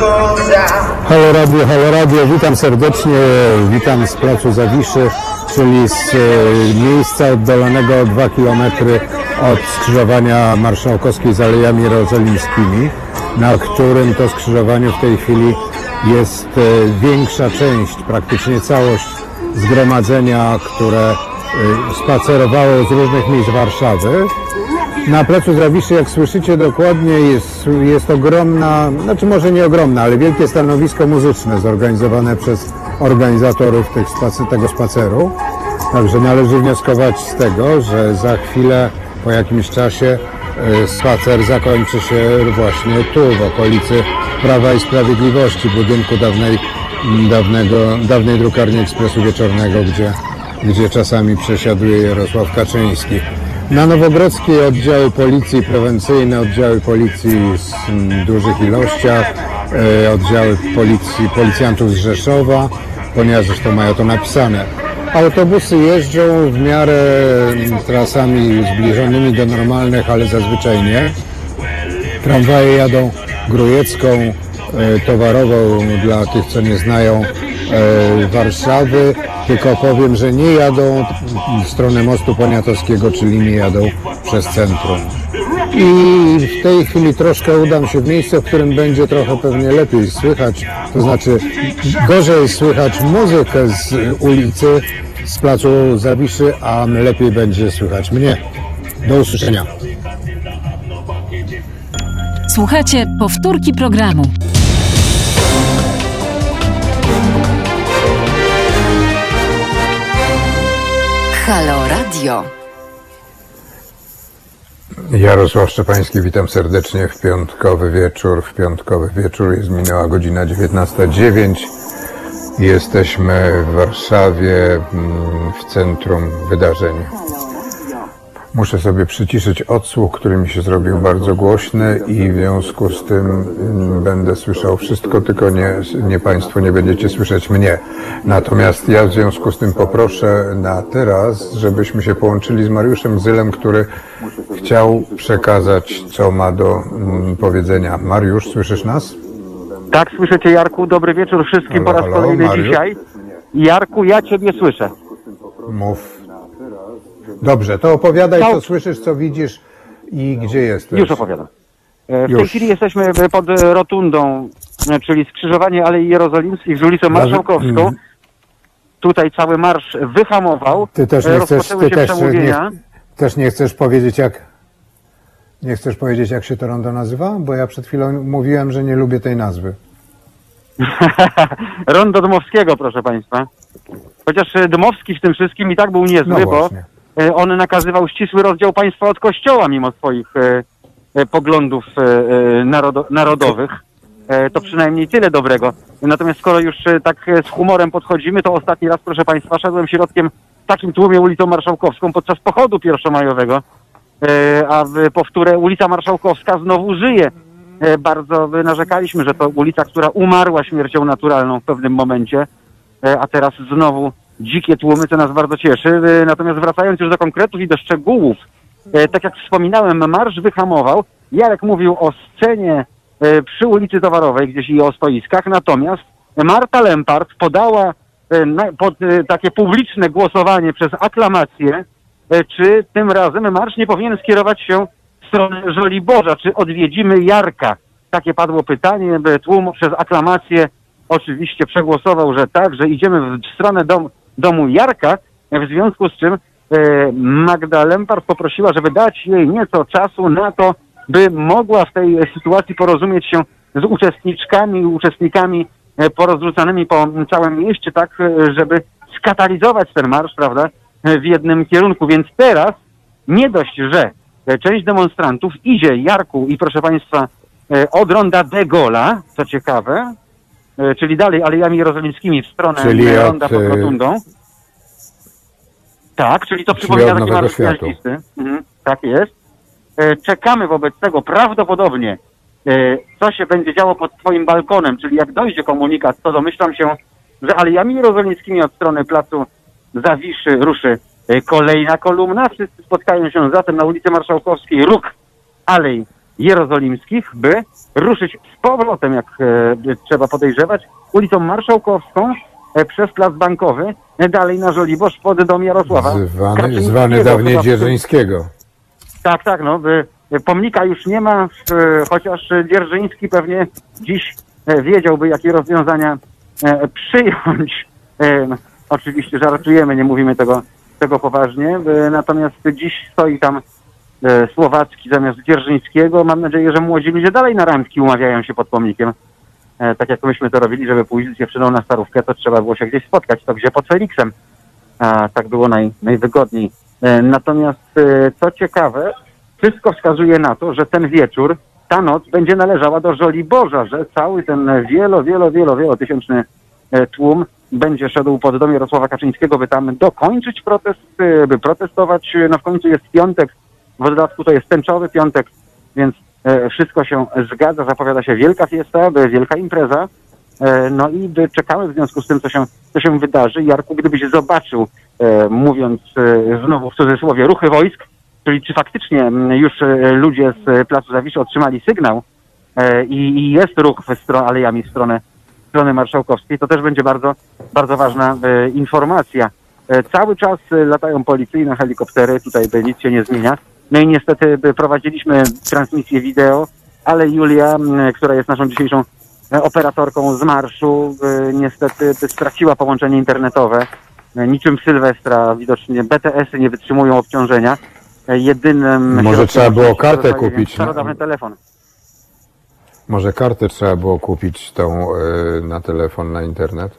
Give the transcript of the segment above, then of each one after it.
Halo Radio, Halo Radio, witam serdecznie, witam z placu Zawiszy, czyli z e, miejsca oddalonego o 2 km od skrzyżowania marszałkowskiej z Alejami Jerozolimskimi, na którym to skrzyżowaniu w tej chwili jest e, większa część, praktycznie całość zgromadzenia, które e, spacerowało z różnych miejsc Warszawy. Na placu Zawiszy, jak słyszycie dokładnie, jest, jest ogromna, znaczy może nie ogromna, ale wielkie stanowisko muzyczne zorganizowane przez organizatorów spacer, tego spaceru. Także należy wnioskować z tego, że za chwilę, po jakimś czasie, e, spacer zakończy się właśnie tu, w okolicy Prawa i Sprawiedliwości, budynku dawnej, dawnego, dawnej drukarni Ekspresu Wieczornego, gdzie, gdzie czasami przesiaduje Jarosław Kaczyński. Na Nowogrodzkiej oddziały policji prewencyjne, oddziały policji w mm, dużych ilościach, e, oddziały policji, policjantów z Rzeszowa, ponieważ zresztą mają to napisane. Autobusy jeżdżą w miarę mm, trasami zbliżonymi do normalnych, ale zazwyczaj nie. Tramwaje jadą grujecką, e, towarową dla tych, co nie znają e, Warszawy, tylko powiem, że nie jadą w stronę mostu poniatowskiego, czyli nie jadą przez centrum. I w tej chwili troszkę udam się w miejsce, w którym będzie trochę pewnie lepiej słychać, to znaczy gorzej słychać muzykę z ulicy, z placu Zawiszy, a lepiej będzie słychać mnie. Do usłyszenia. Słuchajcie powtórki programu. Halo Radio. Jarosław Szczepański, witam serdecznie w piątkowy wieczór. W piątkowy wieczór jest minęła godzina 19.09. Jesteśmy w Warszawie, mm, w centrum wydarzeń. Muszę sobie przyciszyć odsłuch, który mi się zrobił bardzo głośny i w związku z tym mm, będę słyszał wszystko, tylko nie, nie Państwo nie będziecie słyszeć mnie. Natomiast ja w związku z tym poproszę na teraz, żebyśmy się połączyli z Mariuszem Zylem, który chciał przekazać, co ma do mm, powiedzenia. Mariusz, słyszysz nas? Tak, słyszę Cię Jarku, dobry wieczór wszystkim po Halo, raz halo, kolejny Mariusz? dzisiaj. Jarku, ja Ciebie słyszę. Mów. Dobrze, to opowiadaj, No. co słyszysz, co widzisz i gdzie jesteś. Już opowiadam. E, W tej Już. chwili jesteśmy pod e, rotundą, e, czyli skrzyżowanie Alei Jerozolimskich z ulicą Marszałkowską. Mhm. Tutaj cały marsz wyhamował. Ty też nie chcesz, ty też nie, też nie chcesz powiedzieć, jak. Nie chcesz powiedzieć, jak się to rondo nazywa? Bo ja przed chwilą mówiłem, że nie lubię tej nazwy. Rondo Dmowskiego, proszę Państwa. Chociaż Dmowski w tym wszystkim i tak był niezły, No bo on nakazywał ścisły rozdział państwa od kościoła mimo swoich e, e, poglądów e, e, narodo, narodowych. E, to przynajmniej tyle dobrego. Natomiast skoro już e, tak e, z humorem podchodzimy, to ostatni raz, proszę Państwa, szedłem środkiem w takim tłumie ulicą Marszałkowską podczas pochodu pierwszomajowego, e, a powtórę ulica Marszałkowska znowu żyje. E, Bardzo e, narzekaliśmy, że to ulica, która umarła śmiercią naturalną w pewnym momencie, e, a teraz znowu dzikie tłumy, co nas bardzo cieszy. E, Natomiast wracając już do konkretów i do szczegółów, e, tak jak wspominałem, marsz wyhamował. Jarek mówił o scenie e, przy ulicy Towarowej gdzieś i o stoiskach, natomiast Marta Lempart podała pod takie publiczne głosowanie przez aklamację, czy tym razem marsz nie powinien skierować się w stronę Żoliborza, czy odwiedzimy Jarka. Takie padło pytanie, tłum przez aklamację oczywiście przegłosował, że tak, że idziemy w stronę dom, domu Jarka, w związku z czym e, Magda Lempart poprosiła, żeby dać jej nieco czasu na to, by mogła w tej sytuacji porozumieć się z uczestniczkami uczestnikami e, porozrzucanymi po całym mieście, tak, e, żeby skatalizować ten marsz, prawda, w jednym kierunku. Więc teraz nie dość, że część demonstrantów idzie Jarku i proszę Państwa od ronda de Gola, co ciekawe, czyli dalej Alejami Jerozolimskimi w stronę Czyli e, od, ronda pod e, rotundą. Tak, czyli to Czyli przypomina taki gwiaździsty. Mhm, tak jest. E, Czekamy wobec tego prawdopodobnie, e, co się będzie działo pod Twoim balkonem, czyli jak dojdzie komunikat, to domyślam się, że Alejami Jerozolimskimi od strony placu Zawiszy ruszy e, kolejna kolumna. Wszyscy spotkają się zatem na ulicy Marszałkowskiej, róg Alej jerozolimskich, by ruszyć z powrotem, jak e, trzeba podejrzewać, ulicą Marszałkowską e, przez Plac Bankowy, e, dalej na Żoliborz pod dom Jarosława. Zwany, zwany dawniej Dzierżyńskiego. tak, tak, no. Pomnika już nie ma, chociaż Dzierżyński pewnie dziś wiedziałby, jakie rozwiązania przyjąć. No, Oczywiście żartujemy, nie mówimy tego, tego poważnie. Natomiast dziś stoi tam Słowacki zamiast Dzierżyńskiego. Mam nadzieję, że młodzi ludzie dalej na randki umawiają się pod pomnikiem. E, Tak jak myśmy to robili, żeby pójść z dziewczyną na starówkę, to trzeba było się gdzieś spotkać. To gdzie pod Feliksem. A, tak było naj, najwygodniej. E, Natomiast e, co ciekawe, wszystko wskazuje na to, że ten wieczór, ta noc będzie należała do Żoliborza, że cały ten wielo, wielo, wielo, wielotysięczny e, tłum będzie szedł pod dom Jarosława Kaczyńskiego, by tam dokończyć protest, e, by protestować. No w końcu jest piątek, w dodatku to jest tęczowy piątek, więc e, wszystko się zgadza, zapowiada się wielka fiesta, wielka impreza. E, No i czekamy w związku z tym, co się, co się wydarzy. Jarku, gdybyś zobaczył, e, mówiąc znowu w cudzysłowie, ruchy wojsk, czyli czy faktycznie m, już ludzie z Placu Zawiszy otrzymali sygnał i, jest ruch w stronę, alejami w stronę, w stronę marszałkowskiej, to też będzie bardzo, bardzo ważna informacja. Cały czas latają policyjne helikoptery, tutaj nic się nie zmienia. No i niestety by prowadziliśmy transmisję wideo, ale Julia, która jest naszą dzisiejszą e, operatorką z marszu, e, niestety straciła połączenie internetowe. E, Niczym Sylwestra widocznie BTS-y nie wytrzymują obciążenia. E, Jedynym... Może trzeba było kartę kupić, Starodawny no. telefon. Może kartę trzeba było kupić tą e, na telefon, na internet?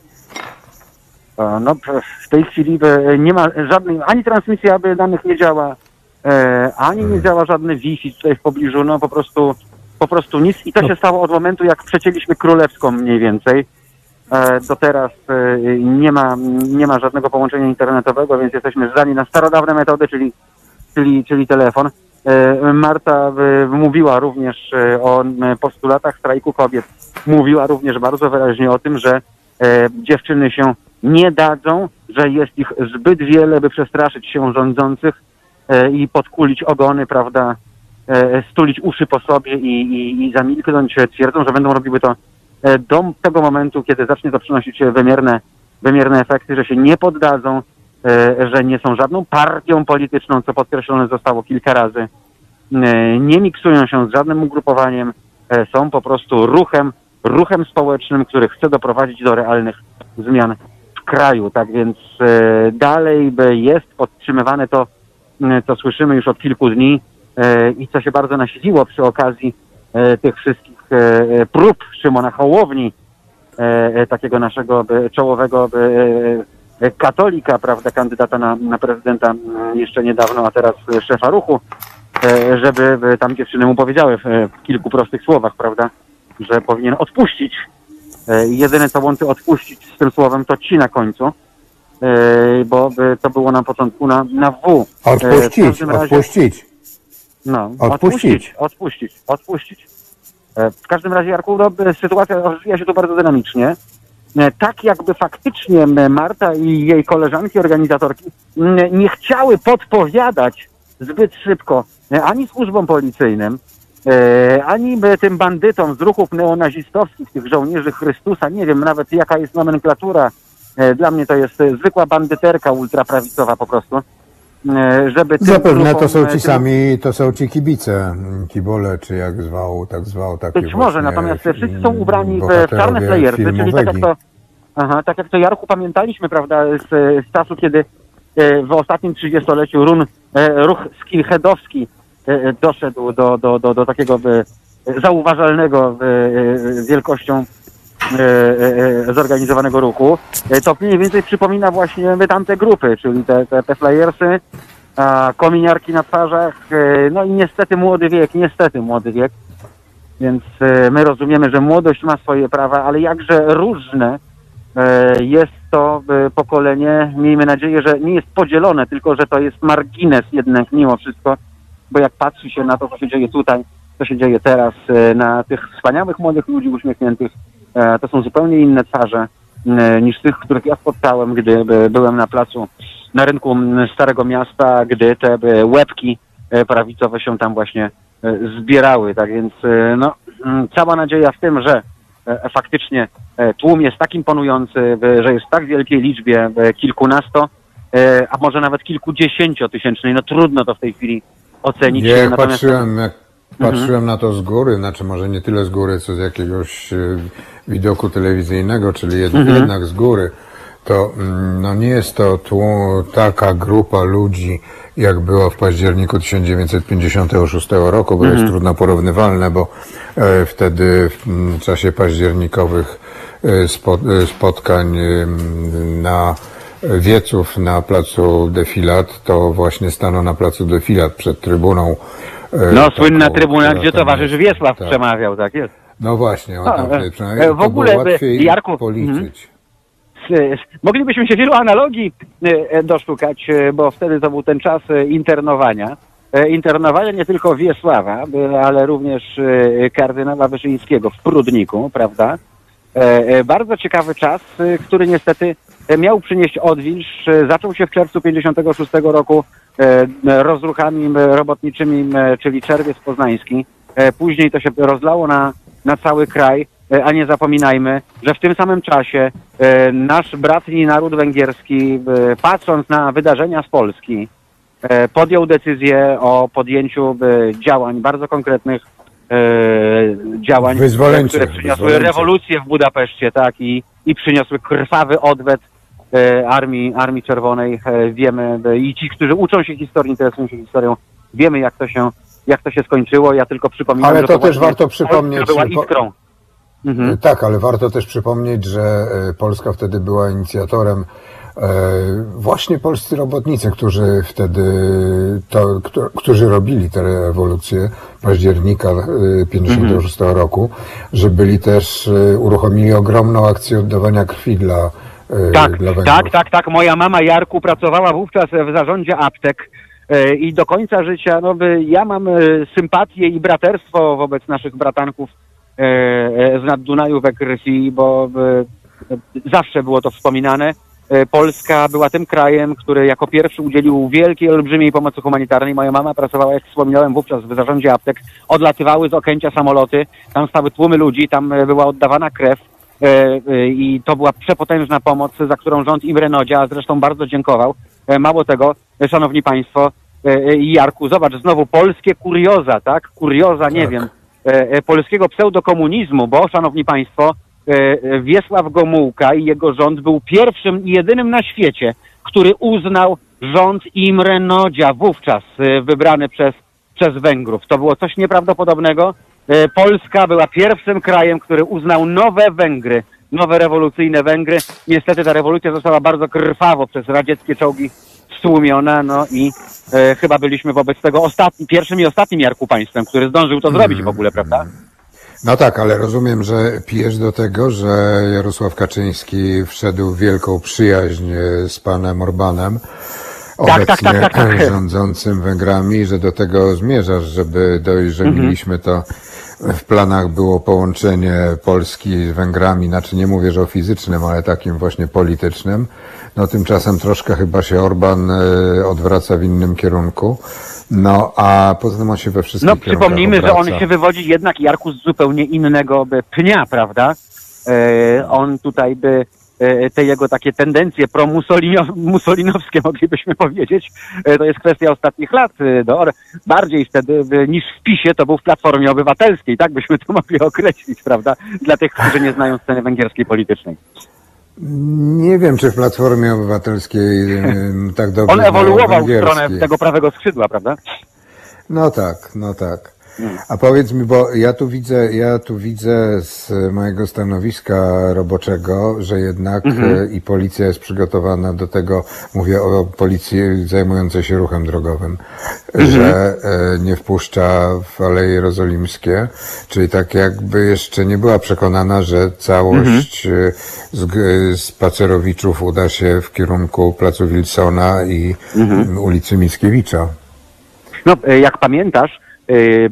E, No, w tej chwili e, nie ma żadnej, ani transmisja aby danych nie działa, e, ani nie działa żadne Wi-Fi tutaj w pobliżu, no po prostu, po prostu nic. I to się stało od momentu, jak przecięliśmy królewską mniej więcej. E, Do teraz e, nie ma, nie ma żadnego połączenia internetowego, więc jesteśmy zdani na starodawne metody, czyli, czyli, czyli telefon. E, Marta e, mówiła również e, o postulatach strajku kobiet. Mówiła również bardzo wyraźnie o tym, że e, dziewczyny się nie dadzą, że jest ich zbyt wiele, by przestraszyć się rządzących e, i podkulić ogony, prawda, e, stulić uszy po sobie i, i, i zamilknąć. E, Twierdzą, że będą robiły to e, do tego momentu, kiedy zacznie to przynosić wymierne, wymierne efekty, że się nie poddadzą, e, że nie są żadną partią polityczną, co podkreślone zostało kilka razy. E, Nie miksują się z żadnym ugrupowaniem, e, są po prostu ruchem, ruchem społecznym, który chce doprowadzić do realnych zmian w kraju. Tak więc e, dalej jest podtrzymywane to, co słyszymy już od kilku dni e, i co się bardzo nasiliło przy okazji e, tych wszystkich e, e, prób Szymona Hołowni, e, e, takiego naszego e, czołowego e, e, katolika, prawda, kandydata na, na prezydenta jeszcze niedawno, a teraz e, szefa ruchu, e, żeby e, tam dziewczyny mu powiedziały w, e, kilku prostych słowach, prawda, że powinien odpuścić. E, Jedyne, co łączy odpuścić z tym słowem, to ci na końcu, e, bo e, to było na początku na, na W. W Odpuścić, razie- odpuścić. no, Odpuścić. odpuścić, odpuścić. E, W każdym razie, Jarku, no, e, sytuacja rozwija się tu bardzo dynamicznie. Tak jakby faktycznie Marta i jej koleżanki, organizatorki nie chciały podpowiadać zbyt szybko e, ani służbom policyjnym, ani tym bandytom z ruchów neonazistowskich, tych żołnierzy Chrystusa, nie wiem nawet jaka jest nomenklatura. E, Dla mnie to jest e, zwykła bandyterka ultraprawicowa po prostu. E, Żeby Zapewne to są ci sami, to są ci kibice, mm, kibole, czy jak zwał, tak zwał, taki Być może, natomiast wszyscy mm, są ubrani w, czarne playersy, czyli tak jak to, aha, tak jak to Jarku pamiętaliśmy, prawda, z, z czasu, kiedy w ostatnim trzydziestoleciu run, ruch skinheadowski e, doszedł do, do, do, do takiego zauważalnego wielkością zorganizowanego ruchu, e, to mniej więcej przypomina właśnie tamte grupy, czyli te, te, te flyersy, kominiarki na twarzach, e, no i niestety młody wiek, niestety młody wiek. Więc e, my rozumiemy, że młodość ma swoje prawa, ale jakże różne e, jest to e, pokolenie. Miejmy nadzieję, że nie jest podzielone, tylko że to jest margines jednak mimo wszystko, bo jak patrzy się na to, co się dzieje tutaj, co się dzieje teraz, e, na tych wspaniałych młodych ludzi uśmiechniętych, e, to są zupełnie inne twarze e, niż tych, których ja spotkałem, gdy e, byłem na placu na rynku Starego Miasta, gdy te e, łebki e, prawicowe się tam właśnie e, zbierały. Tak więc e, no, cała nadzieja w tym, że e, faktycznie e, tłum jest tak imponujący, e, że jest w tak wielkiej liczbie, e, kilkunasto, e, a może nawet kilkudziesięciotysięcznej. No trudno to w tej chwili ocenić. Jak Natomiast- patrzyłem, jak. Patrzyłem na to z góry, znaczy może nie tyle z góry, co z jakiegoś e, widoku telewizyjnego, czyli jed, Mhm. jednak z góry, to mm, no nie jest to tłum, taka grupa ludzi, jak była w październiku 1956 roku, bo Mhm. jest trudno porównywalne, bo e, wtedy w czasie październikowych e, spo, e, spotkań e, na wieców na placu Defilat, to właśnie stanął na placu Defilat przed trybuną. E, No, taką, słynna trybuna, gdzie towarzysz jest. Wiesław Tak. przemawiał, tak jest. No właśnie, on A, tam e, wtedy e, w ogóle, było by- łatwiej Jarku, policzyć. S- Moglibyśmy się wielu analogii e, e, doszukać, e, bo wtedy to był ten czas e, internowania. E, Internowania nie tylko Wiesława, e, ale również e, kardynała Wyszyńskiego w Prudniku, prawda? E, e, Bardzo ciekawy czas, e, który niestety e, miał przynieść odwilż. E, Zaczął się w czerwcu 56 roku e, rozruchami m, robotniczymi, m, czyli Czerwiec Poznański. E, Później to się rozlało na, na cały kraj, e, a nie zapominajmy, że w tym samym czasie e, nasz bratni naród węgierski, e, patrząc na wydarzenia z Polski, e, podjął decyzję o podjęciu e, działań bardzo konkretnych, e, działań, które przyniosły rewolucję w Budapeszcie, tak, i, i przyniosły krwawy odwet e, Armii, Armii Czerwonej. E, wiemy, e, i ci, którzy uczą się historii, interesują się historią, wiemy jak to się, jak to się skończyło. Ja tylko przypominam, Ale że to też warto przypomnieć, była iskrą. Mhm. Tak, ale warto też przypomnieć, że e, Polska wtedy była inicjatorem e, właśnie polscy robotnicy, którzy wtedy, to, któ- którzy robili tę rewolucję października e, 56 roku, że byli też, e, uruchomili ogromną akcję oddawania krwi dla, e, Tak, dla Węgrów. tak, tak, tak. Moja mama Jarku pracowała wówczas w zarządzie aptek e, i do końca życia, no ja mam e, sympatię i braterstwo wobec naszych bratanków z nad Dunaju we krwi, bo zawsze było to wspominane. Polska była tym krajem, który jako pierwszy udzielił wielkiej, olbrzymiej pomocy humanitarnej. Moja mama pracowała, jak wspominałem, wówczas w zarządzie aptek. Odlatywały z Okęcia samoloty, tam stały tłumy ludzi, tam była oddawana krew. E, e, I to była przepotężna pomoc, za którą rząd Imre Nodzia zresztą bardzo dziękował. E, Mało tego, szanowni państwo, i Jarku, zobacz, znowu polskie kurioza, tak? Kurioza, nie Tak. wiem, polskiego pseudokomunizmu, bo, szanowni państwo, Wiesław Gomułka i jego rząd był pierwszym i jedynym na świecie, który uznał rząd Imre Nodzia, wówczas wybrany przez, przez Węgrów. To było coś nieprawdopodobnego. E, Polska była pierwszym krajem, który uznał nowe Węgry, nowe rewolucyjne Węgry. Niestety ta rewolucja została bardzo krwawo przez radzieckie czołgi stłumiona, no i e, chyba byliśmy wobec tego ostatni, pierwszym i ostatnim Jarku państwem, który zdążył to zrobić w ogóle, prawda? No tak, ale rozumiem, że pijesz do tego, że Jarosław Kaczyński wszedł w wielką przyjaźń e, z panem Orbanem, tak, obecnie tak, tak, tak. rządzącym Węgrami, że do tego zmierzasz, żeby że Mhm. mieliśmy to w planach było połączenie Polski z Węgrami, znaczy nie mówię, że o fizycznym, ale takim właśnie politycznym. No tymczasem troszkę chyba się Orban e, odwraca w innym kierunku. No a poza tym on się we wszystkich No przypomnijmy, że on się wywodzi jednak Jarku z zupełnie innego by, pnia, prawda? E, on tutaj by te jego takie tendencje promusolinowskie moglibyśmy powiedzieć, e, to jest kwestia ostatnich lat. e, No, bardziej wtedy e, niż w PiSie to był w Platformie Obywatelskiej, tak byśmy to mogli określić, prawda? Dla tych, którzy nie znają sceny węgierskiej politycznej. Nie wiem, czy w Platformie Obywatelskiej tak dobrze On ewoluował w stronę tego prawego skrzydła, prawda? No tak, no tak. A powiedz mi, bo ja tu widzę, ja tu widzę z mojego stanowiska roboczego, że jednak Mhm. e, i policja jest przygotowana do tego, mówię o policji zajmującej się ruchem drogowym, Mhm. że e, nie wpuszcza w Aleje Jerozolimskie, czyli tak jakby jeszcze nie była przekonana, że całość Mhm. e, z, spacerowiczów uda się w kierunku Placu Wilsona i Mhm. ulicy Mickiewicza. No, jak pamiętasz,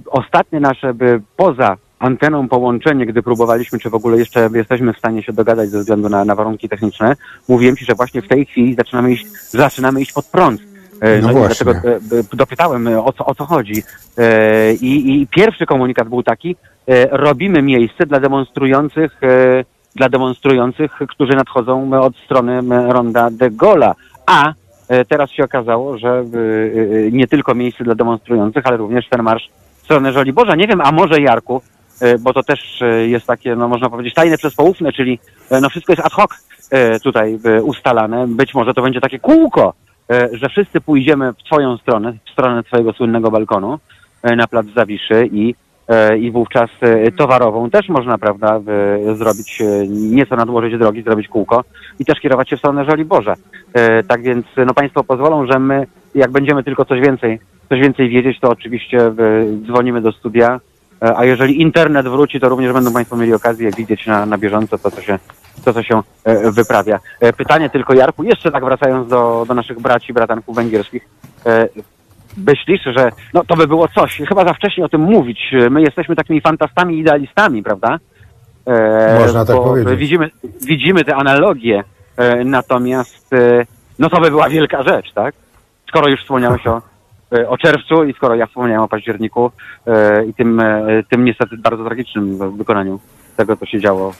ostatnie nasze by, poza anteną połączenie, gdy próbowaliśmy, czy w ogóle jeszcze jesteśmy w stanie się dogadać ze względu na, na warunki techniczne, mówiłem Ci, że właśnie w tej chwili zaczynamy iść, zaczynamy iść pod prąd. E, No i właśnie. dlatego e, dopytałem, o co, o co chodzi. I, I pierwszy komunikat był taki, robimy miejsce dla demonstrujących, dla demonstrujących, którzy nadchodzą od strony ronda de Gola. A teraz się okazało, że e, e, nie tylko miejsce dla demonstrujących, ale również ten marsz w stronę Żoliborza. Nie wiem, a może Jarku, e, bo to też e, jest takie, no można powiedzieć, tajne przez poufne, czyli e, no wszystko jest ad hoc e, tutaj e, ustalane. Być może to będzie takie kółko, e, że wszyscy pójdziemy w twoją stronę, w stronę twojego słynnego balkonu e, na plac Zawiszy i, e, i wówczas e, towarową też można, prawda, w- zrobić, e, nieco nadłożyć drogi, zrobić kółko i też kierować się w stronę Żoliborza. E, Tak więc, no Państwo pozwolą, że my, jak będziemy tylko coś więcej, coś więcej wiedzieć, to oczywiście e, dzwonimy do studia, E, a jeżeli internet wróci, to również będą Państwo mieli okazję widzieć na, na bieżąco to, co się, to, co się e, wyprawia. E, Pytanie tylko, Jarku, jeszcze tak wracając do, do naszych braci, bratanków węgierskich. Myślisz, że no, to by było coś, chyba za wcześnie o tym mówić. My jesteśmy takimi fantastami, idealistami, prawda? E, Można tak powiedzieć. Widzimy, widzimy te analogie, e, natomiast e, no to by była wielka rzecz, tak? Skoro już wspomniałeś o, e, o czerwcu i skoro ja wspomniałem o październiku e, i tym, e, tym niestety bardzo tragicznym wykonaniu tego, co się działo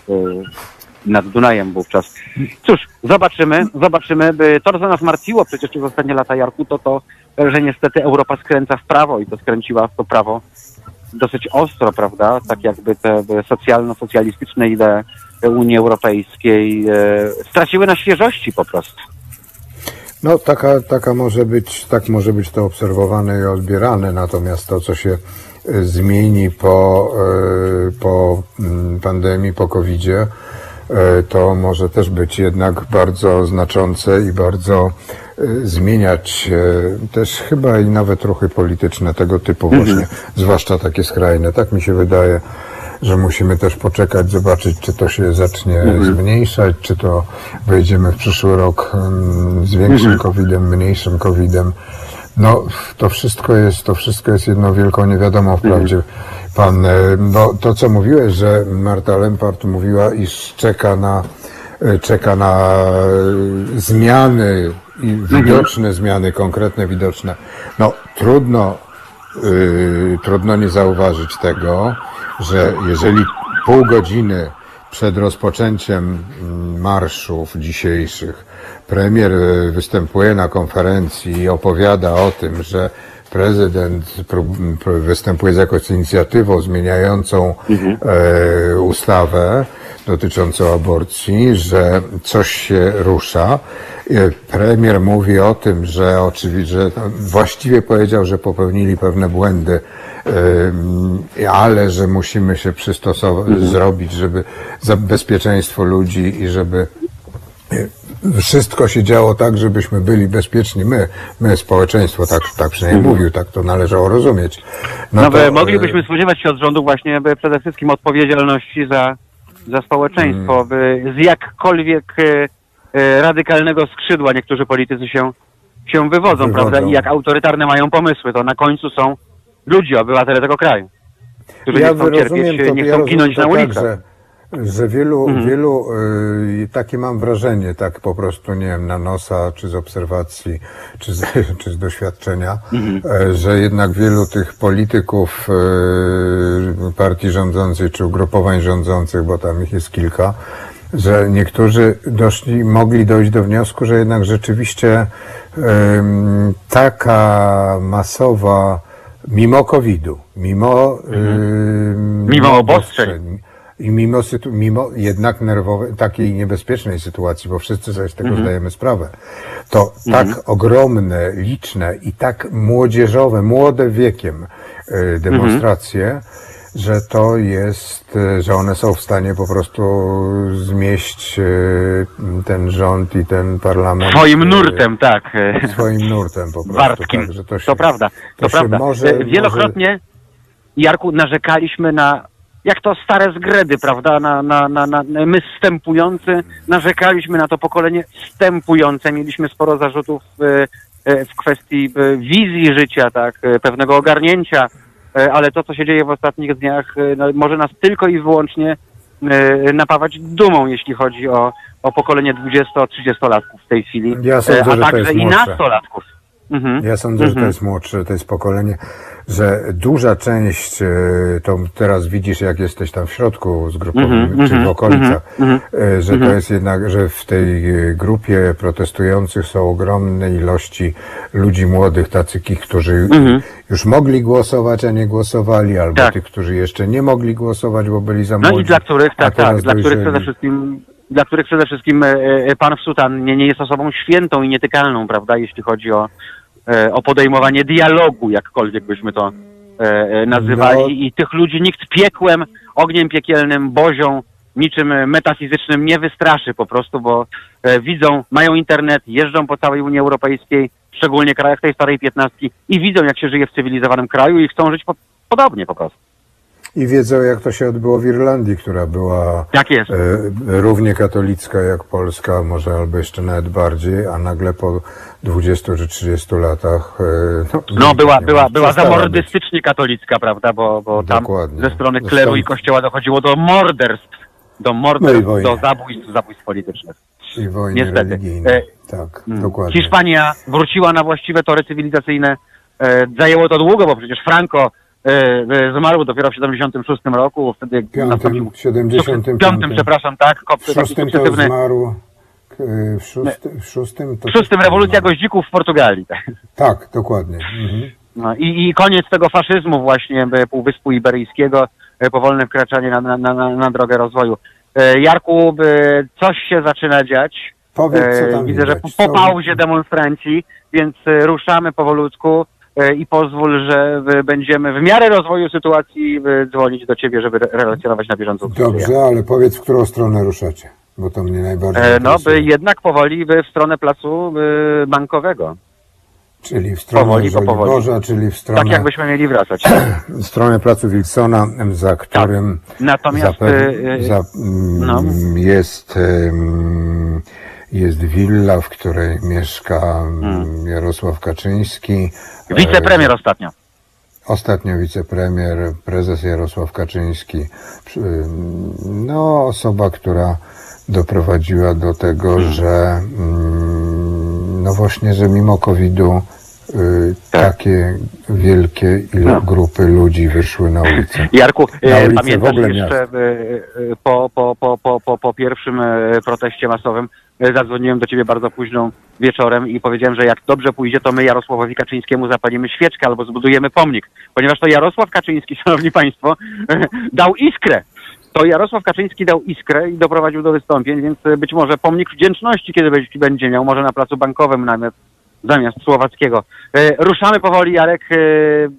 nad Dunajem wówczas. Cóż, zobaczymy, zobaczymy. To, co nas martwiło przecież przez ostatnie lata, Jarku, to to, że niestety Europa skręca w prawo i to skręciła w to prawo dosyć ostro, prawda? Tak jakby te socjalno-socjalistyczne idee Unii Europejskiej e, straciły na świeżości po prostu. No, taka, taka może być, tak może być to obserwowane i odbierane, natomiast to, co się e, zmieni po, e, po mm, pandemii, po COVID-zie, e, to może też być jednak bardzo znaczące i bardzo e, zmieniać e, też chyba i nawet ruchy polityczne tego typu właśnie, zwłaszcza takie skrajne. Tak mi się wydaje, że musimy też poczekać, zobaczyć, czy to się zacznie zmniejszać, czy to wejdziemy w przyszły rok mm, z większym COVID-em, mniejszym COVID-em. No, to wszystko jest, to wszystko jest jedną wielką niewiadomą wprawdzie. Pan, e, no, to co mówiłeś, że Marta Lempart mówiła, iż czeka na, e, czeka na e, zmiany widoczne zmiany, konkretne, widoczne. No, trudno, y, trudno nie zauważyć tego, że jeżeli pół godziny przed rozpoczęciem mm, marszów dzisiejszych premier y, występuje na konferencji i opowiada o tym, że prezydent występuje z jakąś inicjatywą zmieniającą e, ustawę dotyczącą aborcji, że coś się rusza. E, Premier mówi o tym, że oczywiście, że właściwie powiedział, że popełnili pewne błędy, ale że musimy się przystosować, zrobić, żeby za bezpieczeństwo ludzi i żeby wszystko się działo tak, żebyśmy byli bezpieczni. My, my społeczeństwo, tak, tak przynajmniej mówił, tak to należało rozumieć. No, to, by, e, moglibyśmy spodziewać się od rządu właśnie przede wszystkim odpowiedzialności za, za społeczeństwo, by z jakkolwiek e, e, radykalnego skrzydła niektórzy politycy się, się wywodzą, Wywodzą. prawda? I jak autorytarne mają pomysły, to na końcu są ludzie, obywatele tego kraju, którzy nie chcą cierpieć, nie ja chcą rozumiem ginąć to na tak, ulicach. że, że wielu, Mhm. wielu y, takie mam wrażenie, tak po prostu, nie wiem, na nosa, czy z obserwacji, czy z, czy z doświadczenia, Mhm. e, że jednak wielu tych polityków y, partii rządzącej, czy ugrupowań rządzących, bo tam ich jest kilka, że niektórzy doszli, mogli dojść do wniosku, że jednak rzeczywiście em, taka masowa, mimo COVID-u, mimo, ym, Mimo obostrzeń. i mimo, mimo jednak nerwowej, takiej niebezpiecznej sytuacji, bo wszyscy sobie z tego zdajemy sprawę, to tak ogromne, liczne i tak młodzieżowe, młode wiekiem y, demonstracje, że to jest, y, że one są w stanie po prostu zmieść y, ten rząd i ten parlament. Swoim y, nurtem, tak. e, Swoim nurtem po prostu. wartkim. Tak, to, się, to prawda, to, to prawda. może- E, Wielokrotnie, Jarku, narzekaliśmy na, jak to stare zgredy, prawda, na, na, na, na, my stępujący, narzekaliśmy na to pokolenie stępujące, mieliśmy sporo zarzutów e, e, w kwestii e, wizji życia, tak, e, pewnego ogarnięcia, e, ale to, co się dzieje w ostatnich dniach, e, może nas tylko i wyłącznie e, napawać dumą, jeśli chodzi o, o pokolenie 20-30-latków w tej chwili, Ja sądzę, e, a także i młodsze. nastolatków. Mhm. Ja sądzę, że to jest młodsze, to jest pokolenie, że duża część, e, to teraz widzisz, jak jesteś tam w środku z grupą, Mhm, czy w okolicach, e, że to jest jednak, że w tej e, grupie protestujących są ogromne ilości ludzi młodych, tacy, którzy już mogli głosować, a nie głosowali, albo Mhm. Tak. tych, którzy jeszcze nie mogli głosować, bo byli za No młodzi. i dla których, tak, tak, dla których przede wszystkim, dla których przede wszystkim pan w sutannie nie jest osobą świętą i nietykalną, prawda, jeśli chodzi o, o podejmowanie dialogu, jakkolwiek byśmy to e, e, nazywali. No. I tych ludzi nikt piekłem, ogniem piekielnym, bozią, niczym e, metafizycznym nie wystraszy po prostu, bo e, widzą, mają internet, jeżdżą po całej Unii Europejskiej, szczególnie krajach tej starej piętnastki i widzą, jak się żyje w cywilizowanym kraju i chcą żyć po, podobnie po prostu. I wiedzą, jak to się odbyło w Irlandii, która była Tak jest. e, równie katolicka jak Polska, może albo jeszcze nawet bardziej, a nagle po 20 czy 30 latach. E, No była, nie była, ma- była przestała być. zamordystycznie katolicka, prawda, bo, bo tam Dokładnie. ze strony No kleru stąd- i kościoła dochodziło do morderstw, do No morderstw, wojny. do zabójstw, zabójstw politycznych. I wojny Niestety. religijne. E, tak, Mm. dokładnie. Hiszpania wróciła na właściwe tory cywilizacyjne. Zajęło to długo, bo przecież Franco zmarł dopiero w 76 roku, wtedy Piątym, nastąpił... 75. Piątym, przepraszam, tak, kop, W szóstym to zmarł. e, W szóstym, w szóstym to W szóstym rewolucja goździków w Portugalii. Tak, dokładnie. Mhm. No, i, I koniec tego faszyzmu właśnie e, Półwyspu Iberyjskiego, e, powolne wkraczanie na, na, na, na drogę rozwoju. E, Jarku, e, coś się zaczyna dziać. Powiedz, co E, tam Widzę, że po, po pauzie demonstranci, więc e, ruszamy powolutku e, i pozwól, że e, będziemy w miarę rozwoju sytuacji e, dzwonić do Ciebie, żeby re- relacjonować na bieżąco. Dobrze, ale powiedz, w którą stronę ruszacie, bo to mnie najbardziej E, No, by jednak powoli by w stronę placu e, bankowego. Czyli w stronę powoli, powoli. Żoliborza, czyli w stronę, Tak jakbyśmy mieli wracać. w stronę placu Wilsona, za którym Natomiast zapew- e, e, za, mm, no. jest, em, jest willa, w której mieszka mm, Jarosław Kaczyński. wicepremier ostatnio. Ostatnio wicepremier, prezes Jarosław Kaczyński, no osoba, która doprowadziła do tego, że mm, no właśnie, że mimo COVID-u y, Tak. takie wielkie No. grupy ludzi wyszły na ulicę. Jarku, Na e, pamiętasz jeszcze miasta. e, e, po, po, po, po, po, po pierwszym e, proteście masowym e, zadzwoniłem do ciebie bardzo późną wieczorem i powiedziałem, że jak dobrze pójdzie, to my Jarosławowi Kaczyńskiemu zapalimy świeczkę albo zbudujemy pomnik. Ponieważ to Jarosław Kaczyński, szanowni państwo, dał iskrę. To Jarosław Kaczyński dał iskrę i doprowadził do wystąpień, więc e, być może pomnik wdzięczności, kiedy będzie- miał, może na placu bankowym nawet zamiast słowackiego. E, ruszamy powoli, Jarek. E, e,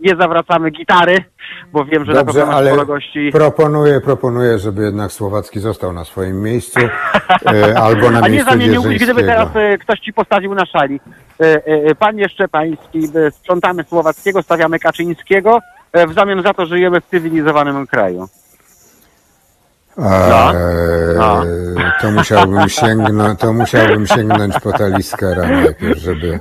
nie zawracamy gitary, bo wiem, że na Dobrze, pewno masz ale sporo gości. proponuję, proponuję, żeby jednak Słowacki został na swoim miejscu e, albo na A nie miejscu zamieniłbyś, gdyby teraz e, ktoś ci postawił na szali. E, e, Panie Szczepański, e, sprzątamy Słowackiego, stawiamy Kaczyńskiego, e, w zamian za to żyjemy w cywilizowanym kraju. A, No. To musiałbym sięgnąć, to musiałbym sięgnąć po Taliskera najpierw, żeby,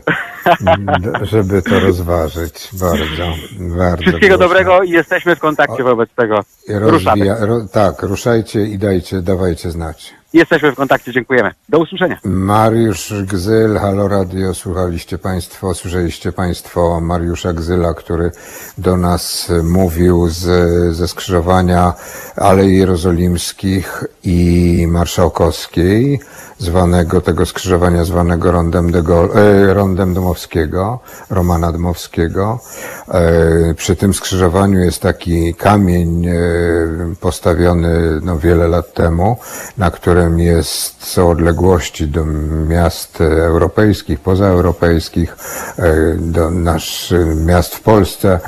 żeby to rozważyć. Bardzo, bardzo. Wszystkiego proszę. dobrego i jesteśmy w kontakcie wobec tego. Rozwija, ro, tak, ruszajcie i dajcie, dawajcie znać. Jesteśmy w kontakcie, dziękujemy. Do usłyszenia. Mariusz Gzyl, Halo Radio, słuchaliście Państwo, słyszeliście Państwo Mariusza Gzyla, który do nas mówił z, ze skrzyżowania Alei Jerozolimskich i Marszałkowskiej, zwanego, tego skrzyżowania zwanego Rondem, de Gaulle, e, Rondem Dmowskiego, Romana Dmowskiego. E, przy tym skrzyżowaniu jest taki kamień e, postawiony no, wiele lat temu, na jest, są odległości do miast europejskich, pozaeuropejskich, e, do nasz miast w Polsce.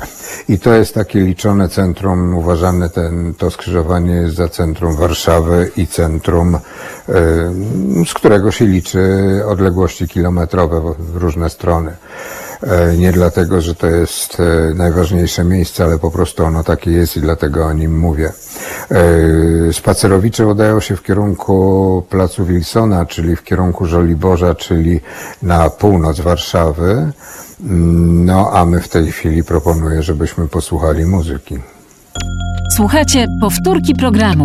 I to jest takie liczone centrum, uważane ten, to skrzyżowanie jest za centrum Warszawy i centrum, e, z którego się liczy odległości kilometrowe w różne strony. E, Nie dlatego, że to jest e, najważniejsze miejsce, ale po prostu ono takie jest i dlatego o nim mówię. E, Spacerowicze udają się w kierunku placu Wilsona, czyli w kierunku Żoliborza, czyli na północ Warszawy. Mm, No, a my w tej chwili proponuję, żebyśmy posłuchali muzyki. Słuchajcie powtórki programu.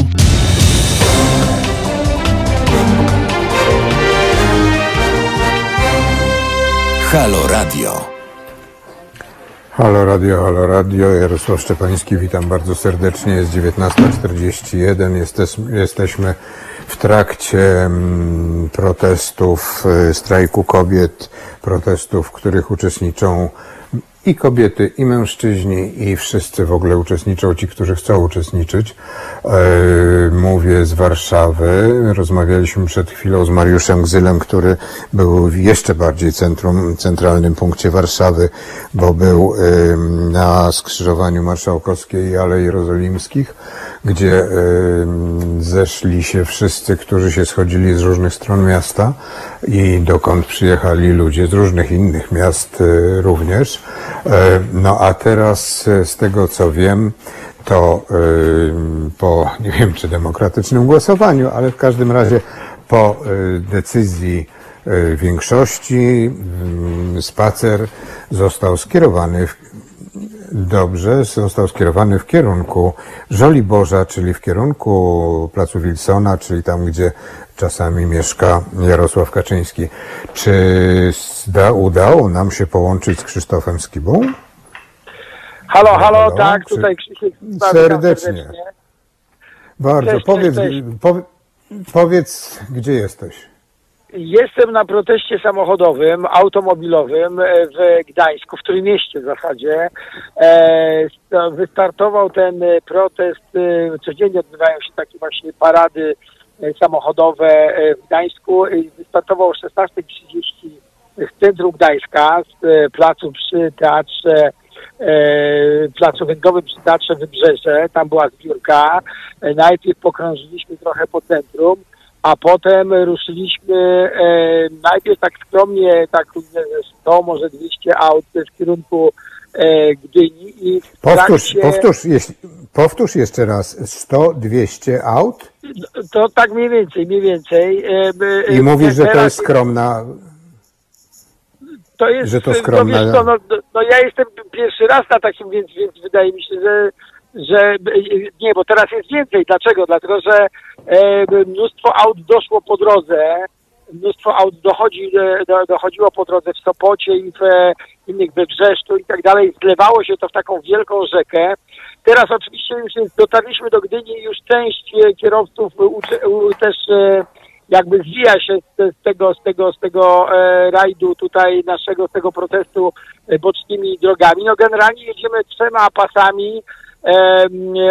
Halo Radio. Halo Radio, Halo Radio, Jarosław Szczepański, witam bardzo serdecznie. Jest 19.41, Jesteś, jesteśmy w trakcie mm, protestów, y, strajku kobiet, protestów, w których uczestniczą i kobiety, i mężczyźni, i wszyscy w ogóle uczestniczą, ci, którzy chcą uczestniczyć. E, Mówię z Warszawy. Rozmawialiśmy przed chwilą z Mariuszem Gzylem, który był w jeszcze bardziej centrum, centralnym punkcie Warszawy, bo był na skrzyżowaniu Marszałkowskiej i Alei Jerozolimskich, gdzie zeszli się wszyscy, którzy się schodzili z różnych stron miasta i dokąd przyjechali ludzie z różnych innych miast e, również. E, No a teraz e, z tego co wiem, to e, po, nie wiem czy demokratycznym głosowaniu, ale w każdym razie po decyzji większości spacer został skierowany Dobrze, został skierowany w kierunku Żoliborza, czyli w kierunku Placu Wilsona, czyli tam, gdzie czasami mieszka Jarosław Kaczyński. Czy zda, udało nam się połączyć z Krzysztofem Skibą? Halo, halo, Halo, tak, czy- tutaj Krzysiek. Witam Serdecznie. Bardzo. Cześć, powiedz, cześć, cześć. Powie, powiedz, gdzie jesteś? Jestem na proteście samochodowym, automobilowym e, w Gdańsku, w którym mieście w zasadzie. E, Wystartował ten e, protest, codziennie odbywają się takie właśnie parady samochodowe w Gdańsku. Wystartował o 16.30 w centrum Gdańska, z placu przy teatrze placu węglowym przy Teatrze Wybrzeże, tam była zbiórka. Najpierw pokrążyliśmy trochę po centrum, a potem ruszyliśmy e, najpierw tak skromnie, tak nie wiem, 100, może 200 aut w kierunku e, Gdyni i Powtórz, trakcie- powtórz, jeśli, powtórz jeszcze raz. 100, 200 aut? To tak mniej więcej, mniej więcej. E, b- I e, mówisz, że to jest skromna. to jest, że to no wiesz no, no, no ja jestem pierwszy raz na takim, więc, więc wydaje mi się, że, że nie, bo teraz jest więcej. Dlaczego? Dlatego, że e, mnóstwo aut doszło po drodze, mnóstwo aut dochodzi, e, do, dochodziło po drodze w Sopocie i w e, innych we Brzeszczu i tak dalej. Zlewało się to w taką wielką rzekę. Teraz oczywiście już jest, dotarliśmy do Gdyni i już część e, kierowców u, też e, jakby zwija się z, z tego, z tego, z tego e, rajdu tutaj naszego, z tego protestu e, bocznymi drogami. No generalnie jedziemy trzema pasami, e,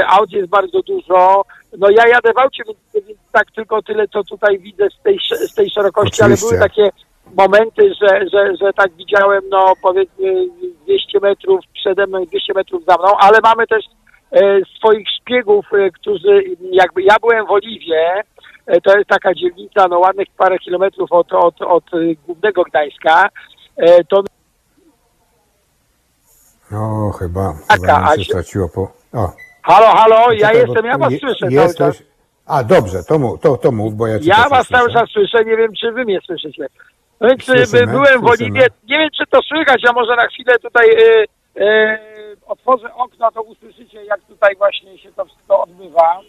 aut jest bardzo dużo. No ja jadę w aucie, więc, więc tak tylko tyle, co tutaj widzę z tej, z tej szerokości, ale Oczywiście. były takie momenty, że, że, że tak widziałem, no powiedzmy 200 metrów przede mną i 200 metrów za mną, ale mamy też e, swoich szpiegów, e, którzy jakby ja byłem w Oliwie, e, to jest taka dzielnica, no ładnych parę kilometrów od, od, od głównego Gdańska, e, to No, chyba, chyba nam się- straciło po... O, halo, halo, ja czekaj, jestem, bo ja was je- słyszę cały czas. A, dobrze, to mów, to, to mów, bo ja cię Ja też nie was cały słyszę. czas słyszę, nie wiem, czy wy mnie słyszycie. No więc e, Słyszymy, byłem w słyszymy. Oliwie, nie wiem, czy to słychać, a może na chwilę tutaj e, e, otworzę okno, to usłyszycie, jak tutaj właśnie się to wszystko odbywa.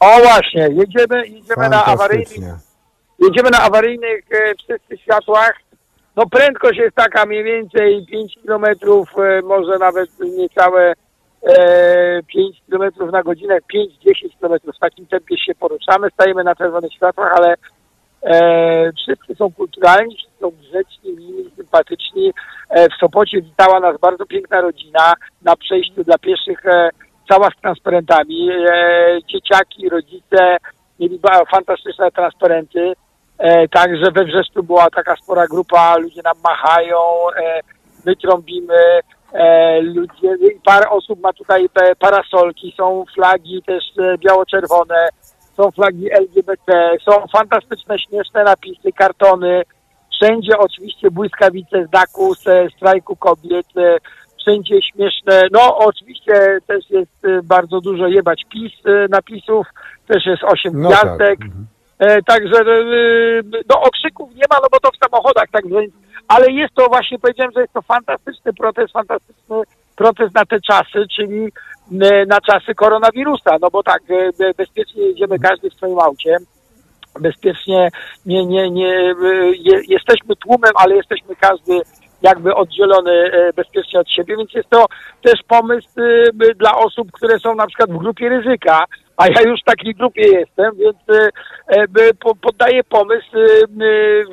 O właśnie, jedziemy, jedziemy na awaryjnych, Fantastycznie. jedziemy na awaryjnych e, wszyscy światłach. No prędkość jest taka mniej więcej 5 km, e, może nawet niecałe e, 5 km na godzinę, 5-10 km. W takim tempie się poruszamy, stajemy na czerwonych światłach, ale e, wszyscy są kulturalni, wszyscy są grzeczni, mili, sympatyczni. E, w Sopocie witała nas bardzo piękna rodzina na przejściu dla pieszych, e, cała z transparentami. E, dzieciaki, rodzice mieli fantastyczne transparenty. E, także we Wrzeszczu była taka spora grupa, ludzie nam machają, e, my trąbimy, e, ludzie, parę osób ma tutaj parasolki, są flagi też biało-czerwone, są flagi LGBT, są fantastyczne, śmieszne napisy, kartony, wszędzie oczywiście błyskawice z strajku kobiet, wszędzie śmieszne, no oczywiście też jest bardzo dużo jebać PiS napisów, też jest osiem No tak. gwiazdek, E, także e, no okrzyków nie ma, no bo to w samochodach, także, ale jest to właśnie, powiedziałem, że jest to fantastyczny protest, fantastyczny protest na te czasy, czyli e, na czasy koronawirusa, no bo tak, e, be- bezpiecznie jedziemy każdy w swoim aucie, bezpiecznie nie, nie, nie, je, jesteśmy tłumem, ale jesteśmy każdy jakby oddzielony e, bezpiecznie od siebie, więc jest to też pomysł dla osób, które są na przykład w grupie ryzyka, a ja już w takiej grupie jestem, więc e, po- poddaję pomysł. y,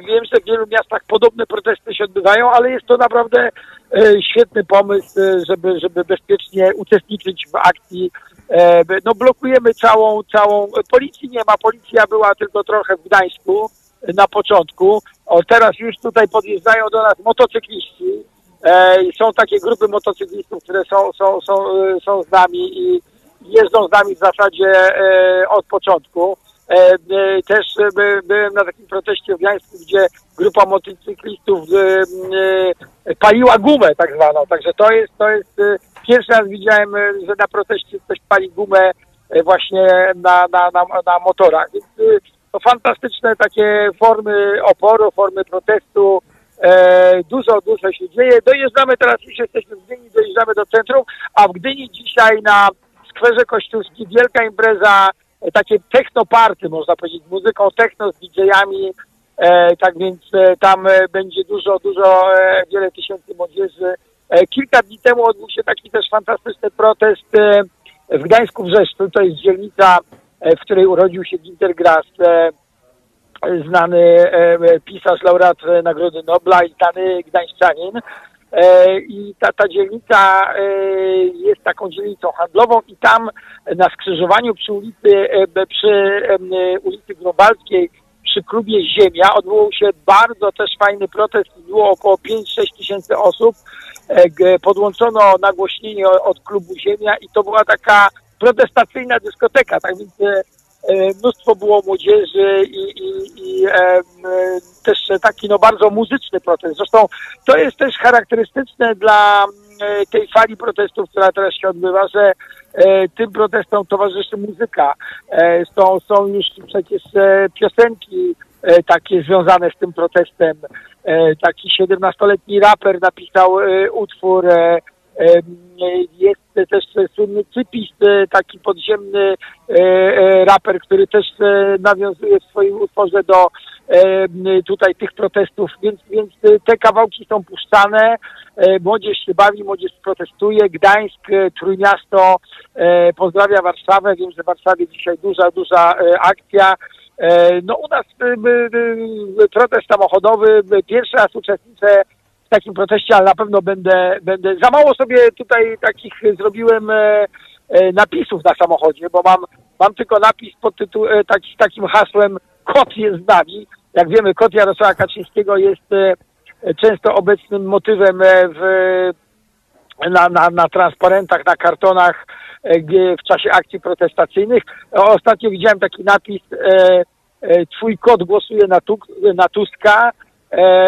Wiem, że w wielu miastach podobne protesty się odbywają, ale jest to naprawdę e, świetny pomysł, żeby, żeby bezpiecznie uczestniczyć w akcji. E, No blokujemy całą, całą, policji nie ma, policja była tylko trochę w Gdańsku na początku. O, teraz już tutaj podjeżdżają do nas motocykliści. E, są takie grupy motocyklistów, które są, są, są, e, są z nami i jeżdżą z nami w zasadzie e, od początku. E, e, też by, byłem na takim proteście w Gdańsku, gdzie grupa motocyklistów paliła gumę tak zwaną. Także to jest, to jest pierwszy raz widziałem, że na proteście ktoś pali gumę właśnie na, na, na, na motorach. Więc to fantastyczne takie formy oporu, formy protestu. E, dużo, dużo się dzieje. Dojeżdżamy teraz, już jesteśmy w Gdyni, dojeżdżamy do centrum, a w Gdyni dzisiaj na skwerze Kościuszki wielka impreza, e, takie technoparty, można powiedzieć, muzyką techno, z DJ-ami, e, tak więc e, tam e, będzie dużo, dużo, e, wiele tysięcy młodzieży. E, kilka dni temu odbył się taki też fantastyczny protest e, w Gdańsku Wrzeszczu, to jest dzielnica, e, w której urodził się Ginter Grass, e, znany e, pisarz, laureat Nagrody Nobla i znany gdańszczanin. E, I ta, ta dzielnica e, jest taką dzielnicą handlową i tam na skrzyżowaniu przy ulicy, e, przy ulicy Grobalskiej, przy klubie Ziemia odbył się bardzo też fajny protest. Było około 5-6 tysięcy osób. Podłączono nagłośnienie od klubu Ziemia i to była taka protestacyjna dyskoteka. Tak więc mnóstwo było młodzieży i, i, i e, m, też taki no bardzo muzyczny protest. Zresztą to jest też charakterystyczne dla m, tej fali protestów, która teraz się odbywa, że e, tym protestom towarzyszy muzyka. E, są, są już przecież e, piosenki e, takie związane z tym protestem. E, taki 17-letni raper napisał e, utwór e, Jest też słynny cypist, e, taki podziemny e, e, raper, który też e, nawiązuje w swoim utworze do e, tutaj tych protestów, więc, więc e, te kawałki są puszczane, e, młodzież się bawi, młodzież protestuje, Gdańsk, e, Trójmiasto e, pozdrawia Warszawę, wiem, że w Warszawie dzisiaj duża, duża e, akcja, E, No u nas e, e, e, protest samochodowy, e, pierwszy raz uczestniczę w takim proteście, ale na pewno będę, będę za mało sobie tutaj takich zrobiłem e, e, napisów na samochodzie, bo mam, mam tylko napis pod tytuł, e, taki, takim hasłem kot jest z nami. Jak wiemy, kot Jarosława Kaczyńskiego jest e, często obecnym motywem w, na, na, na transparentach, na kartonach w czasie akcji protestacyjnych. Ostatnio widziałem taki napis Twój kot głosuje na, Tuk- na Tuska,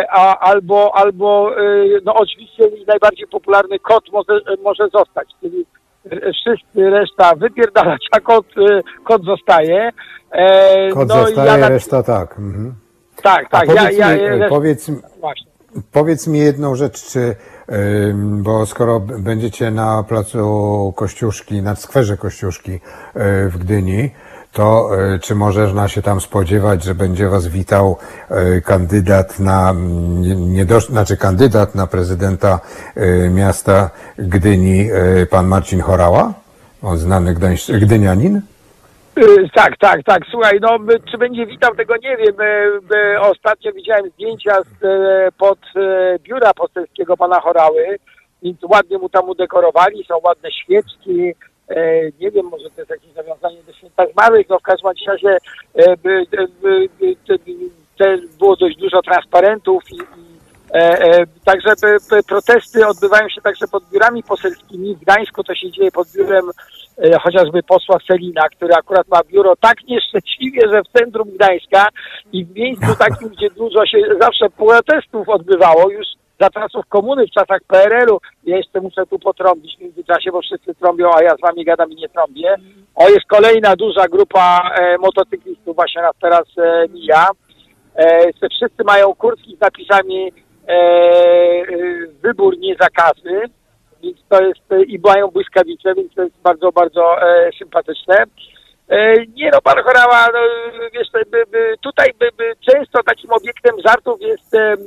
a, albo, albo e, no oczywiście najbardziej popularny kot może, e, może zostać, czyli e, wszyscy reszta wypierdalać, a kot, e, kot zostaje. E, Kot no zostaje, ja na- reszta tak. Mhm. Tak, tak. Ja, powiedz, ja, mi, e, reszta- powiedz. Powiedz mi jedną rzecz, czy, bo skoro będziecie na placu Kościuszki, na skwerze Kościuszki y, w Gdyni, to y, czy można się tam spodziewać, że będzie was witał y, kandydat na, mm, nie, dosz, znaczy kandydat na prezydenta y, miasta Gdyni, pan Marcin Chorała? On znany gdańsz, gdynianin? Tak, tak, tak. Słuchaj, no czy będzie witał, tego nie wiem. Ostatnio widziałem zdjęcia z, pod biura poselskiego pana Chorały, więc ładnie mu tam udekorowali, są ładne świeczki. Y, Nie wiem, może to jest jakieś nawiązanie do święta zmarłych, no w każdym razie by- by- by- te- było dość dużo transparentów i, i E, e, Także protesty odbywają się także pod biurami poselskimi. W Gdańsku to się dzieje pod biurem e, chociażby posła Selina, który akurat ma biuro tak nieszczęśliwie, że w centrum Gdańska i w miejscu takim, gdzie dużo się zawsze protestów odbywało, już za czasów komuny, w czasach PRL-u. Ja jeszcze muszę tu potrąbić w międzyczasie, bo wszyscy trąbią, a ja z wami gadam i nie trąbię. O, jest kolejna duża grupa e, motocyklistów właśnie nas teraz e, mija. E, wszyscy mają kurtki z napisami e, e, wybór nie zakazy, więc to jest e, i mają błyskawice, więc to jest bardzo, bardzo e, sympatyczne. E, Nie no, pan Chorała, no, wiesz, tutaj często takim obiektem żartów jest e,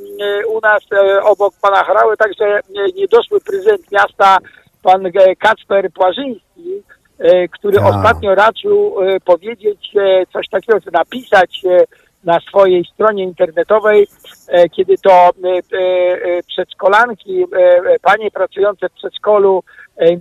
u nas e, obok pana Chorały, także niedoszły prezydent miasta, pan Kacper Płażyński, który Tak. ostatnio raczył powiedzieć coś takiego, czy napisać na swojej stronie internetowej, kiedy to przedszkolanki, panie pracujące w przedszkolu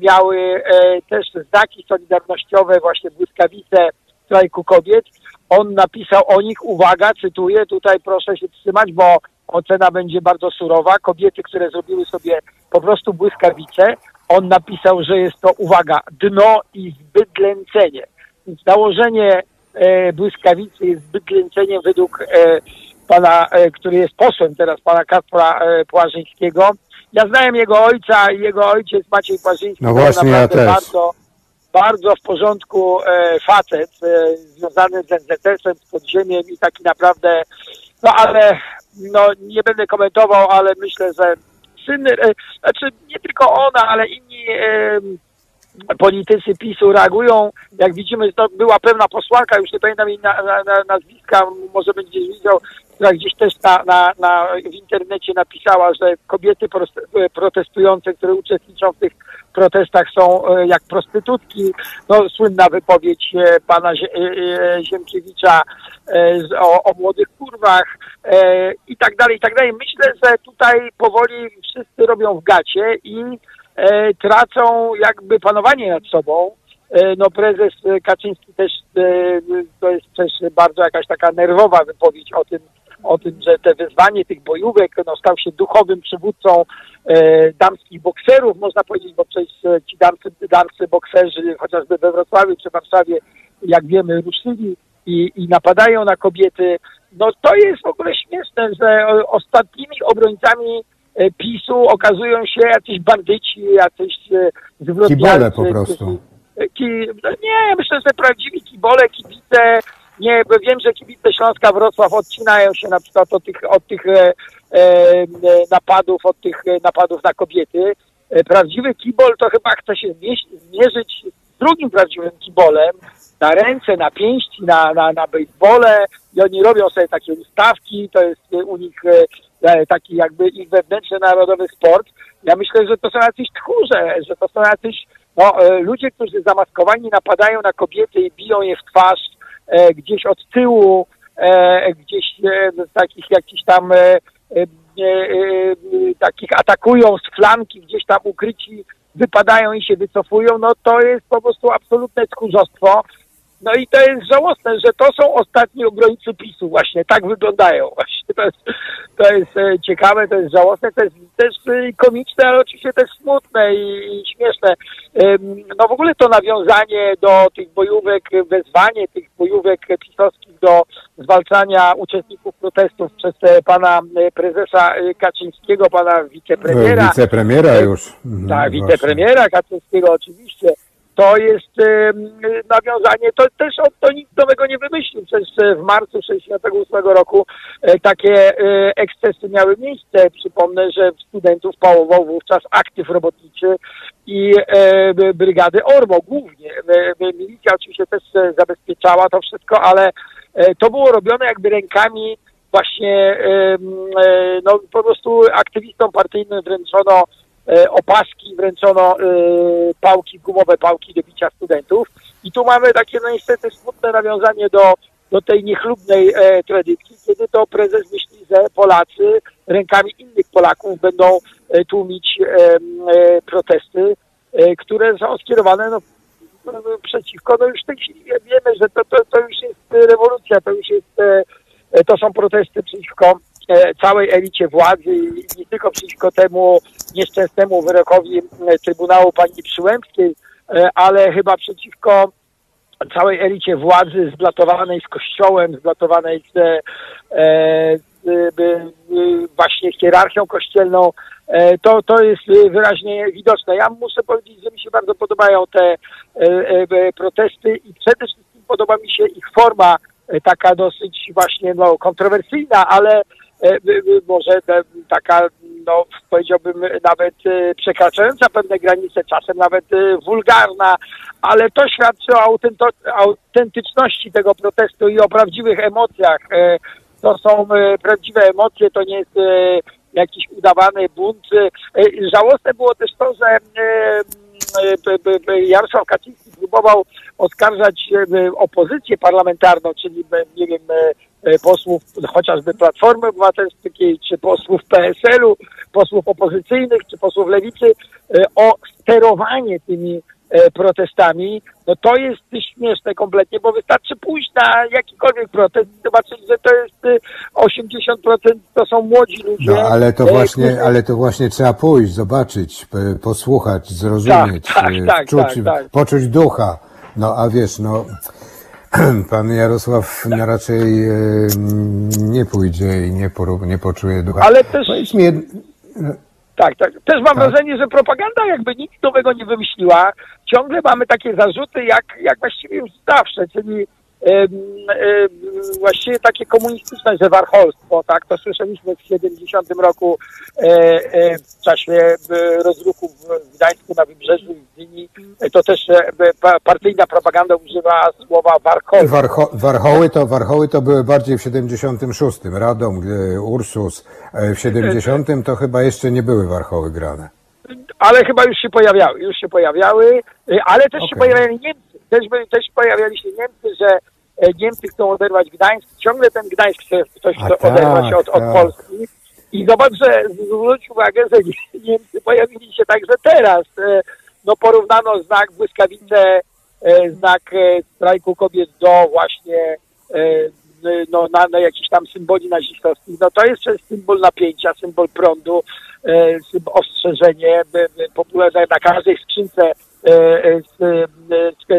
miały e, też znaki solidarnościowe, właśnie błyskawice strajku kobiet. On napisał o nich, uwaga, cytuję, tutaj proszę się wstrzymać, bo ocena będzie bardzo surowa. Kobiety, które zrobiły sobie po prostu błyskawice, on napisał, że jest to, uwaga, dno i zbydlęcenie. Więc nałożenie e, błyskawicy jest zbydlęceniem według e, pana, e, który jest posłem teraz, pana Kacpra e, Płażyńskiego. Ja znałem jego ojca i jego ojciec Maciej Płażyński. No właśnie, ja też. Bardzo, bardzo w porządku e, facet, e, związany z NZS-em, z podziemiem i taki naprawdę, no ale no nie będę komentował, ale myślę, że syn, e, znaczy nie tylko ona, ale inni e, politycy PiSu reagują, jak widzimy, była pewna posłanka, już nie pamiętam jej na, na, na, nazwiska, może będziesz widział, która gdzieś też na, na, na, w internecie napisała, że kobiety protestujące, które uczestniczą w tych protestach są e, jak prostytutki. No, słynna wypowiedź e, pana e, Ziemkiewicza o, o młodych kurwach i tak dalej, i tak dalej. Myślę, że tutaj powoli wszyscy robią w gacie i tracą jakby panowanie nad sobą. E, no prezes e, Kaczyński też, e, to jest też bardzo jakaś taka nerwowa wypowiedź o tym, o tym, że te wyzwanie tych bojówek, no stał się duchowym przywódcą e, damskich bokserów, można powiedzieć, bo przecież e, ci damscy, damscy bokserzy, chociażby we Wrocławiu czy Warszawie, jak wiemy, ruszyli i, i napadają na kobiety. No to jest w ogóle śmieszne, że ostatnimi obrońcami e, PiSu okazują się jacyś bandyci, jacyś e, zwyrodnialcy. Kibole po prostu. którzy- Ki, no nie, myślę, że prawdziwi kibole, kibice, nie, bo wiem, że kibice Śląska Wrocław odcinają się na przykład od tych, od tych e, e, napadów, od tych e, napadów na kobiety. E, prawdziwy kibol to chyba chce się zmierzyć z drugim prawdziwym kibolem, na ręce, na pięści, na, na, na basebole i oni robią sobie takie ustawki, to jest e, u nich e, e, taki jakby ich wewnętrzny narodowy sport. Ja myślę, że to są jacyś tchórze, że to są jacyś no, e, ludzie, którzy zamaskowani napadają na kobiety i biją je w twarz e, gdzieś od tyłu, e, gdzieś e, z takich jakichś tam e, e, e, takich atakują z flanki, gdzieś tam ukryci wypadają i się wycofują, no to jest po prostu absolutne tchórzostwo. No i to jest żałosne, że to są ostatni obrońcy PiSu właśnie, tak wyglądają właśnie. To jest, to jest e, ciekawe, to jest żałosne, to jest też e, komiczne, ale oczywiście też smutne i, śmieszne. Em, No w ogóle to nawiązanie do tych bojówek, wezwanie tych bojówek pisowskich do zwalczania uczestników protestów przez e, pana e, prezesa e, Kaczyńskiego, pana wicepremiera. Wicepremiera już. Mhm, Tak, wicepremiera Kaczyńskiego oczywiście. To jest nawiązanie, to też on to nic nowego nie wymyślił. Przecież e, w marcu 68 roku e, takie e, ekscesy miały miejsce. Przypomnę, że studentów pałował wówczas aktyw robotniczy i brygady ORMO głównie. Milicja oczywiście też zabezpieczała to wszystko, ale to było robione jakby rękami właśnie no po prostu aktywistom partyjnym wręczono opaski, wręczono e, pałki, gumowe pałki do bicia studentów. I tu mamy takie no niestety smutne nawiązanie do, do tej niechlubnej e, tradycji, kiedy to prezes myśli, że Polacy rękami innych Polaków będą e, tłumić e, e, protesty, e, które są skierowane no, przeciwko, no już w tej chwili wie- wiemy, że to, to, to już jest e, rewolucja, to już jest, e, e, to są protesty przeciwko e, całej elicie władzy i nie tylko przeciwko temu nieszczęsnemu wyrokowi e, Trybunału pani Przyłębskiej, e, ale chyba przeciwko całej elicie władzy zblatowanej z kościołem, zblatowanej z, e, e, z, e, właśnie hierarchią kościelną, e, to, to jest e, wyraźnie widoczne. Ja muszę powiedzieć, że mi się bardzo podobają te e, e, protesty i przede wszystkim podoba mi się ich forma e, taka dosyć właśnie no, kontrowersyjna, ale e, e, może e, taka no powiedziałbym nawet e, przekraczająca pewne granice, czasem nawet e, wulgarna, ale to świadczy o autentyczności tego protestu i o prawdziwych emocjach. E, To są e, prawdziwe emocje, to nie jest e, jakiś udawany bunt. E, Żałosne było też to, że e, e, Jarosław Kaczyński próbował oskarżać e, opozycję parlamentarną, czyli e, nie wiem, e, e, posłów chociażby Platformy Obywatelskiej, czy posłów PSL-u, posłów opozycyjnych, czy posłów Lewicy e, o sterowanie tymi e, protestami, no to jest śmieszne kompletnie, bo wystarczy pójść na jakikolwiek protest i zobaczyć, że to jest e, 80% to są młodzi ludzie. No, ale to e, właśnie, ale to właśnie trzeba pójść, zobaczyć, posłuchać, zrozumieć, Tak, tak, e, tak, wczuć, tak, tak. poczuć ducha. No a wiesz, no pan Jarosław no, raczej e, nie pójdzie i nie, poró- nie poczuje ducha. Ale też- Powiedz mi, jed- Tak, tak. Też mam Tak. wrażenie, że propaganda jakby nic nowego nie wymyśliła. Ciągle mamy takie zarzuty, jak, jak właściwie już zawsze, czyli właściwie takie komunistyczne, że warcholstwo, tak? To słyszeliśmy w 70 roku e, e, w czasie e, rozruchów w Gdańsku na Wybrzeżu To też e, pa- partyjna propaganda używa słowa warcholstwo. Warcho, warchoły, to, warchoły to były bardziej w 76. Radom, e, Ursus. E, W 70. to chyba jeszcze nie były warchoły grane. ale chyba już się pojawiały, już się pojawiały, ale też się Okej. pojawiali Niemcy, też, też pojawiali się Niemcy, że e, Niemcy chcą oderwać Gdańsk, ciągle ten Gdańsk chce ktoś chce tak, oderwać od, od tak. Polski i zobacz, że zwróć uwagę, że Niemcy pojawili się także teraz, E, no porównano znak błyskawice, e, znak e, strajku kobiet do właśnie e, no, na, na jakichś tam symboli nazistowskich, no to jest symbol napięcia, symbol prądu, ostrzeżenie, by- by na każdej skrzynce z, e, z,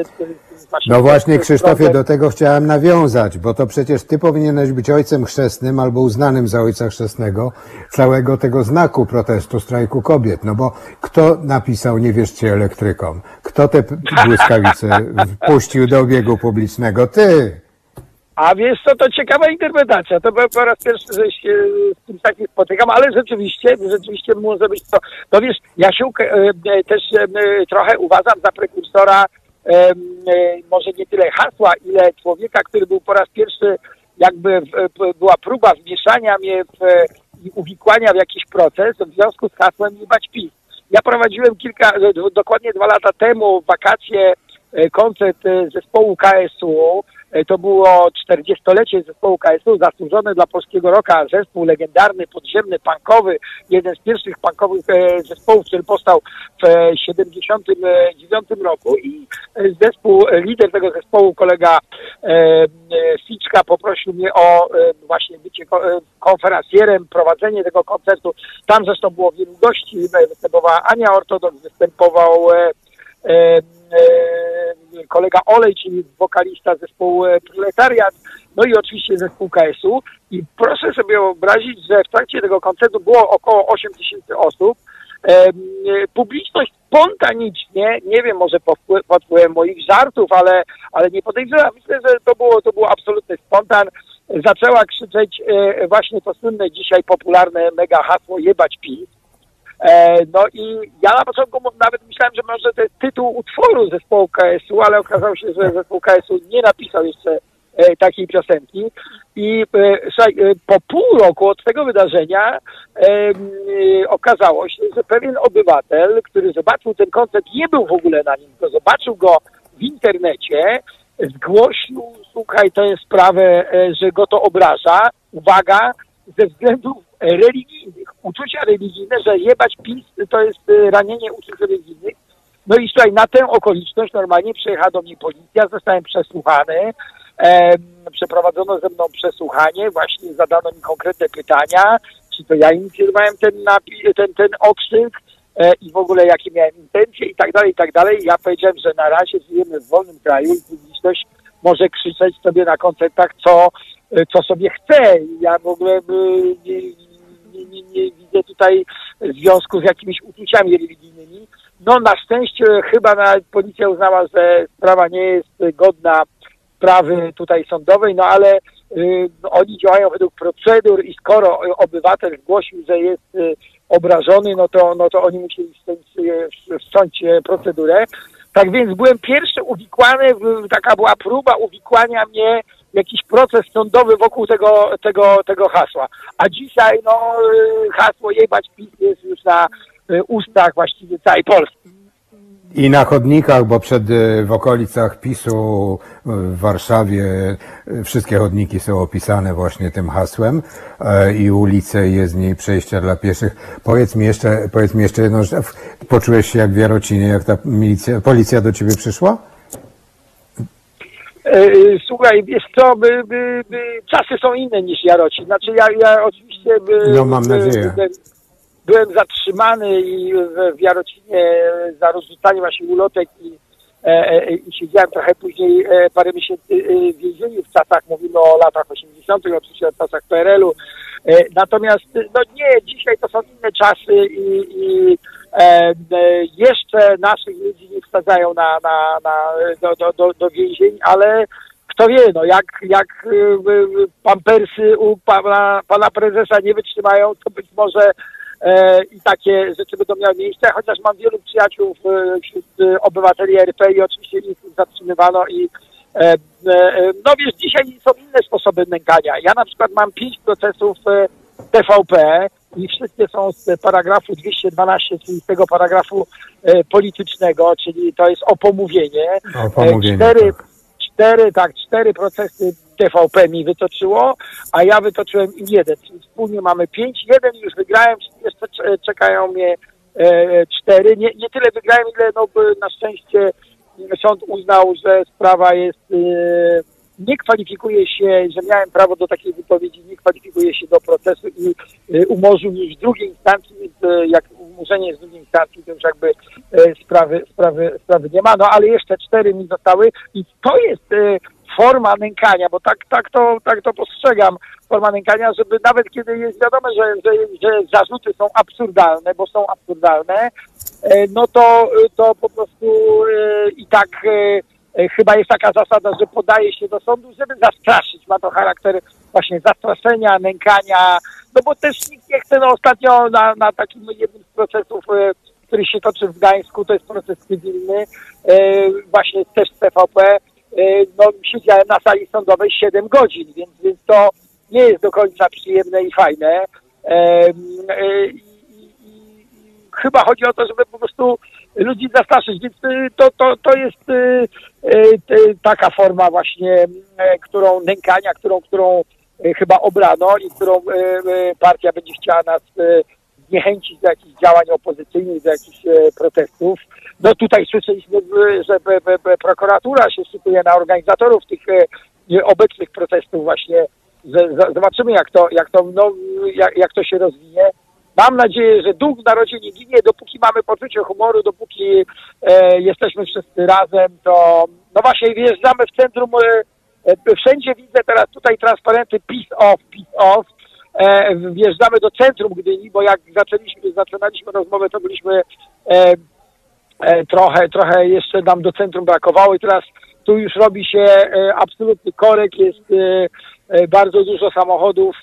z, z No właśnie, Krzysztofie, do tego chciałem nawiązać, bo to przecież ty powinieneś być ojcem chrzestnym albo uznanym za ojca chrzestnego całego tego znaku protestu strajku kobiet. No bo kto napisał nie wierzcie elektrykom? Kto te błyskawice puścił do obiegu publicznego? Ty! A wiesz co, to ciekawa interpretacja. To po raz pierwszy, że się z tym takim spotykam, ale rzeczywiście, rzeczywiście może być to. No wiesz, Jasiłkę e, e, też e, trochę uważam za prekursora może nie tyle hasła, ile człowieka, który był po raz pierwszy jakby była próba wmieszania mnie w, i uwikłania w jakiś proces w związku z hasłem nie bać. Ja prowadziłem kilka, dokładnie dwa lata temu w wakacje koncert zespołu KSU. E, To było 40-lecie zespołu KSU, zasłużony dla polskiego roka zespół legendarny, podziemny, punkowy, jeden z pierwszych punkowych e, zespołów, który powstał w e, 79 roku i e, zespół, e, lider tego zespołu, kolega e, e, Ficzka poprosił mnie o e, właśnie bycie ko- e, konferencjerem, prowadzenie tego koncertu. Tam zresztą było wielu gości, e, występowała Ania Ortodoks, występował e, e, e, kolega Olej, czyli wokalista zespołu e, Proletariat, no i oczywiście zespół KSU. I proszę sobie wyobrazić, że w trakcie tego koncertu było około 8 tysięcy osób. E, e, publiczność spontanicznie, nie wiem, może pod wpły- pod wpływem moich żartów, ale, ale nie podejrzewam, myślę, że to było, to było absolutny spontan, zaczęła krzyczeć e, właśnie to słynne dzisiaj popularne mega hasło jebać PiS. E, no i ja na początku nawet myślałem, że może to jest tytuł utworu zespołu KSU, ale okazało się, że zespół KSU nie napisał jeszcze e, takiej piosenki. I e, słuchaj, po pół roku od tego wydarzenia okazało się, że pewien obywatel, który zobaczył ten koncert, nie był w ogóle na nim, tylko zobaczył go w internecie, zgłosił, słuchaj, tę sprawę, że go to obraża. Uwaga, ze względów religijnych, uczucia religijne, że jebać PiS to jest e, ranienie uczuć religijnych. No i słuchaj, na tę okoliczność normalnie przyjechała do mnie policja, zostałem przesłuchany, em, przeprowadzono ze mną przesłuchanie, właśnie zadano mi konkretne pytania, czy to ja inicjowałem ten, napi- ten, ten okrzyk e, i w ogóle jakie miałem intencje i tak dalej, i tak dalej. Ja powiedziałem, że na razie żyjemy w wolnym kraju i publiczność może krzyczeć sobie na koncertach, co, e, co sobie chce. Ja w ogóle e, nie, nie, nie, nie widzę tutaj związku z jakimiś uczuciami religijnymi. No na szczęście chyba nawet policja uznała, że sprawa nie jest godna sprawy tutaj sądowej, no ale y, oni działają według procedur i skoro obywatel zgłosił, że jest y, obrażony, no to, no to oni musieli wszcząć, y, procedurę. Tak więc byłem pierwszy uwikłany, taka była próba uwikłania mnie jakiś proces sądowy wokół tego, tego, tego hasła. A dzisiaj no, y, hasło jebać PiS jest już na y, ustach właściwie całej Polski. I na chodnikach, bo przed, y, w okolicach PiSu w Warszawie wszystkie chodniki są opisane właśnie tym hasłem i ulice i jest w niej przejścia dla pieszych. Powiedz mi jeszcze, powiedz mi jeszcze jedną rzecz. Poczułeś się jak w Jarocinie, jak ta milicja, policja do ciebie przyszła? E, Słuchaj, wiesz co, by, by, by, czasy są inne niż Jarocin. Znaczy ja, ja oczywiście by, No, mam by, nadzieję. Byłem, byłem zatrzymany i w, w Jarocinie za rozrzucanie właśnie ulotek i, e, e, i siedziałem trochę później e, parę miesięcy e, w więzieniu w czasach, mówimy o latach 80., oczywiście o czasach PRL-u. E, natomiast no nie, dzisiaj to są inne czasy i, i e, e, jeszcze naszych ludzi nie wsadzają na, na, na, do, do, do, do więzień, ale kto wie, no jak, jak y, y, pampersy u pana, pana prezesa nie wytrzymają, to być może e, i takie rzeczy będą miały miejsce, chociaż mam wielu przyjaciół wśród y, obywateli RP i oczywiście ich zatrzymywano i e, e, no wiesz, dzisiaj są inne sposoby nękania. Ja na przykład mam pięć procesów e, TVP i wszystkie są z paragrafu 212, czyli z tego paragrafu e, politycznego, czyli to jest o pomówienie. O pomówienie, E, Cztery, tak. cztery, tak, cztery procesy TVP mi wytoczyło, a ja wytoczyłem im jeden, czyli wspólnie mamy pięć. Jeden już wygrałem, jeszcze cze- czekają mnie e, cztery. Nie, nie tyle wygrałem, ile no, na szczęście sąd uznał, że sprawa jest, e, nie kwalifikuje się, że miałem prawo do takiej wypowiedzi, nie kwalifikuje się do procesu i e, umorzył już w drugiej instancji, e, jak umorzenie jest w drugiej instancji, to już jakby e, sprawy, sprawy, sprawy nie ma, no ale jeszcze cztery mi zostały i to jest forma nękania, bo tak, tak, to, tak to postrzegam, forma nękania, żeby nawet kiedy jest wiadome, że, że, że zarzuty są absurdalne, bo są absurdalne, no to, to po prostu i tak chyba jest taka zasada, że podaje się do sądu, żeby zastraszyć. Ma to charakter właśnie zastraszenia, nękania, no bo też nikt nie chce, no ostatnio na, na takim jednym z procesów, e, który się toczy w Gdańsku, to jest proces cywilny, e, właśnie też z e, no siedziałem na sali sądowej 7 godzin, więc, więc to nie jest do końca przyjemne i fajne. E, e, chyba chodzi o to, żeby po prostu ludzi zastraszyć, więc y, to, to, to jest y, y, taka forma właśnie, którą nękania, którą, którą chyba obrano i którą partia będzie chciała nas zniechęcić do jakichś działań opozycyjnych, do jakichś protestów. No tutaj słyszeliśmy, że prokuratura się szykuje na organizatorów tych obecnych protestów właśnie. Zobaczymy jak to, jak to, no, jak, jak to się rozwinie. Mam nadzieję, że duch w narodzie nie ginie, dopóki mamy poczucie humoru, dopóki e, jesteśmy wszyscy razem, to no właśnie wjeżdżamy w centrum, e, e, wszędzie widzę teraz tutaj transparenty peace off, peace off, e, wjeżdżamy do centrum Gdyni, bo jak zaczęliśmy, zaczynaliśmy rozmowę, to byliśmy e, e, trochę, trochę jeszcze nam do centrum brakowało i teraz tu już robi się e, absolutny korek, jest e, e, bardzo dużo samochodów,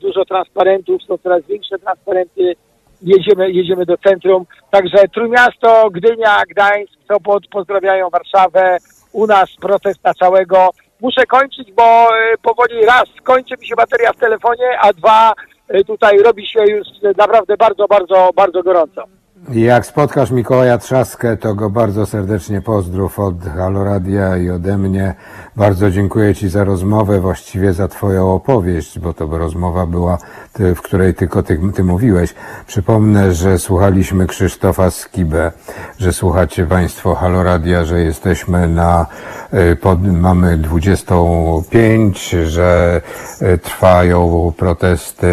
dużo transparentów, są coraz większe transparenty, jedziemy, jedziemy do centrum. Także Trójmiasto, Gdynia, Gdańsk, Sopot pozdrawiają Warszawę, u nas protest na całego. Muszę kończyć, bo powoli raz kończy mi się bateria w telefonie, a dwa tutaj robi się już naprawdę bardzo, bardzo, bardzo gorąco. Jak spotkasz Mikołaja Trzaskę, to go bardzo serdecznie pozdrów od Haloradia i ode mnie. Bardzo dziękuję Ci za rozmowę, właściwie za Twoją opowieść, bo to rozmowa była, w której tylko ty, ty mówiłeś. Przypomnę, że słuchaliśmy Krzysztofa Skibę, że słuchacie Państwo Haloradia, że jesteśmy na, y, pod, mamy 25, że y, trwają protesty,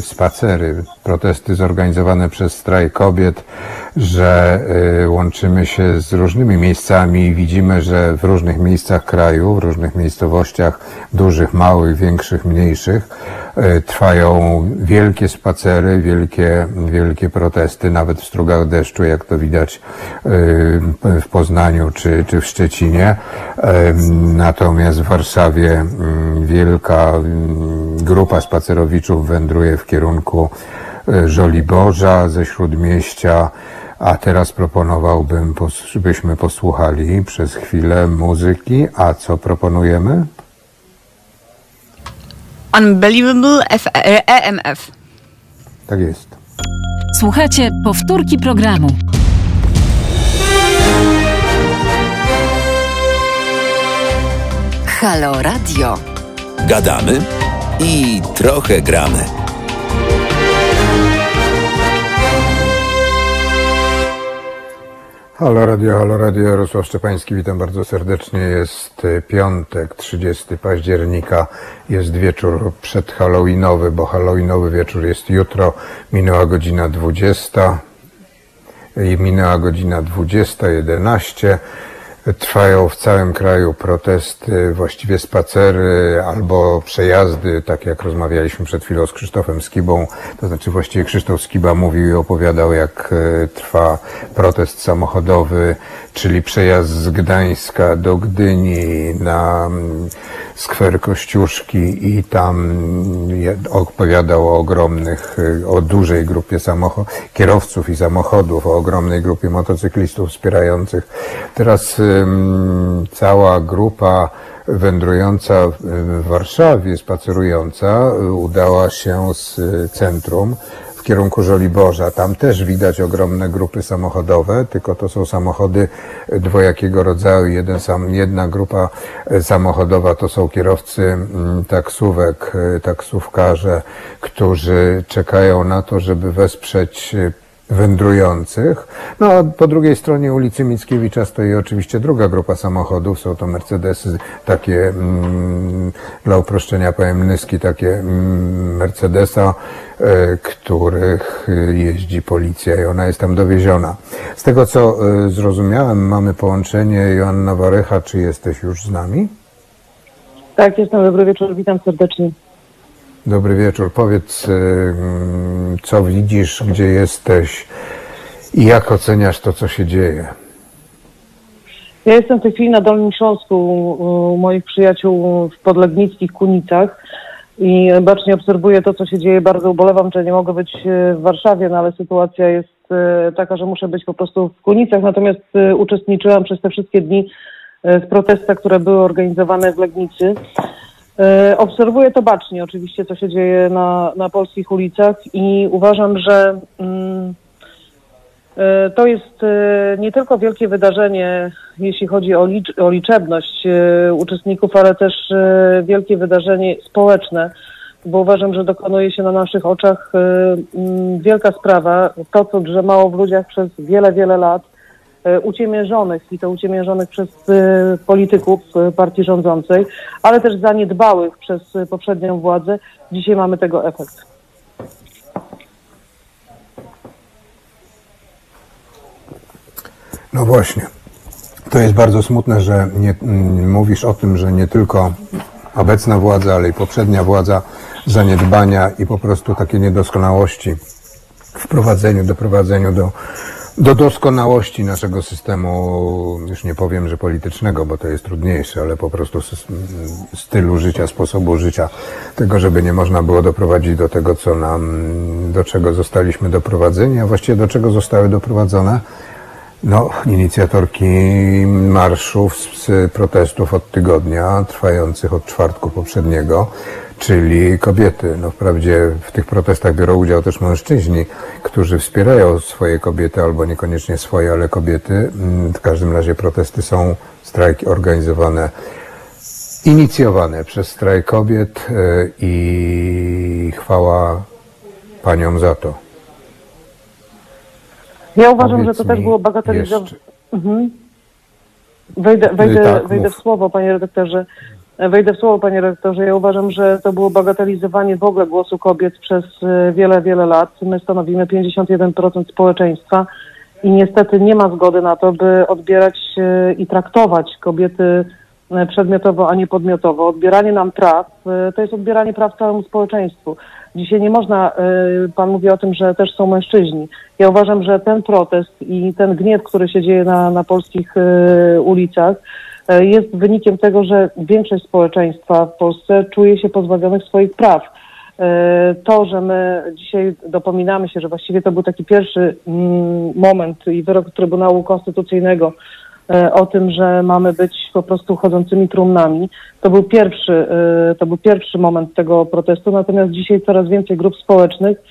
spacery, protesty zorganizowane przez strajk kobiet że y, łączymy się z różnymi miejscami i widzimy, że w różnych miejscach kraju, w różnych miejscowościach, dużych, małych, większych, mniejszych, y, trwają wielkie spacery, wielkie, wielkie protesty, nawet w strugach deszczu, jak to widać y, w Poznaniu czy, czy w Szczecinie. Natomiast w Warszawie mm, wielka mm, grupa spacerowiczów wędruje w kierunku Żoliborza ze Śródmieścia, a teraz proponowałbym, byśmy posłuchali przez chwilę muzyki. A co proponujemy? Unbelievable F e EMF. Tak jest. Słuchacie powtórki programu. Halo Radio. Gadamy i trochę gramy. Halo Radio, Halo Radio, Jarosław Szczepański, witam bardzo serdecznie. Jest e, piątek, 30 października, jest wieczór przedhalloweenowy, bo halloweenowy wieczór jest jutro, minęła godzina 20 i minęła godzina 20.11. Trwają w całym kraju protesty, właściwie spacery albo przejazdy, tak jak rozmawialiśmy przed chwilą z Krzysztofem Skibą. To znaczy właściwie Krzysztof Skiba mówił i opowiadał, jak e, trwa protest samochodowy, czyli przejazd z Gdańska do Gdyni na mm, skwer Kościuszki i tam je- opowiadał o ogromnych, y, o dużej grupie samocho- kierowców i samochodów, o ogromnej grupie motocyklistów wspierających. Teraz ym, cała grupa wędrująca w- Warszawie, spacerująca, y, udała się z y, centrum w kierunku Żoliborza. Tam też widać ogromne grupy samochodowe, tylko to są samochody dwojakiego rodzaju. Jeden sam, jedna grupa samochodowa to są kierowcy mm, taksówek, e, taksówkarze, którzy czekają na to, żeby wesprzeć e, wędrujących. No a po drugiej stronie ulicy Mickiewicza stoi oczywiście druga grupa samochodów. Są to Mercedesy, takie mm, dla uproszczenia powiem nyski, takie mm, Mercedesa, e, których jeździ policja i ona jest tam dowieziona. Z tego co e, zrozumiałem, mamy połączenie Joanna Warecha. Czy jesteś już z nami? Tak, jestem. Dobry wieczór, witam serdecznie. Dobry wieczór. Powiedz, y, mm, co widzisz, gdzie jesteś i jak oceniasz to, co się dzieje? Ja jestem w tej chwili na Dolnym Śląsku u moich przyjaciół w podlegnickich Kunicach i bacznie obserwuję to, co się dzieje. Bardzo ubolewam, że nie mogę być e, w Warszawie, no ale sytuacja jest e, taka, że muszę być po prostu w Kunicach. Natomiast uczestniczyłam przez te wszystkie dni w protestach, które były organizowane w Legnicy. E, Obserwuję to bacznie, oczywiście, co się dzieje na, na polskich ulicach i uważam, że mm, e, to jest e, nie tylko wielkie wydarzenie, jeśli chodzi o, licz, o liczebność uczestników, ale też wielkie wydarzenie społeczne, bo uważam, że dokonuje się na naszych oczach mm, wielka sprawa. To, co drzemało w ludziach przez wiele, wiele lat, e, uciemiężonych i to uciemiężonych przez e, polityków e, partii rządzącej, ale też zaniedbałych przez poprzednią władzę. Dzisiaj mamy tego efekt. No właśnie. To jest bardzo smutne, że nie, mm, mówisz o tym, że nie tylko obecna władza, ale i poprzednia władza zaniedbania i po prostu takie niedoskonałości w prowadzeniu, doprowadzeniu do, do doskonałości naszego systemu, już nie powiem, że politycznego, bo to jest trudniejsze, ale po prostu stylu życia, sposobu życia, tego, żeby nie można było doprowadzić do tego, co nam, do czego zostaliśmy doprowadzeni, a właściwie do czego zostały doprowadzone no, inicjatorki marszów z protestów od tygodnia, trwających od czwartku poprzedniego, czyli kobiety. No, wprawdzie w tych protestach biorą udział też mężczyźni, którzy wspierają swoje kobiety, albo niekoniecznie swoje, ale kobiety. Mm, W każdym razie protesty są, strajki organizowane, inicjowane przez strajk kobiet e, i chwała paniom za to. Ja uważam, Powiedz że to też mi było bagatelizowane. jeszcze- Mhm. Wejdę, wejdę, tak, wejdę w słowo, panie redaktorze. wejdę w słowo, panie rektorze. Ja uważam, że to było bagatelizowanie w ogóle głosu kobiet przez e, wiele, wiele lat. My stanowimy 51% społeczeństwa i niestety nie ma zgody na to, by odbierać e, i traktować kobiety e, przedmiotowo, a nie podmiotowo. Odbieranie nam praw e, to jest odbieranie praw całemu społeczeństwu. Dzisiaj nie można, e, pan mówi o tym, że też są mężczyźni. Ja uważam, że ten protest i ten gniew, który się dzieje na, na polskich e, ulicach, e, jest wynikiem tego, że większość społeczeństwa w Polsce czuje się pozbawionych swoich praw. To, że my dzisiaj dopominamy się, że właściwie to był taki pierwszy mm, moment i wyrok Trybunału Konstytucyjnego o tym, że mamy być po prostu chodzącymi trumnami. To był pierwszy, e, to był pierwszy moment tego protestu, natomiast dzisiaj coraz więcej grup społecznych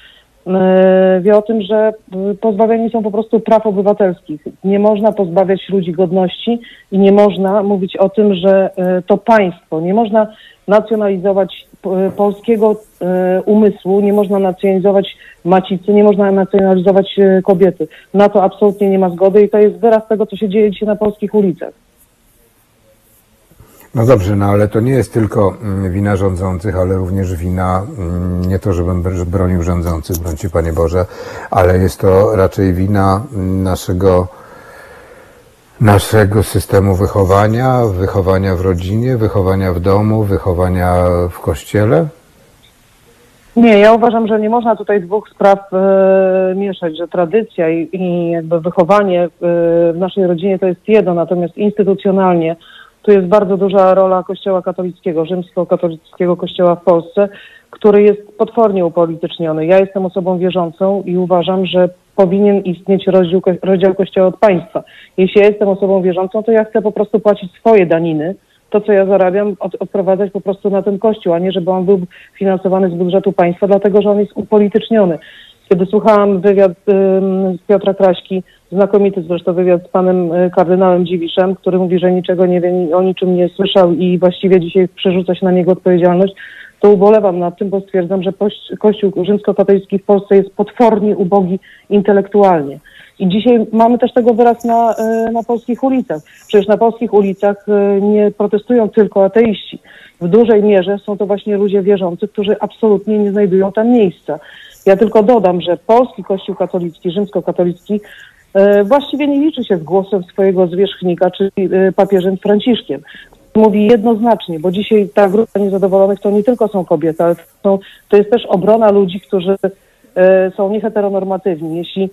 e, wie o tym, że e, pozbawieni są po prostu praw obywatelskich. Nie można pozbawiać ludzi godności i nie można mówić o tym, że e, to państwo, nie można nacjonalizować e, polskiego e, umysłu, nie można nacjonalizować macicy, nie można nacjonalizować e, kobiety. Na to absolutnie nie ma zgody i to jest wyraz tego, co się dzieje dzisiaj na polskich ulicach. No dobrze, no ale to nie jest tylko mm, wina rządzących, ale również wina, mm, nie to, żebym br- bronił rządzących, brońcie Panie Boże, ale jest to raczej wina mm, naszego, naszego systemu wychowania, wychowania w rodzinie, wychowania w domu, wychowania w kościele. Nie, ja uważam, że nie można tutaj dwóch spraw e, mieszać, że tradycja i, i jakby wychowanie e, w naszej rodzinie to jest jedno, natomiast instytucjonalnie tu jest bardzo duża rola Kościoła katolickiego, rzymskokatolickiego Kościoła w Polsce, który jest potwornie upolityczniony. Ja jestem osobą wierzącą i uważam, że powinien istnieć rozdział, rozdział Kościoła od państwa. Jeśli ja jestem osobą wierzącą, to ja chcę po prostu płacić swoje daniny, to, co ja zarabiam, od, odprowadzać po prostu na ten kościół, a nie żeby on był finansowany z budżetu państwa, dlatego że on jest upolityczniony. Kiedy słuchałam wywiad ym, Piotra Kraśki, znakomity zresztą wywiad z panem y, kardynałem Dziwiszem, który mówi, że niczego nie wie, o niczym nie słyszał i właściwie dzisiaj przerzuca się na niego odpowiedzialność, to ubolewam nad tym, bo stwierdzam, że Kościół rzymskokatolicki w Polsce jest potwornie ubogi intelektualnie. I dzisiaj mamy też tego wyraz na, e, na polskich ulicach. Przecież na polskich ulicach e, nie protestują tylko ateiści. W dużej mierze są to właśnie ludzie wierzący, którzy absolutnie nie znajdują tam miejsca. Ja tylko dodam, że polski Kościół katolicki, rzymskokatolicki e, właściwie nie liczy się z głosem swojego zwierzchnika, czyli papieżem Franciszkiem. Mówi jednoznacznie, bo dzisiaj ta grupa niezadowolonych to nie tylko są kobiety, ale to, są, to jest też obrona ludzi, którzy e, są nieheteronormatywni. Jeśli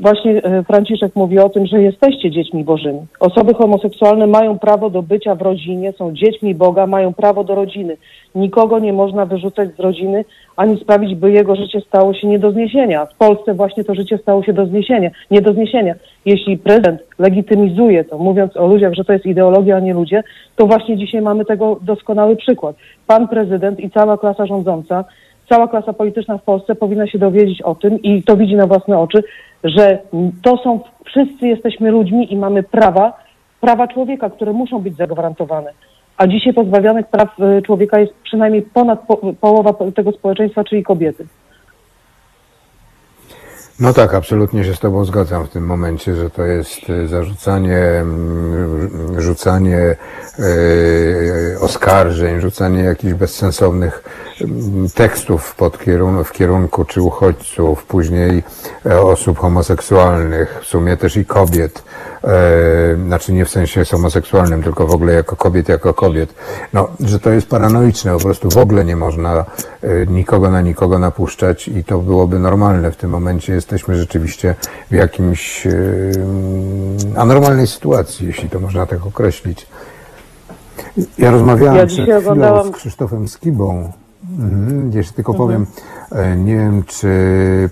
właśnie e, Franciszek mówi o tym, że jesteście dziećmi bożymi. Osoby homoseksualne mają prawo do bycia w rodzinie, są dziećmi Boga, mają prawo do rodziny. Nikogo nie można wyrzucać z rodziny, ani sprawić, by jego życie stało się nie do zniesienia. W Polsce właśnie to życie stało się do zniesienia, nie do zniesienia. Jeśli prezydent legitymizuje to, mówiąc o ludziach, że to jest ideologia, a nie ludzie, to właśnie dzisiaj mamy tego doskonały przykład. Pan prezydent i cała klasa rządząca cała klasa polityczna w Polsce powinna się dowiedzieć o tym i to widzi na własne oczy, że to są, wszyscy jesteśmy ludźmi i mamy prawa, prawa człowieka, które muszą być zagwarantowane. A dzisiaj pozbawionych praw y, człowieka jest przynajmniej ponad po, połowa tego społeczeństwa, czyli kobiety. No tak, absolutnie się z Tobą zgadzam w tym momencie, że to jest e, zarzucanie, mm, rzucanie e, oskarżeń, rzucanie jakichś bezsensownych mm, tekstów pod kierun- w kierunku czy uchodźców, później e, osób homoseksualnych, w sumie też i kobiet, e, znaczy nie w sensie homoseksualnym, tylko w ogóle jako kobiet, jako kobiet. No, że to jest paranoiczne, po prostu w ogóle nie można e, nikogo na nikogo napuszczać i to byłoby normalne w tym momencie. Jesteśmy rzeczywiście w jakimś anormalnej sytuacji, jeśli to można tak określić. Ja rozmawiałem Ja przed oglądałam- z Krzysztofem Skibą. Mhm. Jeszcze tylko powiem, e, nie wiem, czy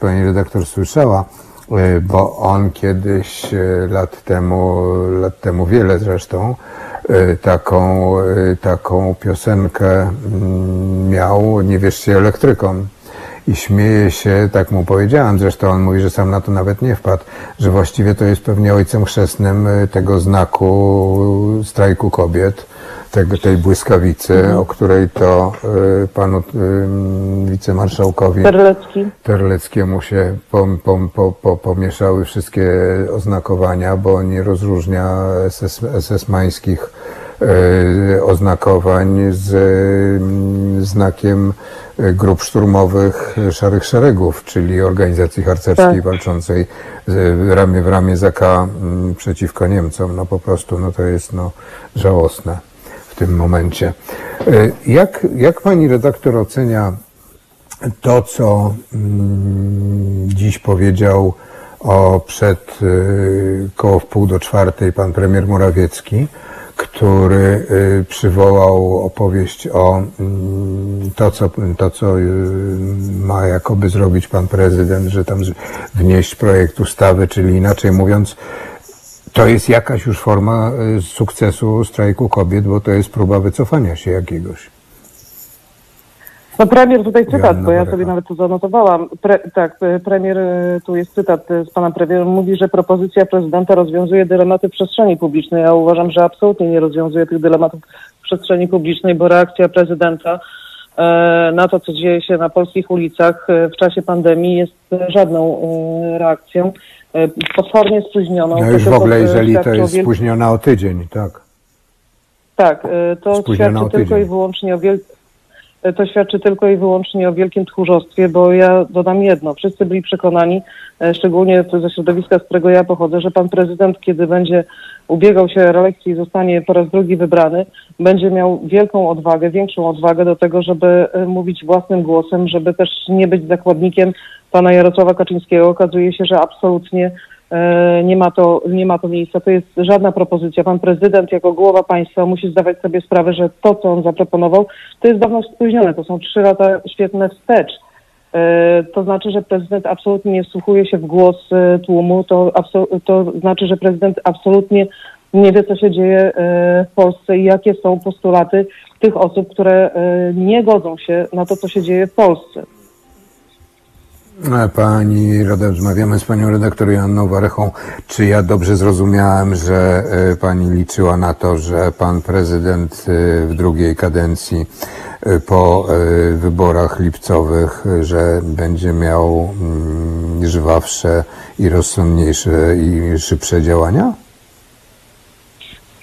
pani redaktor słyszała, e, bo on kiedyś e, lat temu, lat temu wiele zresztą, taką, taką piosenkę mm, miał, nie wiesz się elektryką. I śmieje się, tak mu powiedziałem, zresztą on mówi, że sam na to nawet nie wpadł, że właściwie to jest pewnie ojcem chrzestnym e, tego znaku strajku kobiet, tego, tej błyskawicy, o której to e, panu e, wicemarszałkowi Terlecki. Terleckiemu się pom, pom, po, po, pomieszały wszystkie oznakowania, bo nie rozróżnia SS, SS-mańskich e, oznakowań z mm, znakiem grup szturmowych Szarych Szeregów, czyli organizacji harcerskiej Tak. walczącej z- ramię w ramię z AK mm, przeciwko Niemcom. No po prostu no to jest no, żałosne w tym momencie. E, Jak, jak pani redaktor ocenia to, co mm, dziś powiedział o przed y, koło w pół do czwartej pan premier Morawiecki, który y, przywołał opowieść o mm, to, co, to, co y, ma jakoby zrobić pan prezydent, że tam wnieść projekt ustawy, czyli inaczej mówiąc, to jest jakaś już forma y, sukcesu strajku kobiet, bo to jest próba wycofania się jakiegoś. No premier tutaj cytat, bo ja sobie nawet to zanotowałam. Pre, tak, e, premier, e, tu jest cytat e, z pana premiera, mówi, że propozycja prezydenta rozwiązuje dylematy przestrzeni publicznej. Ja uważam, że absolutnie nie rozwiązuje tych dylematów w przestrzeni publicznej, bo reakcja prezydenta na to, co dzieje się na polskich ulicach w czasie pandemii jest żadną reakcją. Potwornie spóźnioną. No już w ogóle, jeżeli to jest wielkim- spóźniona o tydzień, tak. tak, to świadczy tylko i wyłącznie o wiel... e, to świadczy tylko i wyłącznie o wielkim tchórzostwie, bo ja dodam jedno. Wszyscy byli przekonani, e, szczególnie ze środowiska, z którego ja pochodzę, że pan prezydent, kiedy będzie ubiegał się o reelekcję i zostanie po raz drugi wybrany, będzie miał wielką odwagę, większą odwagę do tego, żeby e, mówić własnym głosem, żeby też nie być zakładnikiem pana Jarosława Kaczyńskiego. Okazuje się, że absolutnie nie ma, to, nie ma to miejsca. To jest żadna propozycja. Pan prezydent jako głowa państwa musi zdawać sobie sprawę, że to, co on zaproponował, to jest dawno spóźnione. To są trzy lata świetne wstecz. E, To znaczy, że prezydent absolutnie nie wsłuchuje się w głos e, tłumu. To, to znaczy, że prezydent absolutnie nie wie, co się dzieje e, w Polsce i jakie są postulaty tych osób, które e, nie godzą się na to, co się dzieje w Polsce. E, Pani, rozmawiamy z panią redaktor Joanną Warechą. Czy ja dobrze zrozumiałem, że e, pani liczyła na to, że pan prezydent e, w drugiej kadencji e, po wyborach lipcowych, że będzie miał mm, żwawsze i rozsądniejsze i szybsze działania?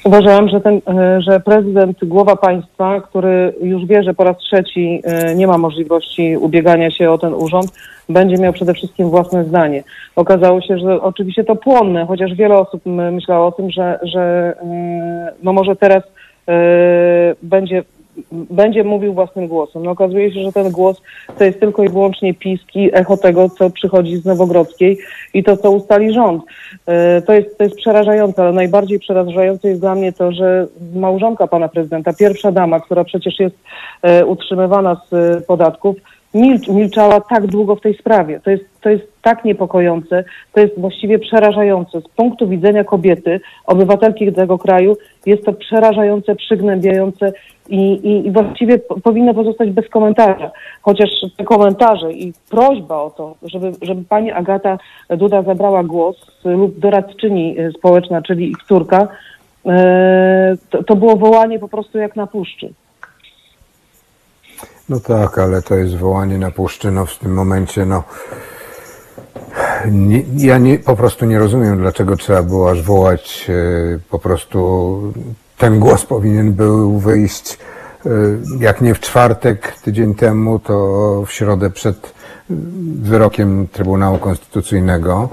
Uważałam, że, ten, e, że prezydent, głowa państwa, który już wie, że po raz trzeci e, nie ma możliwości ubiegania się o ten urząd, będzie miał przede wszystkim własne zdanie. Okazało się, że oczywiście to płonne, chociaż wiele osób myślało o tym, że, że e, no może teraz e, będzie będzie mówił własnym głosem. No okazuje się, że ten głos to jest tylko i wyłącznie pisk i echo tego, co przychodzi z Nowogrodzkiej i to, co ustali rząd. E, To jest, to jest przerażające, ale najbardziej przerażające jest dla mnie to, że małżonka pana prezydenta, pierwsza dama, która przecież jest e, utrzymywana z e, podatków, milcz, milczała tak długo w tej sprawie. To jest, to jest tak niepokojące, to jest właściwie przerażające. Z punktu widzenia kobiety, obywatelki tego kraju, jest to przerażające, przygnębiające i, i, i właściwie po- powinno pozostać bez komentarza. Chociaż te komentarze i prośba o to, żeby, żeby pani Agata Duda zabrała głos lub doradczyni y, społeczna, czyli ich córka, e, to, to było wołanie po prostu jak na puszczy. No tak, ale to jest wołanie na puszczy, no w tym momencie, no. Nie, ja nie, po prostu nie rozumiem, dlaczego trzeba było aż wołać, e, po prostu ten głos powinien był wyjść, e, jak nie w czwartek tydzień temu, to w środę przed wyrokiem Trybunału Konstytucyjnego,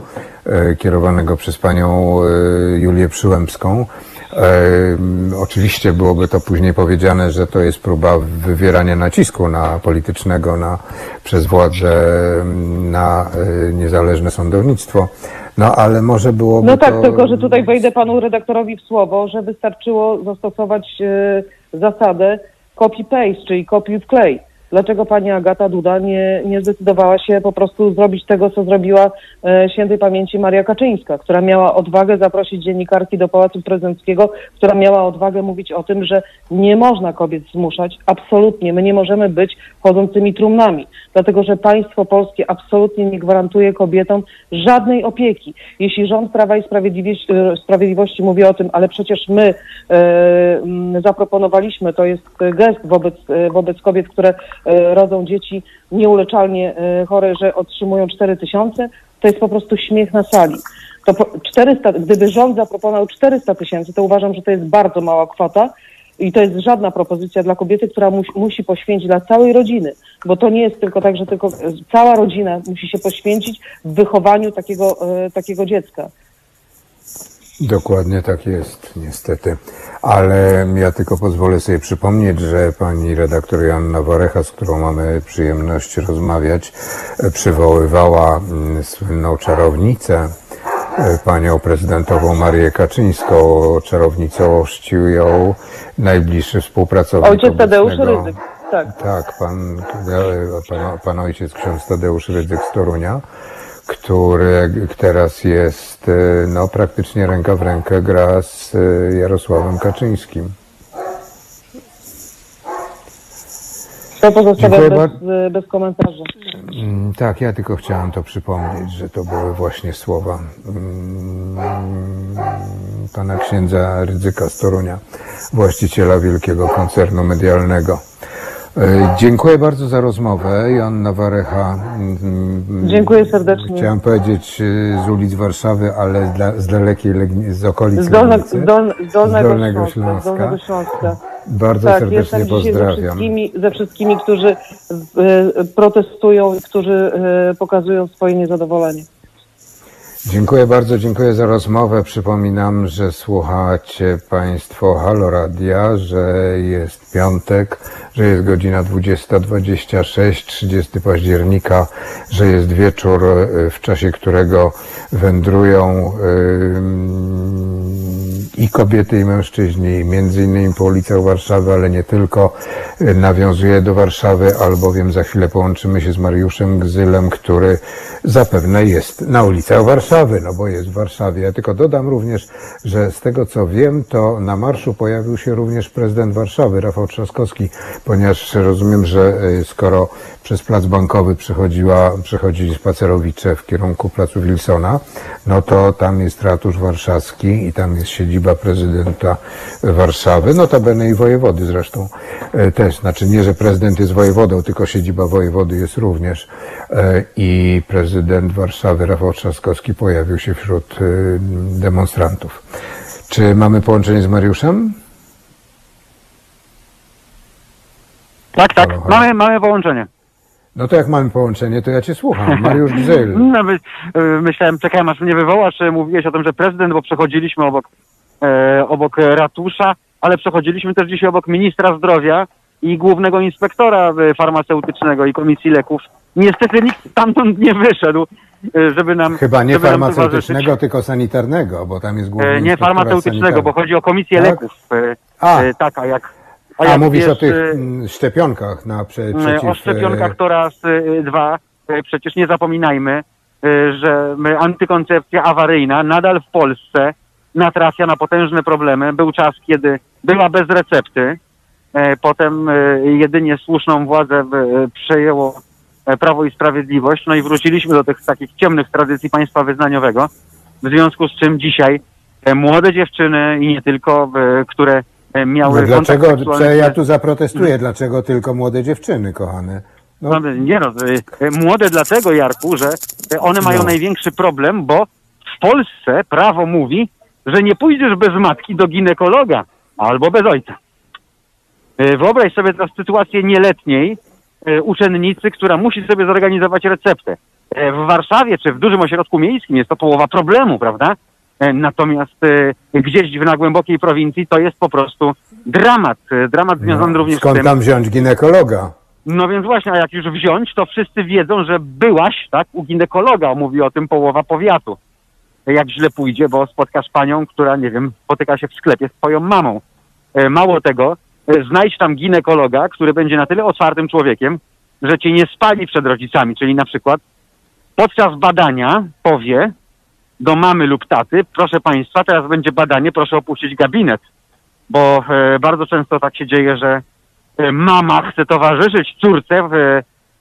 e, kierowanego przez panią e, Julię Przyłębską. E, Oczywiście byłoby to później powiedziane, że to jest próba wywierania nacisku na politycznego na, przez władzę na niezależne sądownictwo. No ale może byłoby No tak, to... tylko że tutaj wejdę panu redaktorowi w słowo, że wystarczyło zastosować zasadę copy-paste, czyli kopiuj wklej. Dlaczego pani Agata Duda nie, nie zdecydowała się po prostu zrobić tego, co zrobiła e, świętej pamięci Maria Kaczyńska, która miała odwagę zaprosić dziennikarki do Pałacu Prezydenckiego, która miała odwagę mówić o tym, że nie można kobiet zmuszać, absolutnie. My nie możemy być chodzącymi trumnami, dlatego że państwo polskie absolutnie nie gwarantuje kobietom żadnej opieki. Jeśli rząd Prawa i Sprawiedliwości, e, Sprawiedliwości mówi o tym, ale przecież my e, zaproponowaliśmy, to jest gest wobec, e, wobec kobiet, które e, rodzą dzieci nieuleczalnie e, chore, że otrzymują 4 tysiące, to jest po prostu śmiech na sali. To po, 400, gdyby rząd zaproponował 400 tysięcy, to uważam, że to jest bardzo mała kwota, I to jest żadna propozycja dla kobiety, która musi, musi poświęcić dla całej rodziny, bo to nie jest tylko tak, że tylko e, cała rodzina musi się poświęcić w wychowaniu takiego, e, takiego dziecka. Dokładnie tak jest, niestety. Ale ja tylko pozwolę sobie przypomnieć, że pani redaktor Joanna Warecha, z którą mamy przyjemność rozmawiać, e, przywoływała mm, słynną czarownicę, e, panią prezydentową Marię Kaczyńską. Czarownicą ochrzcił ją najbliższy współpracownik Ojciec Tadeusz Rydzyk. Tak. tak, pan, pan, pan ojciec ksiądz Tadeusz Rydzyk z Torunia, który teraz jest e, no, praktycznie ręka w rękę gra z e, Jarosławem Kaczyńskim. To pozostawiam bez, e, bez komentarzy. Mm, Tak, ja tylko chciałem to przypomnieć, że to były właśnie słowa mm, pana księdza Rydzyka z Torunia, właściciela wielkiego koncernu medialnego. E, Dziękuję bardzo za rozmowę. Joanna Warecha. mm, Dziękuję serdecznie. Chciałem powiedzieć e, z ulic Warszawy, ale dla, z dalekiej, z okolic Z, Dolne, Legnicy. z, Dolne, z Dolnego, z Dolnego Śląska. Śląska. Z Dolnego Śląska. Bardzo Tak, serdecznie dzisiaj ze pozdrawiam. wszystkimi, ze wszystkimi, którzy e, protestują którzy pokazują swoje niezadowolenie. Dziękuję bardzo, dziękuję za rozmowę. Przypominam, że słuchacie Państwo Halo Radia, że jest piątek, że jest godzina 20.26, 30 października, że jest wieczór, e, w czasie którego wędrują ym, i kobiety, i mężczyźni, między innymi po ulicach Warszawy, ale nie tylko. E, Nawiązuję do Warszawy, albowiem za chwilę połączymy się z Mariuszem Gzylem, który zapewne jest na ulicach Warszawy, no bo jest w Warszawie. Ja tylko dodam również, że z tego co wiem, to na marszu pojawił się również prezydent Warszawy, Rafał Trzaskowski, ponieważ rozumiem, że e, skoro przez plac bankowy przechodziła, przechodzili spacerowicze w kierunku placu Wilsona, no to tam jest ratusz warszawski i tam jest siedziba prezydenta Warszawy, notabene i wojewody zresztą e, też. Znaczy nie, że prezydent jest wojewodą, tylko siedziba wojewody jest również. E, I prezydent Warszawy, Rafał Trzaskowski, pojawił się wśród e, demonstrantów. Czy mamy połączenie z Mariuszem? Tak, tak, Halo, halo. mamy, mamy połączenie. No to jak mamy połączenie, to ja cię słucham. Mariusz Gzyl. No, my, y, myślałem, czekałem aż mnie wywołasz, mówiłeś o tym, że prezydent, bo przechodziliśmy obok, obok ratusza, ale przechodziliśmy też dzisiaj obok ministra zdrowia i głównego inspektora y, farmaceutycznego i komisji leków. Niestety nikt stamtąd nie wyszedł, y, żeby nam Chyba nie nam farmaceutycznego, tylko sanitarnego, bo tam jest główny E, Nie farmaceutycznego, bo sanitarny. chodzi o komisję Tak? leków. e, A. e, Tak, a jak... A, jak mówisz wiesz, o tych e, szczepionkach na prze, E, przeciw... O szczepionkach e, to raz, y, dwa. E, Przecież nie zapominajmy, że my- antykoncepcja awaryjna nadal w Polsce natrafia na potężne problemy. Był czas, kiedy była bez recepty. E, Potem e, jedynie słuszną władzę e, przejęło Prawo i Sprawiedliwość. No i wróciliśmy do tych takich ciemnych tradycji państwa wyznaniowego. W związku z czym dzisiaj młode dziewczyny i nie tylko, które miały No dlaczego, seksualny ja tu zaprotestuję, dlaczego tylko młode dziewczyny, kochane? No, no, nie no, młode dlatego, Jarku, że one mają No. największy problem, bo w Polsce prawo mówi, że nie pójdziesz bez matki do ginekologa albo bez ojca. Y, Wyobraź sobie teraz sytuację nieletniej y, uczennicy, która musi sobie zorganizować receptę. Y, W Warszawie czy w dużym ośrodku miejskim jest to połowa problemu, prawda? Natomiast gdzieś w na głębokiej prowincji to jest po prostu dramat. Dramat związany no, również z skąd tym, tam wziąć ginekologa? no więc właśnie, a jak już wziąć, to wszyscy wiedzą, że byłaś, tak, u ginekologa, mówi o tym połowa powiatu. Jak źle pójdzie, bo spotkasz panią, która, nie wiem, spotyka się w sklepie z twoją mamą. E, Mało tego, e, znajdź tam ginekologa, który będzie na tyle otwartym człowiekiem, że cię nie spali przed rodzicami, czyli na przykład podczas badania powie do mamy lub taty, proszę państwa, teraz będzie badanie, proszę opuścić gabinet, bo e, bardzo często tak się dzieje, że mama chce towarzyszyć córce,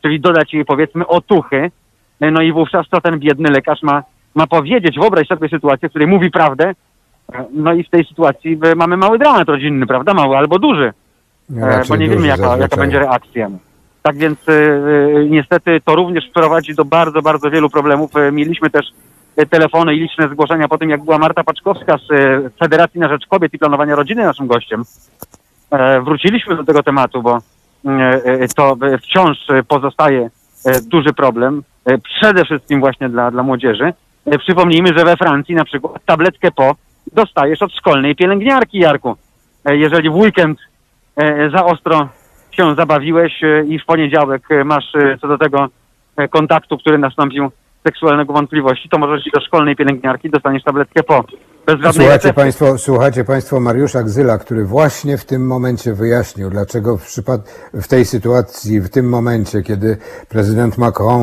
czyli dodać jej powiedzmy otuchy, no i wówczas co ten biedny lekarz ma, ma powiedzieć? Wyobraź sobie sytuację, w której mówi prawdę, e, no i w tej sytuacji e, mamy mały dramat rodzinny, prawda? Mały albo duży, e, Raczej bo nie wiemy jaka, jaka będzie reakcja. Tak więc e, e, niestety to również prowadzi do bardzo, bardzo wielu problemów. E, Mieliśmy też e, telefony i liczne zgłoszenia po tym, jak była Marta Paczkowska z e, Federacji na Rzecz Kobiet i Planowania Rodziny naszym gościem. e, wróciliśmy do tego tematu, bo e, e, to e, wciąż e, pozostaje e, duży problem, e, przede wszystkim właśnie dla, dla młodzieży. E, Przypomnijmy, że we Francji na przykład tabletkę po dostajesz od szkolnej pielęgniarki, Jarku. E, Jeżeli w weekend e, za ostro się zabawiłeś i w poniedziałek masz co do tego kontaktu, który nastąpił seksualnego wątpliwości, to możesz iść do szkolnej pielęgniarki, dostaniesz tabletkę po. Bez Słuchajcie państwo, słuchajcie państwo Mariusza Gzyla, który właśnie w tym momencie wyjaśnił, dlaczego w, przypad- w tej sytuacji, w tym momencie, kiedy prezydent Macron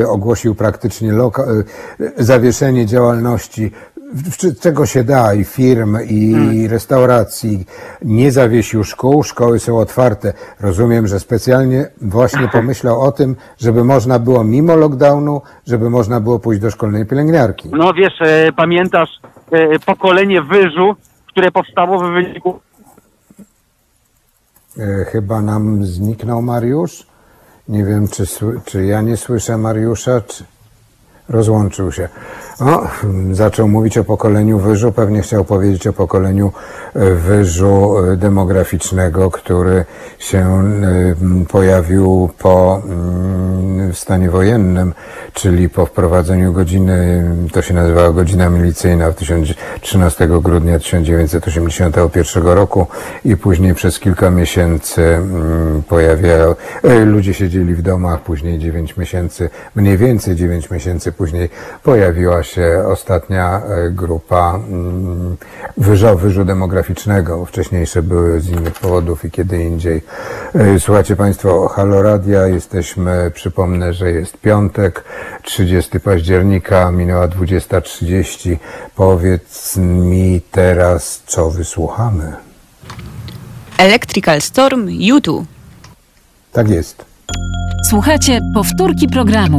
y, ogłosił praktycznie loka- y, zawieszenie działalności, czego się da, i firm, i Hmm. restauracji, nie zawiesił szkół, szkoły są otwarte. Rozumiem, że specjalnie właśnie pomyślał o tym, żeby można było mimo lockdownu, żeby można było pójść do szkolnej pielęgniarki. No wiesz, e, pamiętasz e, pokolenie wyżu, które powstało w wyniku E, Chyba nam zniknął Mariusz. Nie wiem, czy, czy ja nie słyszę Mariusza, czy rozłączył się. O, zaczął mówić o pokoleniu wyżu, pewnie chciał powiedzieć o pokoleniu e, wyżu e, demograficznego, który się e, pojawił po mm, stanie wojennym, czyli po wprowadzeniu godziny, to się nazywała godzina milicyjna w 1000 13 grudnia 1981 roku i później przez kilka miesięcy mm, pojawiają, e, ludzie siedzieli w domach, później 9 miesięcy, mniej więcej 9 miesięcy później pojawiła się ostatnia e, grupa mm, wyżu, wyżu demograficznego. Wcześniejsze były z innych powodów i kiedy indziej. E, Słuchajcie Państwo, Halo Radia, jesteśmy, przypomnę, że jest piątek, 30 października, minęła 20.30. Powiedz mi teraz, co wysłuchamy. Electrical Storm YouTube. Tak jest. Słuchacie powtórki programu.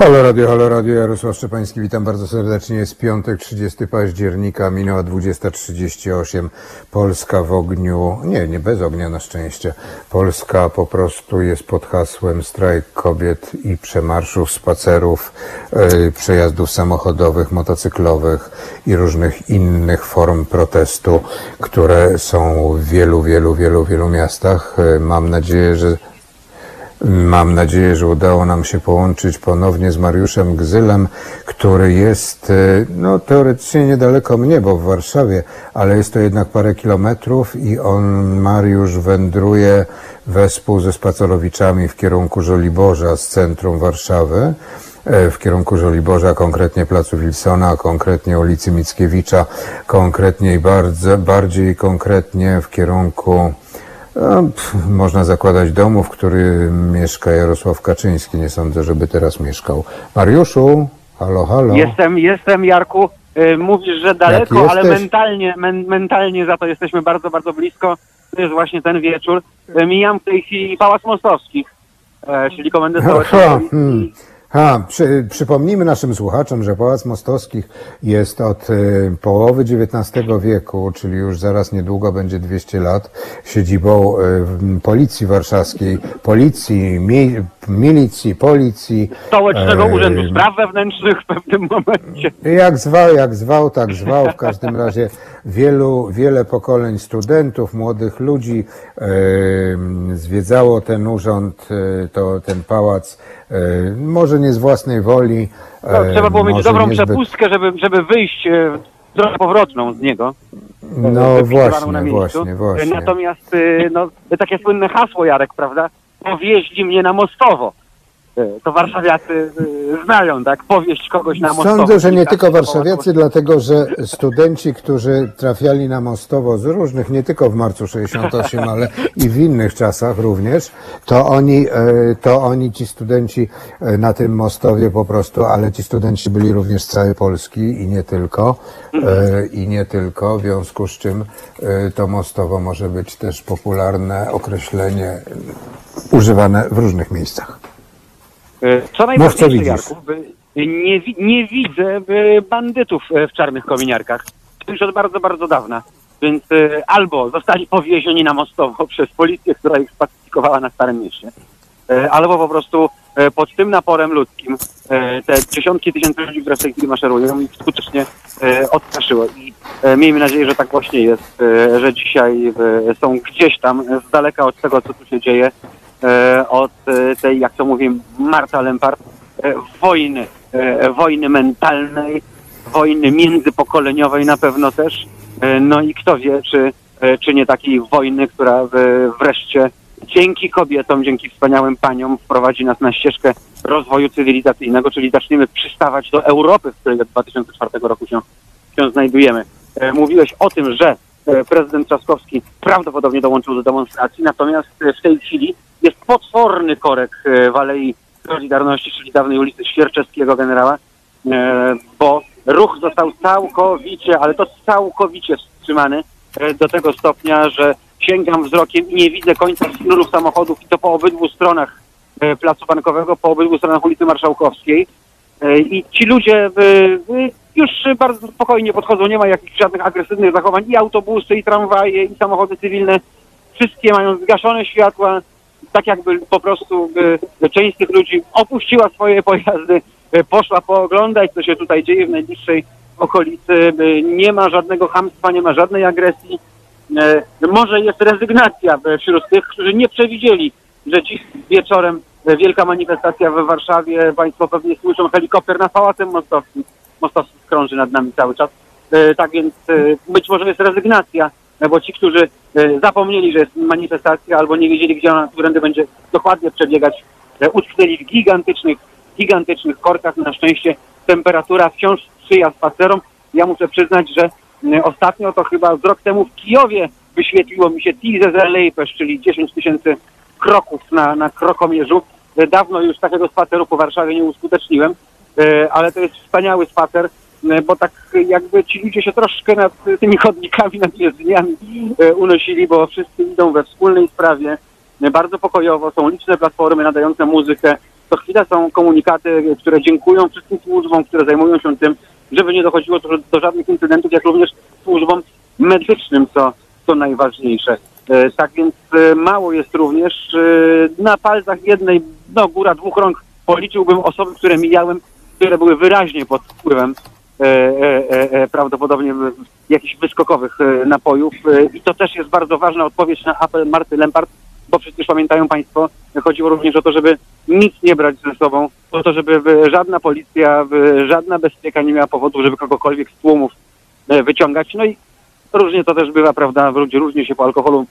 Halo Radio, Halo Radio, Jarosław Szczepański, witam bardzo serdecznie. Jest piątek, 30 października, minęła 20.38. Polska w ogniu, nie, nie bez ognia na szczęście. Polska po prostu jest pod hasłem strajk kobiet i przemarszów, spacerów, e, przejazdów samochodowych, motocyklowych i różnych innych form protestu, które są w wielu, wielu, wielu, wielu miastach. E, Mam nadzieję, że Mam nadzieję, że udało nam się połączyć ponownie z Mariuszem Gzylem, który jest, e, no teoretycznie niedaleko mnie, bo w Warszawie, ale jest to jednak parę kilometrów i on, Mariusz, wędruje wespół ze spacerowiczami w kierunku Żoliborza z centrum Warszawy e, w kierunku Żoliborza, konkretnie Placu Wilsona, konkretnie ulicy Mickiewicza, konkretnie i bardzo, bardziej konkretnie w kierunku no, pff, można zakładać domu, w którym mieszka Jarosław Kaczyński. Nie sądzę, żeby teraz mieszkał. Mariuszu, halo, halo. Jestem, jestem Jarku. Y, Mówisz, że daleko, ale jesteś? mentalnie, men, mentalnie za to jesteśmy bardzo, bardzo blisko. To jest właśnie ten wieczór. Y, Mijam w tej chwili Pałac Mostowskich, e, czyli Komendę Stołeczną hmm. Ha, przy, przypomnijmy naszym słuchaczom, że Pałac Mostowskich jest od y, połowy XIX wieku, czyli już zaraz niedługo będzie 200 lat, siedzibą y, Policji Warszawskiej, Policji, mi, Milicji, Policji. Stołecznego e, Urzędu Spraw Wewnętrznych w pewnym momencie. Jak zwał, jak zwał, tak zwał. W każdym razie wielu, wiele pokoleń studentów, młodych ludzi e, zwiedzało ten urząd, e, to, ten pałac, e, może nie z własnej woli. No, e, trzeba było mieć dobrą niezbyt- przepustkę, żeby, żeby wyjść e, drogę powrotną z niego. No właśnie, właśnie, właśnie. Natomiast no, takie słynne hasło, Jarek, prawda? Powieźli mnie na Mostowo. Y, To warszawiacy y, znają, tak? Powieść kogoś na Mostowo. Sądzę, że nie tylko warszawiacy, dlatego że studenci, którzy trafiali na Mostowo z różnych, nie tylko w marcu 68, ale i w innych czasach również, to oni, e, to oni ci studenci e, na tym Mostowie po prostu, ale ci studenci byli również z całej Polski i nie tylko, e, i nie tylko, w związku z czym e, to Mostowo może być też popularne określenie e, używane w różnych miejscach. Y, Co najważniejsze. Jarku, nie, nie widzę y, bandytów y, w czarnych kominiarkach. Już od bardzo, bardzo dawna. Więc e, albo zostali powiezieni na Mostowo przez policję, która ich spacyfikowała na Starym Mieście, e, albo po prostu e, pod tym naporem ludzkim e, te dziesiątki tysięcy ludzi, które w tej chwili maszerują, ich skutecznie e, odstraszyło. I e, miejmy nadzieję, że tak właśnie jest, e, że dzisiaj e, są gdzieś tam e, z daleka od tego, co tu się dzieje, e, od e, tej, jak to mówię, Marta Lempart, e, wojny, e, wojny mentalnej, wojny międzypokoleniowej na pewno też. E, No i kto wie, czy, e, czy nie takiej wojny, która e, wreszcie dzięki kobietom, dzięki wspaniałym paniom wprowadzi nas na ścieżkę rozwoju cywilizacyjnego, czyli zaczniemy przystawać do Europy, w której od 2004 roku się, się znajdujemy. E, Mówiłeś o tym, że e, prezydent Trzaskowski prawdopodobnie dołączył do demonstracji, natomiast e, w tej chwili jest potworny korek e, w Alei Solidarności, czyli dawnej ulicy Świerczewskiego generała, e, bo ruch został całkowicie, ale to całkowicie wstrzymany e, do tego stopnia, że sięgam wzrokiem i nie widzę końca sznurów samochodów i to po obydwu stronach Placu Bankowego, po obydwu stronach ulicy Marszałkowskiej. I ci ludzie już bardzo spokojnie podchodzą, nie ma jakichś żadnych agresywnych zachowań. I autobusy, i tramwaje, i samochody cywilne, wszystkie mają zgaszone światła, tak jakby po prostu e, część z tych ludzi opuściła swoje pojazdy, e, poszła pooglądać, co się tutaj dzieje w najbliższej okolicy. E, Nie ma żadnego hamstwa, nie ma żadnej agresji. Może jest rezygnacja wśród tych, którzy nie przewidzieli, że dziś wieczorem wielka manifestacja we Warszawie. Państwo pewnie słyszą helikopter na Pałacem Mostowskim. Mostowski krąży nad nami cały czas. Tak więc być może jest rezygnacja, bo ci, którzy e, zapomnieli, że jest manifestacja albo nie wiedzieli, gdzie ona którędy będzie dokładnie przebiegać, e, utknęli w gigantycznych, gigantycznych korkach. Na szczęście temperatura wciąż sprzyja spacerom. Ja muszę przyznać, że e, ostatnio to chyba z rok temu w Kijowie wyświetliło mi się Tizezerlejpesz, czyli 10 tysięcy kroków na, na krokomierzu. E, Dawno już takiego spaceru po Warszawie nie uskuteczniłem, e, ale to jest wspaniały spacer, e, bo tak jakby ci ludzie się troszkę nad tymi chodnikami, nad jezdniami e, unosili, bo wszyscy idą we wspólnej sprawie, e, bardzo pokojowo, są liczne platformy nadające muzykę, co chwilę są komunikaty, które dziękują wszystkim służbom, które zajmują się tym, żeby nie dochodziło do, żadnych incydentów, jak również służbom medycznym, co, co najważniejsze. E, Tak więc e, mało jest również. E, na palcach jednej, no góra dwóch rąk policzyłbym osoby, które mijałem, które były wyraźnie pod wpływem e, e, e, e, prawdopodobnie w- jakichś wyskokowych e, napojów e, i to też jest bardzo ważna odpowiedź na apel Marty Lempart, bo przecież pamiętają Państwo, chodziło również o to, żeby nic nie brać ze sobą, o to, żeby e, żadna policja, e, żadna bezpieka nie miała powodu, żeby kogokolwiek z tłumów e, wyciągać. No i różnie to też bywa, prawda, ludzie różnie się po alkoholu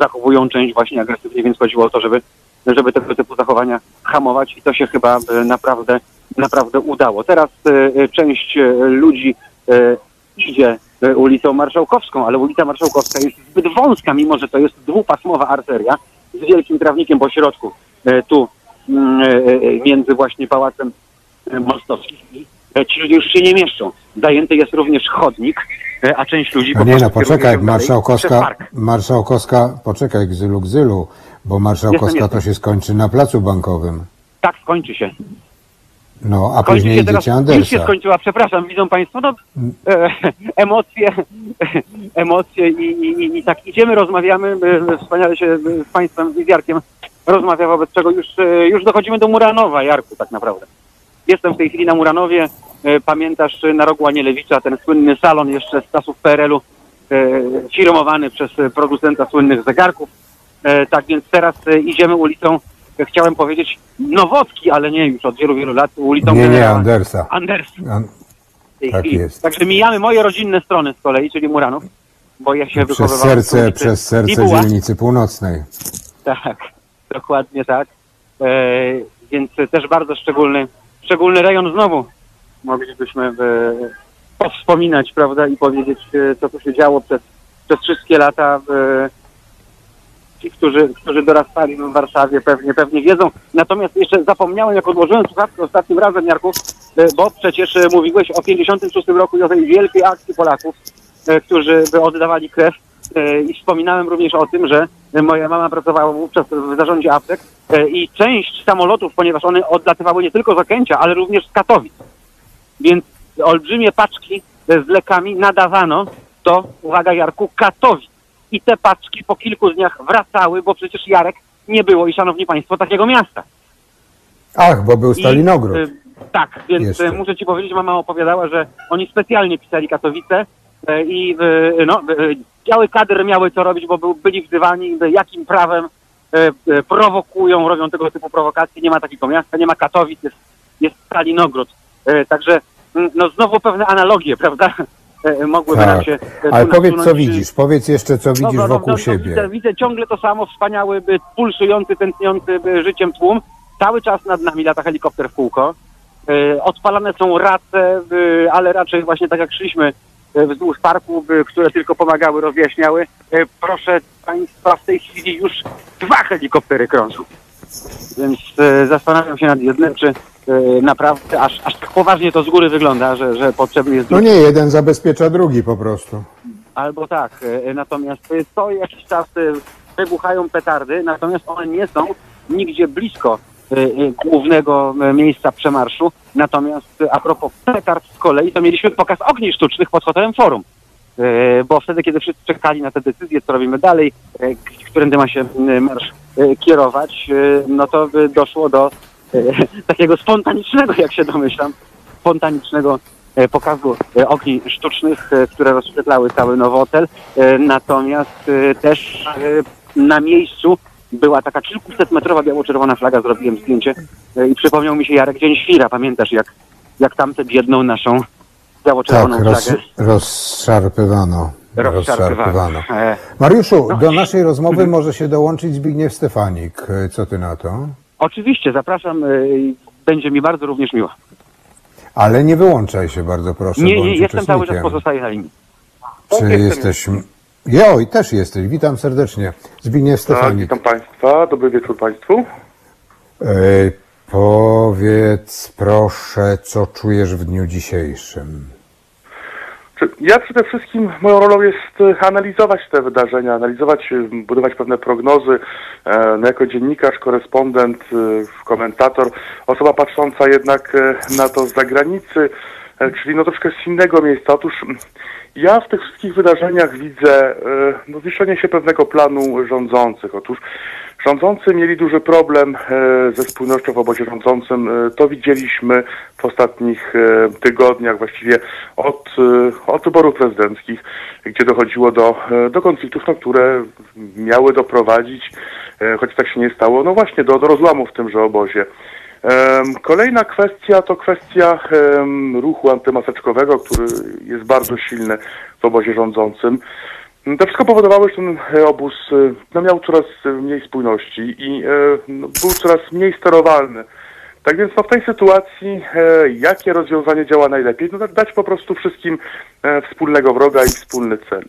zachowują, część właśnie agresywnie, więc chodziło o to, żeby, żeby tego typu zachowania hamować i to się chyba e, naprawdę, naprawdę udało. Teraz e, e, część e, ludzi idzie ulicą Marszałkowską, ale ulica Marszałkowska jest zbyt wąska, mimo że to jest dwupasmowa arteria z wielkim trawnikiem po środku, tu mm, między właśnie Pałacem Mostowskim ci ludzie już się nie mieszczą. Zajęty jest również chodnik, a część ludzi po nie no, poczekaj, marszałkowska, marszałkowska, poczekaj, gzylu, gzylu, bo marszałkowska Jestem, jestem. to się skończy na placu bankowym. Tak, skończy się. No, a Kończy później się teraz, już się skończyła, przepraszam, widzą Państwo, no, e, emocje, emocje i, i, i, tak idziemy, rozmawiamy, e, wspaniale się z Państwem z Jarkiem rozmawia, wobec czego już, e, już dochodzimy do Muranowa, Jarku, tak naprawdę. Jestem w tej chwili na Muranowie, e, pamiętasz na rogu Anielewicza, ten słynny salon jeszcze z czasów PRL-u, firmowany przez producenta słynnych zegarków, tak więc teraz idziemy ulicą, chciałem powiedzieć Nowotki, ale nie już od wielu, wielu lat, ulicą Nie, nie, generała Andersa. Andersa An- w tej Tak chwili. jest. Także mijamy moje rodzinne strony z kolei, czyli Muranów, bo ja się Przez wychowywałem w serce, ulicy przez serce Bibuła. dzielnicy północnej. Tak, dokładnie tak. E, więc też bardzo szczególny, szczególny rejon znowu moglibyśmy e, powspominać, prawda, i powiedzieć, e, co tu się działo przez, przez wszystkie lata. E, ci, którzy, którzy dorastali w Warszawie, pewnie, pewnie wiedzą. Natomiast jeszcze zapomniałem, jak odłożyłem słuchawkę ostatnim razem, Jarku, e, bo przecież e, mówiłeś o 56 roku i o tej wielkiej akcji Polaków, e, którzy by oddawali krew. I wspominałem również o tym, że moja mama pracowała wówczas w zarządzie aptek i część samolotów, ponieważ one odlatywały nie tylko z Okęcia, ale również z Katowic. Więc olbrzymie paczki z lekami nadawano do, uwaga Jarku, Katowic. I te paczki po kilku dniach wracały, bo przecież Jarek nie było i szanowni państwo takiego miasta. Ach, bo był I, Stalinogród. y, tak, więc Jeszcze. y, muszę ci powiedzieć, mama opowiadała, że oni specjalnie pisali Katowice y, i no, y, biały kadr miały co robić, bo byli wzywani, jakim prawem prowokują, robią tego typu prowokacje. Nie ma takiego miasta, nie ma Katowic, jest, jest Stalinogród. Także mm, no znowu pewne analogie, prawda? Y, Mogłyby nam Tak. się y, Ale tu powiedz, co nasunąć. widzisz. Powiedz jeszcze, co widzisz wokół siebie. Widzę, widzę ciągle to samo, wspaniały, pulsujący, tętniący życiem tłum. Cały czas nad nami lata helikopter w kółko. Odpalane są race, ale raczej właśnie tak jak szliśmy wzdłuż parku, które tylko pomagały, rozjaśniały. Proszę Państwa, w tej chwili już dwa helikoptery krążą. Więc zastanawiam się nad jednym, czy naprawdę aż, aż tak poważnie to z góry wygląda, że, że potrzebny jest No nie, jeden zabezpiecza drugi po prostu. Albo tak. e, Natomiast co jakiś czas wybuchają petardy, natomiast one nie są nigdzie blisko głównego miejsca przemarszu. Natomiast a propos petard z kolei, to mieliśmy pokaz ogni sztucznych pod hotelem Forum. Bo wtedy, kiedy wszyscy czekali na te decyzje, co robimy dalej, którędy ma się marsz kierować, no to doszło do takiego spontanicznego, jak się domyślam, spontanicznego e, pokazu e, ogni sztucznych, e, które rozświetlały cały Nowotel. Natomiast też na miejscu była taka kilkuset metrowa biało-czerwona flaga, zrobiłem zdjęcie i przypomniał mi się Jarek Dzień Świra. Pamiętasz, jak, jak tamtę biedną naszą Tak, biało-czerwoną roz, flagę rozszarpywano. rozszarpywano. Mariuszu, No. do naszej rozmowy może się dołączyć Zbigniew Stefanik. Co ty na to? Oczywiście, zapraszam. i Będzie mi bardzo również miło. Ale nie wyłączaj się bardzo proszę. Nie, nie, jestem cały czas pozostaję na linii. Czy jesteś... Joj, też jesteś. Witam serdecznie. Zbigniew Tak, Stefanik. witam Państwa, dobry wieczór Państwu. E, powiedz proszę, co czujesz w dniu dzisiejszym? Ja przede wszystkim, moją rolą jest e, analizować te wydarzenia, analizować, e, budować pewne prognozy. E, No jako dziennikarz, korespondent, komentator, osoba patrząca jednak na to z zagranicy, czyli no troszkę z innego miejsca. Otóż ja w tych wszystkich wydarzeniach widzę e, no, się pewnego planu rządzących. Otóż Rządzący mieli duży problem e, ze spójnością w obozie rządzącym. E, To widzieliśmy w ostatnich tygodniach, właściwie od, od wyborów prezydenckich, gdzie dochodziło do, do konfliktów, no, które miały doprowadzić, choć tak się nie stało, no właśnie do, do rozłamu w tymże obozie. Kolejna kwestia to kwestia ruchu antymaseczkowego, który jest bardzo silny w obozie rządzącym. To wszystko powodowało, że ten e, obóz e, no, miał coraz e, mniej spójności i no, był coraz mniej sterowalny. Tak więc no, w tej sytuacji jakie rozwiązanie działa najlepiej? No, dać po prostu wszystkim wspólnego wroga i wspólny cel.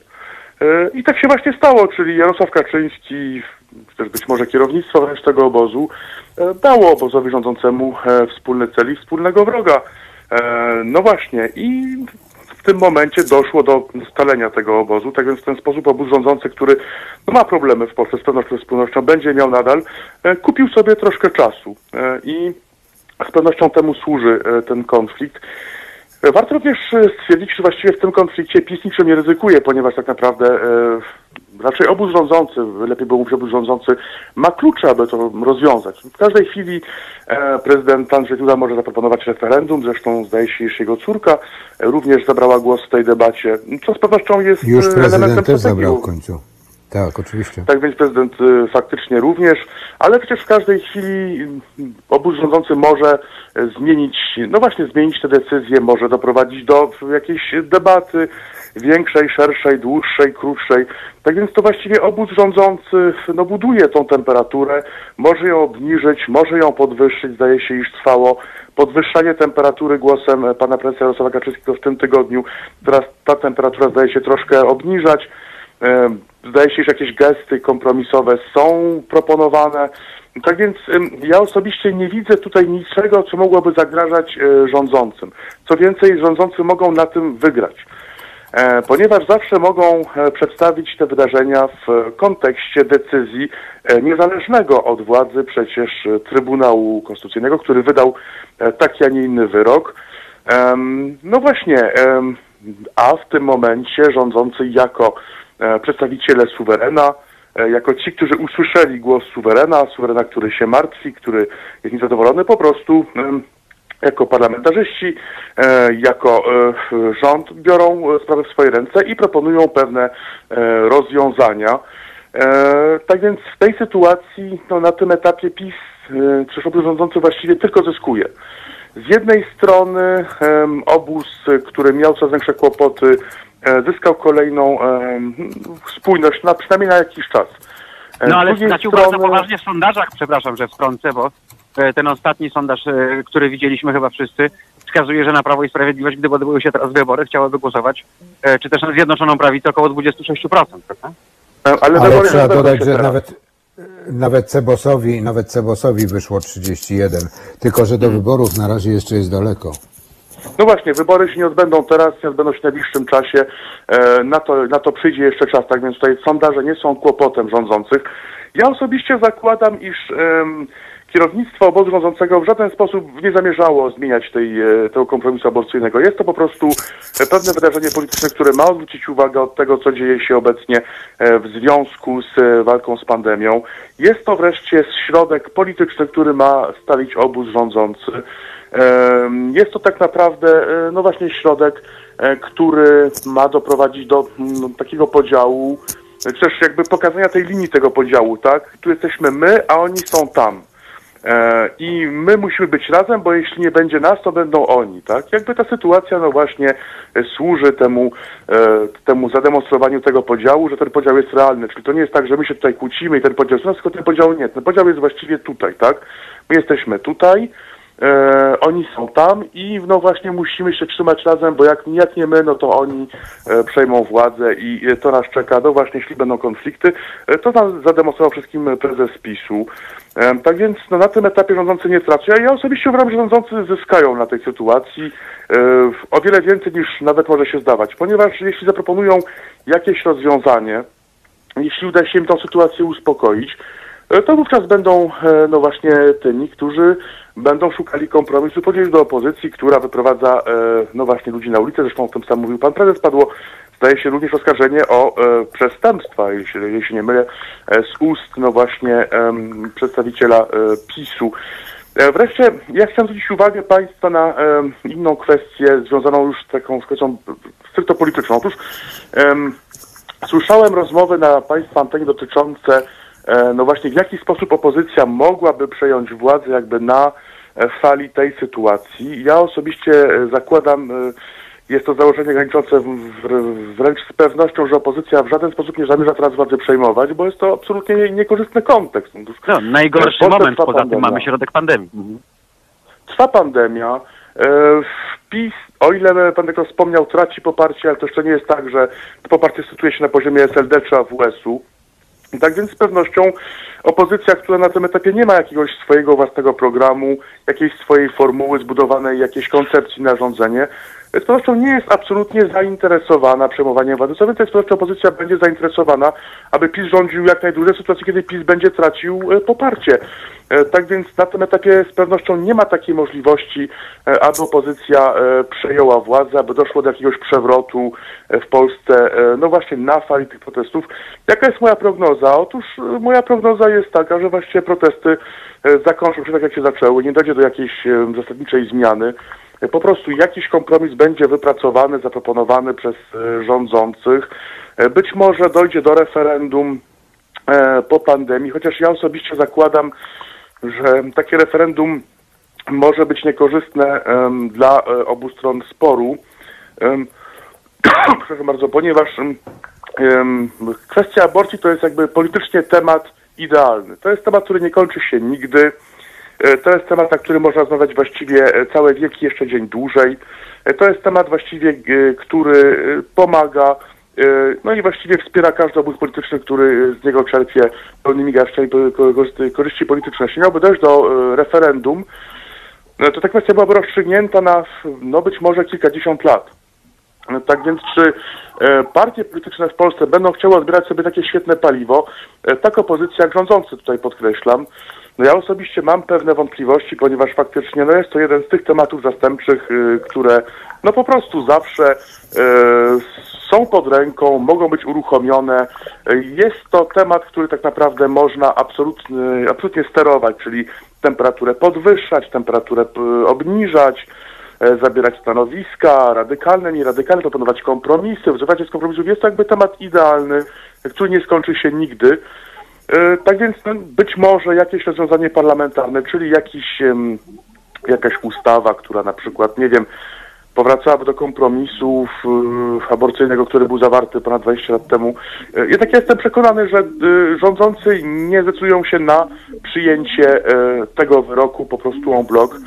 E, I tak się właśnie stało, czyli Jarosław Kaczyński, czy też być może kierownictwo wręcz tego obozu, e, dało obozowi rządzącemu e, wspólny cel i wspólnego wroga. No właśnie i w tym momencie doszło do scalenia tego obozu, tak więc w ten sposób obóz rządzący, który ma problemy w Polsce z pewnością z wspólnością, będzie miał nadal, kupił sobie troszkę czasu i z pewnością temu służy ten konflikt. E, Warto również e, stwierdzić, że właściwie w tym konflikcie PiS niczym nie ryzykuje, ponieważ tak naprawdę e, raczej obóz rządzący, lepiej było mówić obóz rządzący, ma klucze, aby to rozwiązać. W każdej chwili e, prezydent Andrzej Duda może zaproponować referendum, zresztą zdaje się, że jego córka e, również zabrała głos w tej debacie, co z pewnością jest Już prezydent elementem też zabrał w końcu. Tak, oczywiście. tak więc prezydent y, faktycznie również, ale przecież w każdej chwili y, obóz rządzący może y, zmienić, no właśnie zmienić te decyzje, może doprowadzić do jakiejś debaty większej, szerszej, dłuższej, krótszej. Tak więc to właściwie obóz rządzący no, buduje tą temperaturę, może ją obniżyć, może ją podwyższyć. Zdaje się, iż trwało podwyższanie temperatury głosem pana prezesa Jarosława Kaczyńskiego w tym tygodniu. Teraz ta temperatura zdaje się troszkę obniżać. E, Zdaje się, że jakieś gesty kompromisowe są proponowane. Tak więc ja osobiście nie widzę tutaj niczego, co mogłoby zagrażać e, rządzącym. Co więcej, rządzący mogą na tym wygrać. E, Ponieważ zawsze mogą e, przedstawić te wydarzenia w kontekście decyzji niezależnego od władzy przecież Trybunału Konstytucyjnego, który wydał taki, a nie inny wyrok. No właśnie, a w tym momencie rządzący jako przedstawiciele suwerena, e, jako ci, którzy usłyszeli głos suwerena, suwerena, który się martwi, który jest niezadowolony, po prostu em, jako parlamentarzyści, e, jako e, rząd biorą e, sprawę w swoje ręce i proponują pewne e, rozwiązania. E, tak więc w tej sytuacji, no, na tym etapie PiS, e, czy obóz rządzący właściwie tylko zyskuje. Z jednej strony obóz, e, który miał coraz większe kłopoty, e, zyskał kolejną em, spójność, na, przynajmniej na jakiś czas. E, No z ale drugiej stracił bardzo strony- poważnie w sondażach, przepraszam, że wtrącę, bo e, ten ostatni sondaż, e, który widzieliśmy chyba wszyscy, wskazuje, że na Prawo i Sprawiedliwość, gdyby odbyły się teraz wybory, chciałyby głosować, e, czy też na Zjednoczoną Prawicę około 26%, prawda? E, Ale, Ale wybory trzeba dodać, że nawet, nawet Cebosowi, nawet Cebosowi wyszło 31. Tylko, że do wyborów na razie jeszcze jest daleko. No właśnie, wybory się nie odbędą teraz, nie odbędą się w najbliższym czasie. E, na, to, na to przyjdzie jeszcze czas, tak więc tutaj sondaże nie są kłopotem rządzących. Ja osobiście zakładam, iż em, kierownictwo obozu rządzącego w żaden sposób nie zamierzało zmieniać tej, e, tego kompromisu aborcyjnego. Jest to po prostu e, pewne wydarzenie polityczne, które ma odwrócić uwagę od tego, co dzieje się obecnie w związku z walką z pandemią. Jest to wreszcie środek polityczny, który ma stawić obóz rządzący. Jest to tak naprawdę, e, no właśnie, środek, e, który ma doprowadzić do mm, takiego podziału, e, czy też jakby pokazania tej linii tego podziału, tak? Tu jesteśmy my, a oni są tam. E, I my musimy być razem, bo jeśli nie będzie nas, to będą oni, tak? Jakby ta sytuacja, no właśnie, e, służy temu, e, temu zademonstrowaniu tego podziału, że ten podział jest realny. Czyli to nie jest tak, że my się tutaj kłócimy i ten podział jest nas, tylko ten podział nie. Ten podział jest właściwie tutaj, tak? My jesteśmy tutaj, e, oni są tam i no właśnie musimy się trzymać razem, bo jak, jak nie my, no to oni e, przejmą władzę i e, to nas czeka. No właśnie, jeśli będą konflikty, e, to nam zademonstrował wszystkim prezes PiSu. E, tak więc no, na tym etapie rządzący nie tracą. Ja, ja osobiście uważam, że rządzący zyskają na tej sytuacji e, o wiele więcej niż nawet może się zdawać, ponieważ jeśli zaproponują jakieś rozwiązanie, jeśli uda się im tę sytuację uspokoić, to wówczas będą e, no właśnie tymi, którzy będą szukali kompromisu, podzielić do opozycji, która wyprowadza e, no właśnie ludzi na ulicę. Zresztą o tym sam mówił pan prezes. Padło, zdaje się, również oskarżenie o e, przestępstwa, jeśli, jeśli nie mylę, e, z ust no właśnie przedstawiciela e, PiSu. E, Wreszcie ja chciałem zwrócić uwagę Państwa na inną kwestię związaną już z taką kwestią stricte polityczną. Otóż em, Słyszałem rozmowy na Państwa antenie dotyczące, e, no właśnie, w jaki sposób opozycja mogłaby przejąć władzę jakby na e, fali tej sytuacji. Ja osobiście e, zakładam, e, jest to założenie graniczące wręcz z pewnością, że opozycja w żaden sposób nie zamierza teraz władzy przejmować, bo jest to absolutnie nie- niekorzystny kontekst. Otóż No, najgorszy Polsce moment, poza tym pandemia. mamy środek pandemii. Mhm. Trwa pandemia. E, PiS, o ile pan tylko wspomniał, traci poparcie, ale to jeszcze nie jest tak, że to poparcie sytuuje się na poziomie SLD czy AWS-u. Tak więc z pewnością opozycja, która na tym etapie nie ma jakiegoś swojego własnego programu, jakiejś swojej formuły zbudowanej, jakiejś koncepcji na rządzenie, pewnością nie jest absolutnie zainteresowana przejmowaniem władzy. Co więcej, pewnością opozycja będzie zainteresowana, aby PiS rządził jak najdłużej w sytuacji, kiedy PiS będzie tracił e, poparcie. E, Tak więc na tym etapie z pewnością nie ma takiej możliwości, e, aby opozycja przejęła władzę, aby doszło do jakiegoś przewrotu w Polsce, no właśnie na fali tych protestów. Jaka jest moja prognoza? Otóż moja prognoza jest taka, że właściwie protesty zakończą się tak, jak się zaczęły, nie dojdzie do jakiejś zasadniczej zmiany. Po prostu jakiś kompromis będzie wypracowany, zaproponowany przez e, rządzących. E, Być może dojdzie do referendum e, po pandemii, chociaż ja osobiście zakładam, że takie referendum może być niekorzystne dla obu stron sporu. Przepraszam bardzo, ponieważ kwestia aborcji to jest jakby politycznie temat idealny. To jest temat, który nie kończy się nigdy. E, To jest temat, na który można rozmawiać właściwie e, całe wieki, jeszcze dzień dłużej. E, To jest temat właściwie, który pomaga, no i właściwie wspiera każdy obóz polityczny, który z niego czerpie pełnymi garściami korzyści- polityczne. Jeśli miałby dojść do referendum, to ta kwestia byłaby rozstrzygnięta na no być może kilkadziesiąt lat. Tak więc czy partie polityczne w Polsce będą chciały odbierać sobie takie świetne paliwo, tak opozycja jak rządzący tutaj podkreślam, No ja osobiście mam pewne wątpliwości, ponieważ faktycznie no jest to jeden z tych tematów zastępczych, y, które no po prostu zawsze y, są pod ręką, mogą być uruchomione. Jest to temat, który tak naprawdę można absolutnie, absolutnie sterować, czyli temperaturę podwyższać, temperaturę y, obniżać, e, zabierać stanowiska radykalne, nieradykalne, proponować kompromisy, wzywać z kompromisów. Jest to jakby temat idealny, który nie skończy się nigdy. E, Tak więc no, być może jakieś rozwiązanie parlamentarne, czyli jakiś, jakaś ustawa, która na przykład, nie wiem, powracałaby do kompromisów e, aborcyjnego, który był zawarty ponad 20 lat temu. E, Jednak ja jestem przekonany, że rządzący nie zdecydują się na przyjęcie tego wyroku po prostu en bloc, e,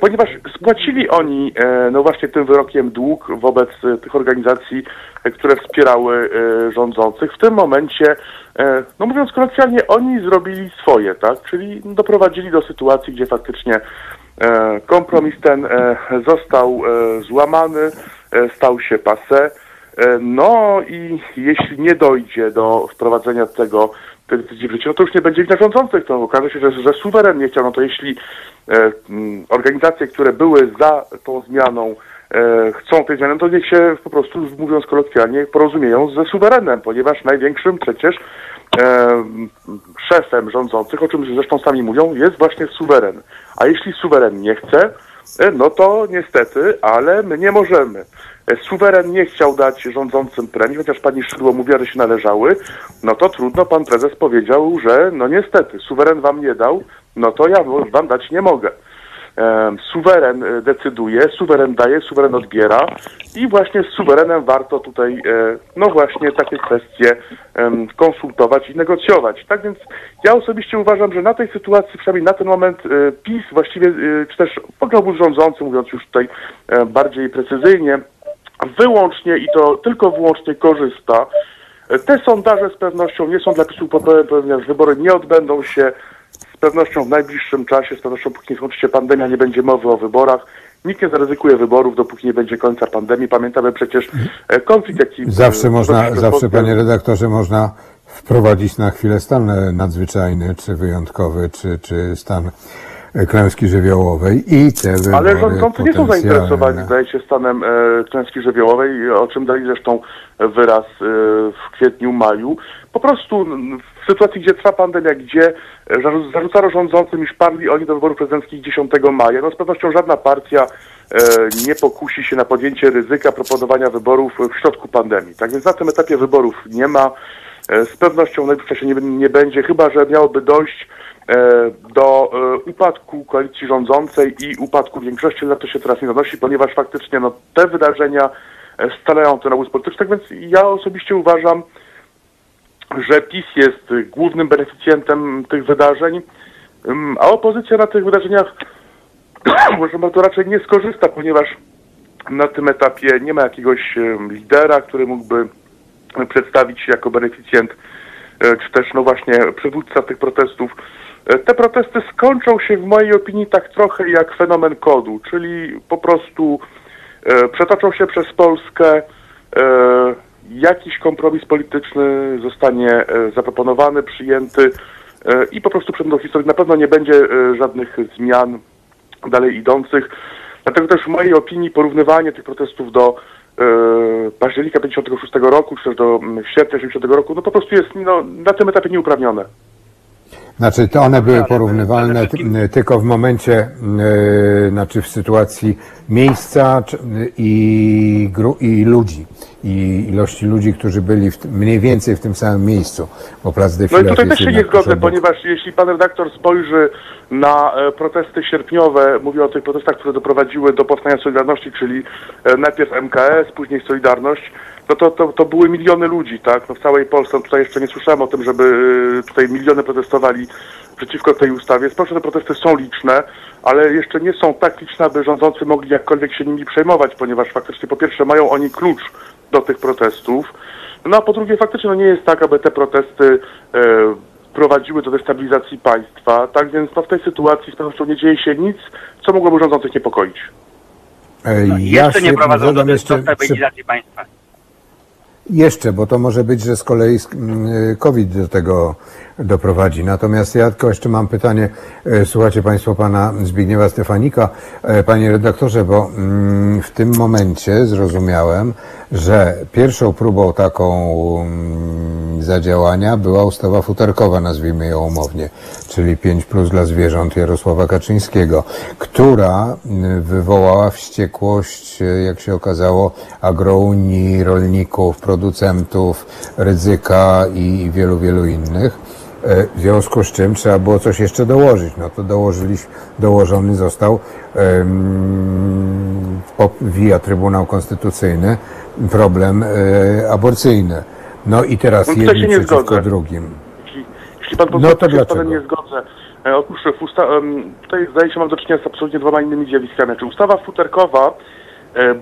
ponieważ spłacili oni, e, no właśnie tym wyrokiem dług wobec e, tych organizacji, e, które wspierały e, rządzących. W tym momencie, e, no mówiąc kolokwialnie, oni zrobili swoje, tak? Czyli doprowadzili do sytuacji, gdzie faktycznie e, kompromis ten e, został e, złamany, e, stał się passé. E, No i jeśli nie dojdzie do wprowadzenia tego decyzji w życie, no to już nie będzie wina rządzących, to okaże się, że, że suweren nie chciał, no to jeśli e, organizacje, które były za tą zmianą e, chcą tej zmiany, to niech się po prostu, mówiąc kolokwialnie, porozumieją ze suwerenem, ponieważ największym przecież e, szefem rządzących, o czym zresztą sami mówią, jest właśnie suweren. A jeśli suweren nie chce, no to niestety, ale my nie możemy. E, Suweren nie chciał dać rządzącym premii, chociaż pani Szydło mówiła, że się należały, no to trudno, pan prezes powiedział, że no niestety, suweren wam nie dał, no to ja wam dać nie mogę. Suweren e, decyduje, suweren daje, suweren odbiera i właśnie z suwerenem warto tutaj, e, no właśnie takie kwestie konsultować i negocjować. Tak więc ja osobiście uważam, że na tej sytuacji, przynajmniej na ten moment e, PiS właściwie, czy też obóz rządzący, mówiąc już tutaj bardziej precyzyjnie, wyłącznie i to tylko wyłącznie korzysta. Te sondaże z pewnością nie są dla PiSu poprawne, ponieważ wybory nie odbędą się pewnością w najbliższym czasie, z pewnością póki nie skończy się pandemia, nie będzie mowy o wyborach. Nikt nie zaryzykuje wyborów, dopóki nie będzie końca pandemii. Pamiętamy przecież e, konflikt, jaki... Zawsze można, zawsze panie redaktorze, można wprowadzić na chwilę stan nadzwyczajny, czy wyjątkowy, czy, czy stan klęski żywiołowej i te wybory Ale rządzący nie są zainteresowani, zdaje się, stanem e, klęski żywiołowej, o czym dali zresztą wyraz e, w kwietniu, maju. Po prostu w sytuacji, gdzie trwa pandemia, gdzie zarzu- zarzucano rządzącym, iż parli oni do wyborów prezydenckich 10 maja, no z pewnością żadna partia e, nie pokusi się na podjęcie ryzyka proponowania wyborów w środku pandemii. Tak więc na tym etapie wyborów nie ma. E, Z pewnością w najbliższym czasie nie, nie będzie, chyba że miałoby dojść do e, upadku koalicji rządzącej i upadku większości, ale to się teraz nie donosi, ponieważ faktycznie no, te wydarzenia e, scalają ten obóz polityczny. Tak więc ja osobiście uważam, że PiS jest głównym beneficjentem tych wydarzeń, a opozycja na tych wydarzeniach może to raczej nie skorzysta, ponieważ na tym etapie nie ma jakiegoś lidera, który mógłby przedstawić się jako beneficjent, e, czy też no właśnie przywódca tych protestów. E, Te protesty skończą się w mojej opinii tak trochę jak fenomen kodu, czyli po prostu e, przetoczą się przez Polskę, e, jakiś kompromis polityczny zostanie e, zaproponowany, przyjęty e, i po prostu przejdą do historii. Na pewno nie będzie e, żadnych zmian dalej idących. Dlatego też w mojej opinii porównywanie tych protestów do e, października 56 roku, czy też do mm, sierpnia 80 roku, no po prostu jest no, na tym etapie nieuprawnione. Znaczy, to one były porównywalne ty- tylko w momencie, yy, znaczy w sytuacji miejsca czy- i, gru, i ludzi, i ilości ludzi, którzy byli w, mniej więcej w tym samym miejscu, bo plac No i tutaj też się nie zgodzę, ponieważ jeśli pan redaktor spojrzy na e, protesty sierpniowe, mówię o tych protestach, które doprowadziły do powstania Solidarności, czyli e, najpierw MKS, później Solidarność, no to, to, to były miliony ludzi, tak, no w całej Polsce, tutaj jeszcze nie słyszałem o tym, żeby e, tutaj miliony protestowali przeciwko tej ustawie. Proszę, te protesty są liczne, ale jeszcze nie są tak liczne, aby rządzący mogli jakkolwiek się nimi przejmować, ponieważ faktycznie po pierwsze mają oni klucz do tych protestów, no a po drugie faktycznie no nie jest tak, aby te protesty e, prowadziły do destabilizacji państwa, tak więc no, w tej sytuacji z pewnością nie dzieje się nic, co mogłoby rządzących niepokoić. No, ja jeszcze nie prowadzą do zadam jeszcze, destabilizacji państwa. Jeszcze, bo to może być, że z kolei sk- m, COVID do tego doprowadzi. Natomiast ja tylko jeszcze mam pytanie, e, słuchacie Państwo pana Zbigniewa Stefanika, E, panie redaktorze, bo mm, w tym momencie zrozumiałem, że pierwszą próbą taką mm, zadziałania była ustawa futerkowa, nazwijmy ją umownie, czyli 5 plus dla zwierząt Jarosława Kaczyńskiego, która mm, wywołała wściekłość, e, jak się okazało, agrounii, rolników, producentów, ryzyka i wielu, wielu innych. E, W związku z czym trzeba było coś jeszcze dołożyć. No to dołożyliśmy, dołożony został via Trybunał Konstytucyjny problem e, aborcyjny. No i teraz No, jedni przeciwko zgodzę. drugim. Jeśli, jeśli pan No pozwoli, to z panem dlaczego? nie zgodzę. E, Otóż w usta- tutaj zdaje się mam do czynienia z absolutnie dwoma innymi zjawiskami. Znaczy ustawa futerkowa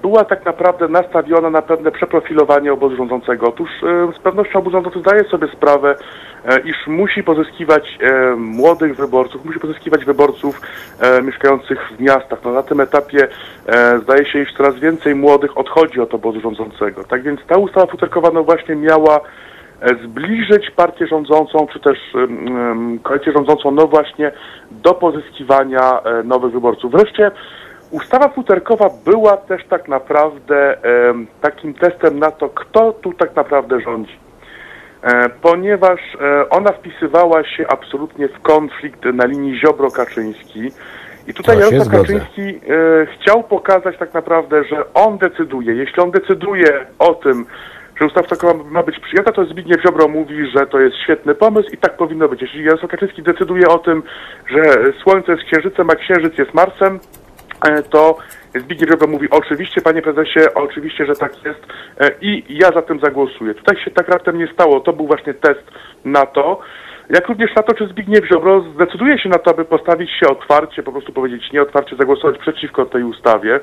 była tak naprawdę nastawiona na pewne przeprofilowanie obozu rządzącego. Otóż e, z pewnością obóz rządzący zdaje sobie sprawę, e, iż musi pozyskiwać e, młodych wyborców, musi pozyskiwać wyborców e, mieszkających w miastach. No, na tym etapie e, zdaje się, iż coraz więcej młodych odchodzi od obozu rządzącego. Tak więc ta ustawa futerkowa no właśnie miała e, zbliżyć partię rządzącą, czy też koalicję rządzącą, no właśnie do pozyskiwania e, nowych wyborców. Wreszcie ustawa futerkowa była też tak naprawdę takim testem na to, kto tu tak naprawdę rządzi. E, ponieważ e, ona wpisywała się absolutnie w konflikt na linii Ziobro-Kaczyński. I tutaj Jarosław. Kaczyński e, chciał pokazać tak naprawdę, że on decyduje. Jeśli on decyduje o tym, że ustawa taka ma być przyjęta, to Zbigniew Ziobro mówi, że to jest świetny pomysł i tak powinno być. Jeśli Jarosław Kaczyński decyduje o tym, że Słońce jest księżycem, a księżyc jest Marsem, to Zbigniew Ziobro mówi, oczywiście panie prezesie, oczywiście, że tak jest e, i ja za tym zagłosuję. Tutaj się tak raptem nie stało, to był właśnie test na to, jak również na to, czy Zbigniew Ziobro zdecyduje się na to, aby postawić się otwarcie, po prostu powiedzieć nie otwarcie, zagłosować przeciwko tej ustawie.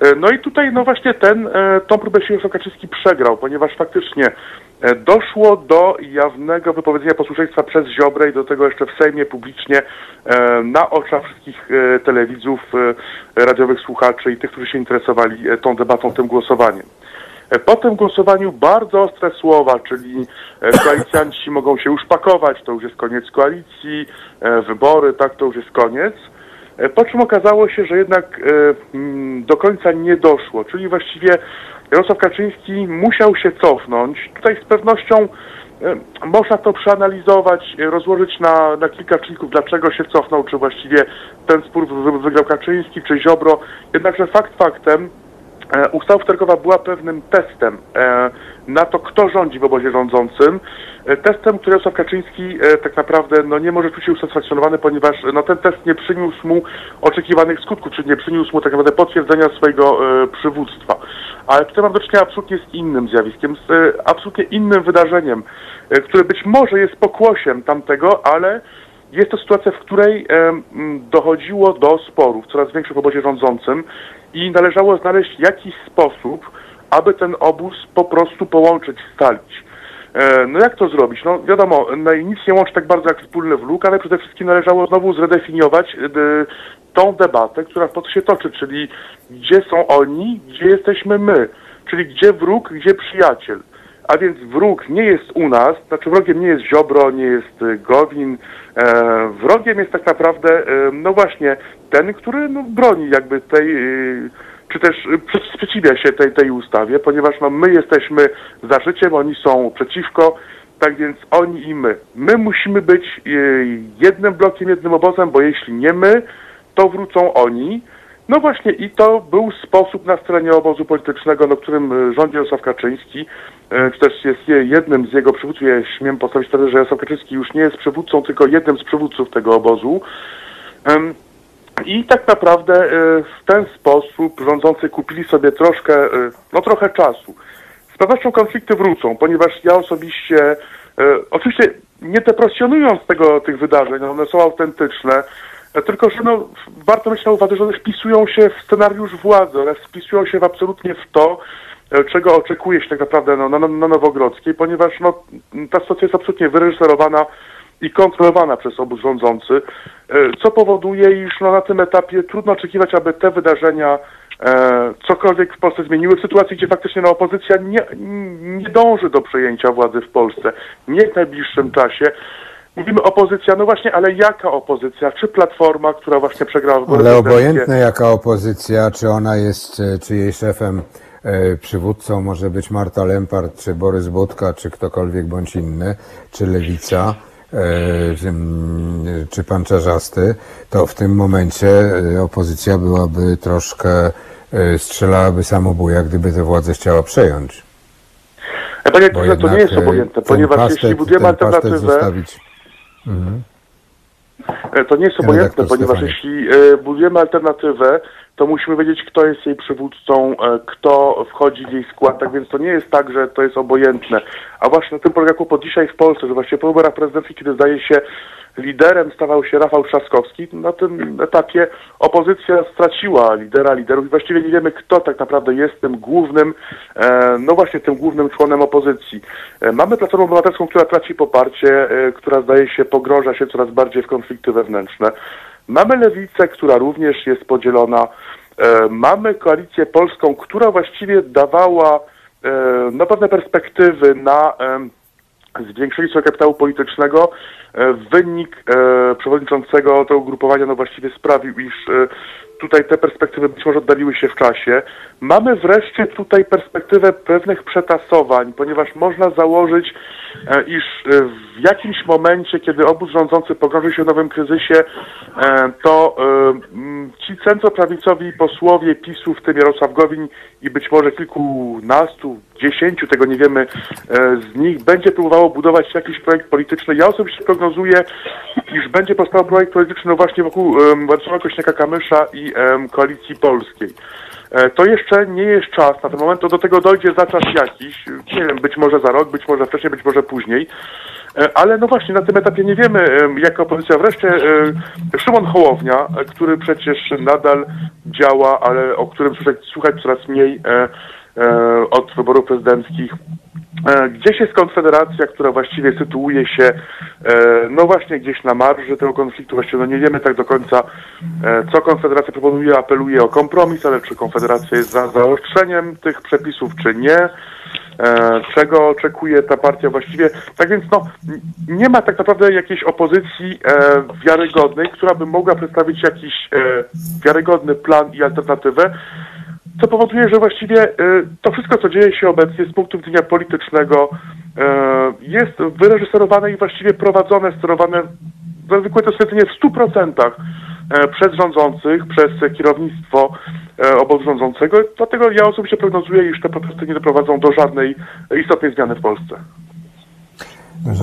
E, No i tutaj no właśnie ten, e, tą próbę się Jarosław Kaczyński przegrał, ponieważ faktycznie e, doszło do jawnego wypowiedzenia posłuszeństwa przez Ziobrę i do tego jeszcze w Sejmie publicznie e, na oczach wszystkich e, telewidzów, e, radiowych słuchaczy i tych, którzy się interesowali e, tą debatą, tym głosowaniem. E, Po tym głosowaniu bardzo ostre słowa, czyli e, koalicjanci mogą się już pakować, to już jest koniec koalicji, e, wybory, tak, to już jest koniec. E, Po czym okazało się, że jednak e, mm, do końca nie doszło, czyli właściwie Jarosław Kaczyński musiał się cofnąć. Tutaj z pewnością e, można to przeanalizować, e, rozłożyć na, na kilka czynników, dlaczego się cofnął, czy właściwie ten spór wy- wygrał Kaczyński, czy Ziobro. Jednakże fakt faktem, Ustawa futerkowa była pewnym testem e, na to, kto rządzi w obozie rządzącym. E, Testem, który Jarosław Kaczyński e, tak naprawdę no, nie może czuć się usatysfakcjonowany, ponieważ no, ten test nie przyniósł mu oczekiwanych skutków, czyli nie przyniósł mu tak naprawdę potwierdzenia swojego e, przywództwa. Ale tutaj mam do czynienia absolutnie z innym zjawiskiem, z e, absolutnie innym wydarzeniem, e, które być może jest pokłosiem tamtego, ale jest to sytuacja, w której dochodziło do sporów coraz większych w obozie rządzącym i należało znaleźć jakiś sposób, aby ten obóz po prostu połączyć, scalić. E, No jak to zrobić? No wiadomo, no nic nie łączy tak bardzo jak wspólny wróg, ale przede wszystkim należało znowu zredefiniować e, tą debatę, która po to się toczy, czyli gdzie są oni, gdzie jesteśmy my, czyli gdzie wróg, gdzie przyjaciel. A więc wróg nie jest u nas, znaczy wrogiem nie jest Ziobro, nie jest y, Gowin, e, wrogiem jest tak naprawdę, e, no właśnie, ten, który no, broni jakby tej, y, czy też y, prze- sprzeciwia się tej, tej ustawie, ponieważ no, my jesteśmy za życiem, oni są przeciwko, tak więc oni i my. My musimy być jednym blokiem, jednym obozem, bo jeśli nie my, to wrócą oni. No właśnie i to był sposób na scalenie obozu politycznego, na którym y, rządzi Jarosław Kaczyński, e, czy też jest je- jednym z jego przywódców. Ja śmiem postawić tezę, że Jarosław Kaczyński już nie jest przywódcą, tylko jednym z przywódców tego obozu. I tak naprawdę e, w ten sposób rządzący kupili sobie troszkę, e, no trochę czasu. Z pewnością konflikty wrócą, ponieważ ja osobiście, e, oczywiście nie deprecjonując tego, tych wydarzeń, no one są autentyczne, e, tylko że no, warto mieć na uwadze, że one wpisują się w scenariusz władzy, one wpisują się w absolutnie w to, e, czego oczekuje się tak naprawdę no, na, na, na Nowogrodzkiej, ponieważ no, ta sytuacja jest absolutnie wyreżyserowana i kontrolowana przez obóz rządzący, e, co powoduje, iż no, na tym etapie trudno oczekiwać, aby te wydarzenia e, cokolwiek w Polsce zmieniły w sytuacji, gdzie faktycznie no, opozycja nie, nie dąży do przejęcia władzy w Polsce, nie w najbliższym czasie. Mówimy opozycja, no właśnie, ale jaka opozycja? Czy Platforma, która właśnie przegrała wybory Ale obojętne jaka opozycja, czy ona jest, e, czy jej szefem, e, przywódcą może być Marta Lempart, czy Borys Budka, czy ktokolwiek bądź inny, czy Lewica, e, czy, czy pan Czarzasty, to w tym momencie e, opozycja byłaby troszkę, e, strzelałaby samobuja, gdyby tę władzę chciała przejąć. Panie Bo to nie jest obojętne, ponieważ pastet- jeśli budujemy alternatywę, zostawić. Mhm. E, To nie jest obojętne, ponieważ jeśli e, budujemy alternatywę, to musimy wiedzieć, kto jest jej przywódcą, e, kto wchodzi w jej skład, tak więc to nie jest tak, że to jest obojętne. A właśnie na tym polega kłopot dzisiaj w Polsce, że właśnie po wyborach prezydenckich, kiedy zdaje się liderem stawał się Rafał Trzaskowski, na tym etapie opozycja straciła lidera, liderów i właściwie nie wiemy, kto tak naprawdę jest tym głównym, e, no właśnie tym głównym członem opozycji. E, Mamy Platformę Obywatelską, która traci poparcie, która zdaje się pogrąża się coraz bardziej w konflikty wewnętrzne. Mamy Lewicę, która również jest podzielona. E, Mamy Koalicję Polską, która właściwie dawała e, no, pewne perspektywy na em, zwiększenie swojego kapitału politycznego. E, Wynik e, przewodniczącego tego ugrupowania no właściwie sprawił, iż e, tutaj te perspektywy być może oddaliły się w czasie. Mamy wreszcie tutaj perspektywę pewnych przetasowań, ponieważ można założyć, e, iż e, w jakimś momencie, kiedy obóz rządzący pogrąży się w nowym kryzysie, e, to e, ci centroprawicowi posłowie PiSu, w tym Jarosław Gowin i być może kilkunastu, dziesięciu, tego nie wiemy, e, z nich będzie próbowało budować jakiś projekt polityczny. Ja osobiście prognozuję, iż będzie powstał projekt polityczny właśnie wokół Władysława Kośniaka-Kamysza i Koalicji Polskiej. E, To jeszcze nie jest czas na ten moment, to do tego dojdzie za czas jakiś, nie wiem, być może za rok, być może wcześniej, być może później. E, Ale no właśnie, na tym etapie nie wiemy, em, jaka opozycja. Wreszcie e, Szymon Hołownia, który przecież nadal działa, ale o którym słuchać, słuchać coraz mniej od wyborów prezydenckich. E, Gdzieś jest Konfederacja, która właściwie sytuuje się, e, no właśnie gdzieś na marży tego konfliktu. Właściwie no nie wiemy tak do końca, e, co Konfederacja proponuje, apeluje o kompromis, ale czy Konfederacja jest za zaostrzeniem tych przepisów, czy nie. E, Czego oczekuje ta partia właściwie? Tak więc no, nie ma tak naprawdę jakiejś opozycji e, wiarygodnej, która by mogła przedstawić jakiś e, wiarygodny plan i alternatywę co powoduje, że właściwie e, to wszystko, co dzieje się obecnie z punktu widzenia politycznego, e, jest wyreżyserowane i właściwie prowadzone, sterowane, zwykłe to stwierdzenie, w 100% e, przez rządzących, przez kierownictwo obozu rządzącego. Dlatego ja osobiście prognozuję, iż te protesty nie doprowadzą do żadnej istotnej zmiany w Polsce.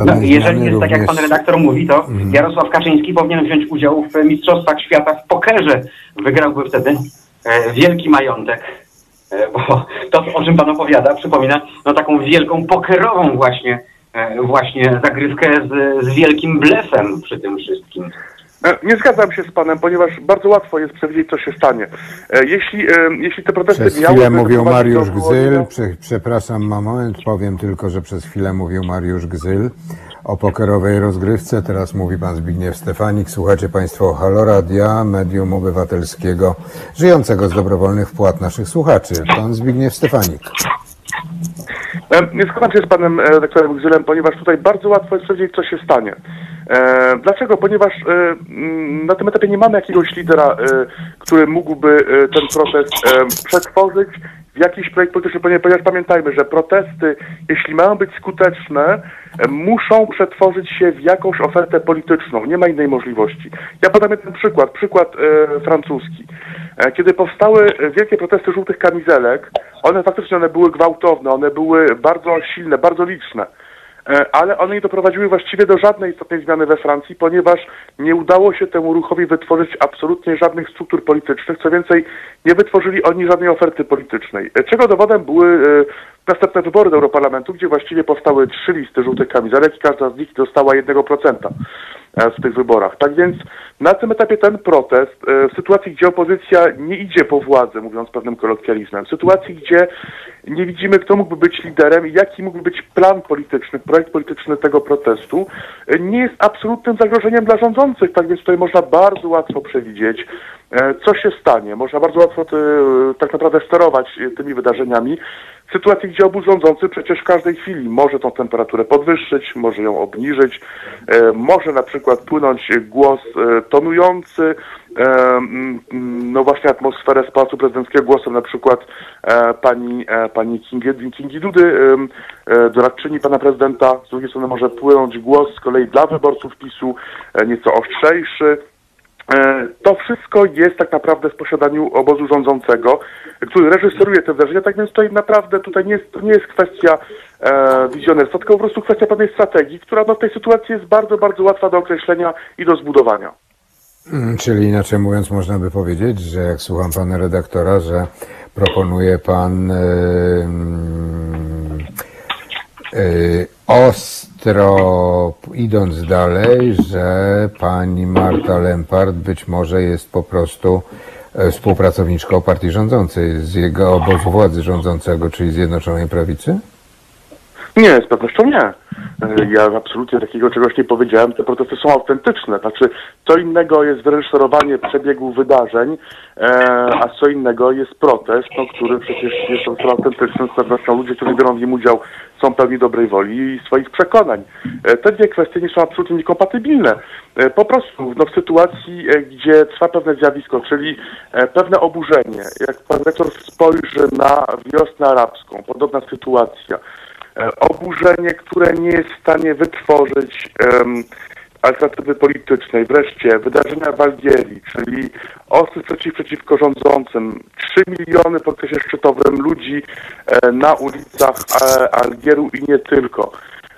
No, jeżeli jest tak, jak pan redaktor mówi, to Jarosław Kaczyński powinien wziąć udział w Mistrzostwach Świata w pokerze. Wygrałby wtedy wielki majątek. E, bo to, o czym pan opowiada, przypomina no, taką wielką pokerową właśnie, e, właśnie zagrywkę z, z wielkim blefem przy tym wszystkim. E, Nie zgadzam się z panem, ponieważ bardzo łatwo jest przewidzieć, co się stanie. E, Jeśli, e, jeśli te protesty Przez miałyby chwilę mówił Mariusz Gzyl, przepraszam na moment, powiem tylko, że przez chwilę mówił Mariusz Gzyl o pokerowej rozgrywce, teraz mówi pan Zbigniew Stefanik. Słuchacie państwo Halo Radia, medium obywatelskiego, żyjącego z dobrowolnych wpłat naszych słuchaczy. Pan Zbigniew Stefanik. E, Nie się z panem e, doktorem Gzylem, ponieważ tutaj bardzo łatwo jest przewidzieć, co się stanie. E, dlaczego? Ponieważ na tym etapie nie mamy jakiegoś lidera, który mógłby ten protest e, przetworzyć w jakiś projekt polityczny, ponieważ, pamiętajmy, że protesty, jeśli mają być skuteczne, e, muszą przetworzyć się w jakąś ofertę polityczną. Nie ma innej możliwości. Ja podam jeden przykład, przykład e, francuski. E, Kiedy powstały wielkie protesty żółtych kamizelek, one faktycznie one były gwałtowne, one były bardzo silne, bardzo liczne. E, Ale one nie doprowadziły właściwie do żadnej istotnej zmiany we Francji, ponieważ nie udało się temu ruchowi wytworzyć absolutnie żadnych struktur politycznych. Co więcej, nie wytworzyli oni żadnej oferty politycznej. E, Czego dowodem były e, następne wybory do Europarlamentu, gdzie właściwie powstały trzy listy żółtych kamizelek i każda z nich dostała 1% e, w tych wyborach. Tak więc na tym etapie ten protest, e, w sytuacji, gdzie opozycja nie idzie po władzę, mówiąc pewnym kolokwializmem, w sytuacji, gdzie nie widzimy, kto mógłby być liderem i jaki mógłby być plan polityczny, projekt polityczny tego protestu, e, nie jest absolutnym zagrożeniem dla rządzących. Tak więc tutaj można bardzo łatwo przewidzieć, e, co się stanie. Można bardzo łatwo tak naprawdę sterować e, tymi wydarzeniami. Sytuacji, gdzie obóz rządzący przecież w każdej chwili może tą temperaturę podwyższyć, może ją obniżyć, e, może na przykład płynąć głos e, tonujący, e, mm, no właśnie atmosferę z Pałacu Prezydenckiego głosem na przykład pani, pani Kingi, Kingi Dudy, doradczyni pana prezydenta. Z drugiej strony może płynąć głos z kolei dla wyborców PiSu, nieco ostrzejszy. E, To wszystko jest tak naprawdę w posiadaniu obozu rządzącego, który reżyseruje te wydarzenia, tak więc tutaj naprawdę tutaj nie jest, nie jest kwestia e, wizjonerstwa, tylko po prostu kwestia pewnej strategii, która no, w tej sytuacji jest bardzo, bardzo łatwa do określenia i do zbudowania. Mm, Czyli inaczej mówiąc, można by powiedzieć, że jak słucham pana redaktora, że proponuje pan e, mm, e, ostro idąc dalej, że pani Marta Lempart być może jest po prostu e, współpracowniczką partii rządzącej, z jego obozu władzy rządzącego, czyli Zjednoczonej Prawicy? Nie, z pewnością nie. E, Ja absolutnie takiego czegoś nie powiedziałem. Te protesty są autentyczne. Znaczy, co innego jest wyreżyserowanie przebiegu wydarzeń, e, a co innego jest protest, no, który przecież jest on autentyczny. Z pewnością ludzie, którzy biorą w nim udział, są pełni dobrej woli i swoich przekonań. E, Te dwie kwestie nie są absolutnie niekompatybilne. E, Po prostu no, w sytuacji, e, gdzie trwa pewne zjawisko, czyli e, pewne oburzenie, jak pan rektor spojrzy na wiosnę arabską, podobna sytuacja, oburzenie, które nie jest w stanie wytworzyć em, alternatywy politycznej. Wreszcie wydarzenia w Algierii, czyli ostry sprzeciw przeciwko rządzącym, 3 miliony w okresie szczytowym ludzi e, na ulicach e, Algieru i nie tylko.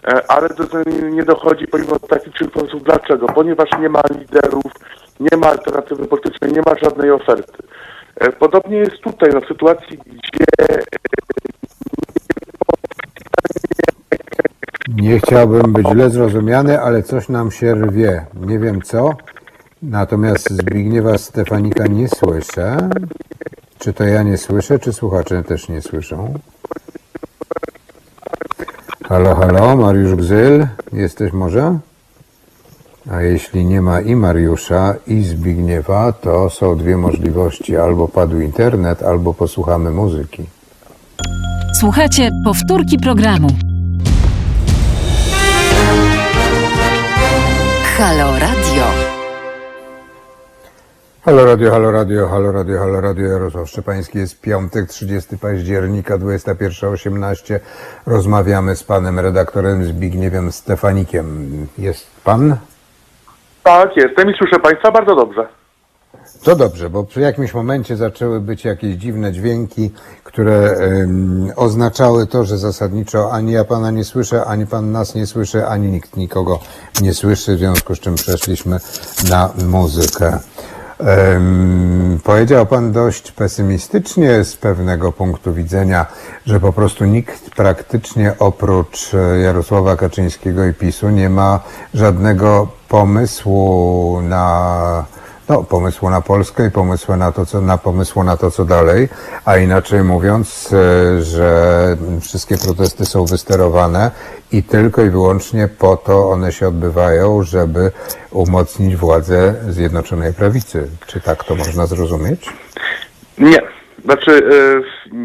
E, Ale do nie dochodzi pomimo takich czynów. Dlaczego? Ponieważ nie ma liderów, nie ma alternatywy politycznej, nie ma żadnej oferty. E, Podobnie jest tutaj, no, w sytuacji, gdzie Nie chciałbym być źle zrozumiany, ale coś nam się rwie. Nie wiem co. Natomiast Zbigniewa Stefanika nie słyszę. Czy to ja nie słyszę, czy słuchacze też nie słyszą? Halo, halo, Mariusz Gzyl, jesteś może? A jeśli nie ma i Mariusza, i Zbigniewa, to są dwie możliwości. Albo padł internet, albo posłuchamy muzyki. Słuchajcie powtórki programu. Halo Radio. Halo Radio, halo Radio, halo Radio, halo Radio. Jarosław Szczepański jest piątek, 30 października, 21.18. Rozmawiamy z panem redaktorem Zbigniewem Stefanikiem. Jest pan? tak jestem i słyszę Państwa bardzo dobrze. To dobrze, bo przy jakimś momencie zaczęły być jakieś dziwne dźwięki, które oznaczały to, że zasadniczo ani ja pana nie słyszę, ani pan nas nie słyszy, ani nikt nikogo nie słyszy, w związku z czym przeszliśmy na muzykę. Powiedział pan dość pesymistycznie z pewnego punktu widzenia, że po prostu nikt praktycznie oprócz e, Jarosława Kaczyńskiego i PiSu nie ma żadnego pomysłu na no, pomysłu na Polskę i pomysłu na to, co, na pomysłu na to, co dalej, a inaczej mówiąc, e, że wszystkie protesty są wysterowane i tylko i wyłącznie po to one się odbywają, żeby umocnić władzę Zjednoczonej Prawicy. Czy tak to można zrozumieć? Nie. Znaczy, e,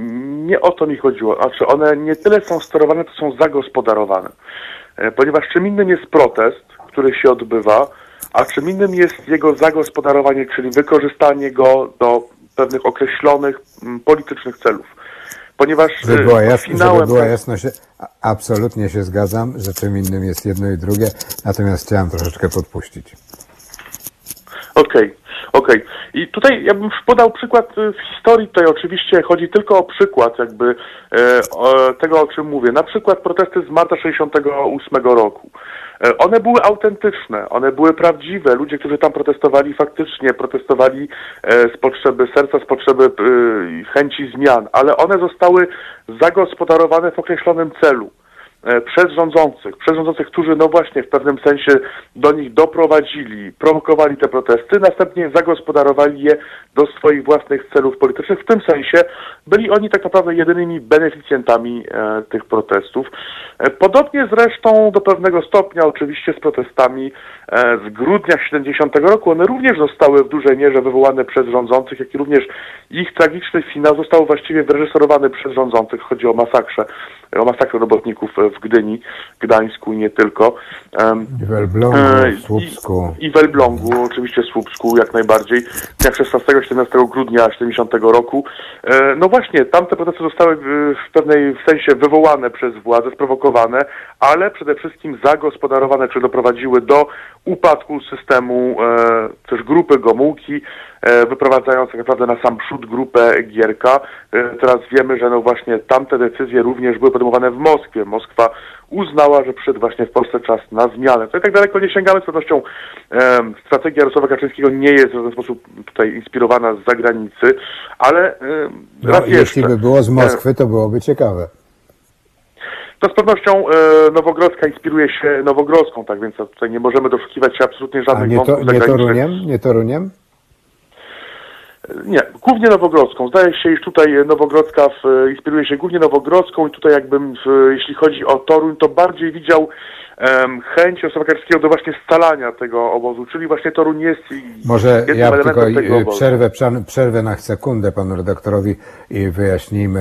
nie o to mi chodziło. Znaczy, one nie tyle są sterowane, to są zagospodarowane. E, Ponieważ czym innym jest protest, który się odbywa, a czym innym jest jego zagospodarowanie, czyli wykorzystanie go do pewnych określonych mm, politycznych celów. Ponieważ Żeby e, była, jas- żeby finałem była jasność, absolutnie się zgadzam, że czym innym jest jedno i drugie, natomiast chciałem troszeczkę podpuścić. Okej, okej. I tutaj ja bym podał przykład y, w historii. Tutaj oczywiście chodzi tylko o przykład jakby e, tego, o czym mówię. Na przykład protesty z marca 68 roku. E, One były autentyczne, one były prawdziwe. Ludzie, którzy tam protestowali, faktycznie protestowali e, z potrzeby serca, z potrzeby y, chęci zmian, ale one zostały zagospodarowane w określonym celu e, przez rządzących, przez rządzących, którzy no właśnie w pewnym sensie do nich doprowadzili, prowokowali te protesty, następnie zagospodarowali je do swoich własnych celów politycznych. W tym sensie byli oni tak naprawdę jedynymi beneficjentami e, tych protestów. E, podobnie zresztą do pewnego stopnia oczywiście z protestami e, z grudnia 70 roku, one również zostały w dużej mierze wywołane przez rządzących, jak i również ich tragiczny finał został właściwie wyreżyserowany przez rządzących. Chodzi o masakrze, o masakrę robotników w Gdyni, Gdańsku i nie tylko. I w Elblągu, e, w Słupsku. I w Elblągu, oczywiście w Słupsku jak najbardziej, dnia 16-17 grudnia 70 roku. E, No właśnie, tamte protesty zostały w w pewnej sensie wywołane przez władze, sprowokowane, ale przede wszystkim zagospodarowane, czy doprowadziły do upadku systemu e, też grupy Gomułki, e, wyprowadzając tak naprawdę na sam przód grupę Gierka. E, Teraz wiemy, że no właśnie tamte decyzje również były podejmowane w Moskwie. Moskwa uznała, że przyszedł właśnie w Polsce czas na zmianę. To i tak daleko nie sięgamy, z pewnością em, strategia Jarosława Kaczyńskiego nie jest w żaden sposób tutaj inspirowana z zagranicy, ale No, raz jeśli jeszcze, by było z e, Moskwy, to byłoby ciekawe. To z pewnością e, Nowogrodzka inspiruje się Nowogrodzką, tak więc tutaj nie możemy doszukiwać się absolutnie A żadnych nie, to, wątków nie zagranicznych. Toruniem? Nie Toruniem? Nie, głównie Nowogrodzką. Zdaje się, iż tutaj Nowogrodzka w, inspiruje się głównie Nowogrodzką i tutaj jakbym, w, jeśli chodzi o Toruń, to bardziej widział chęć Jarosława Kaczyńskiego do właśnie scalania tego obozu, czyli właśnie Toruń jest Może ja tylko y, przerwę, przerwę na sekundę panu redaktorowi i wyjaśnijmy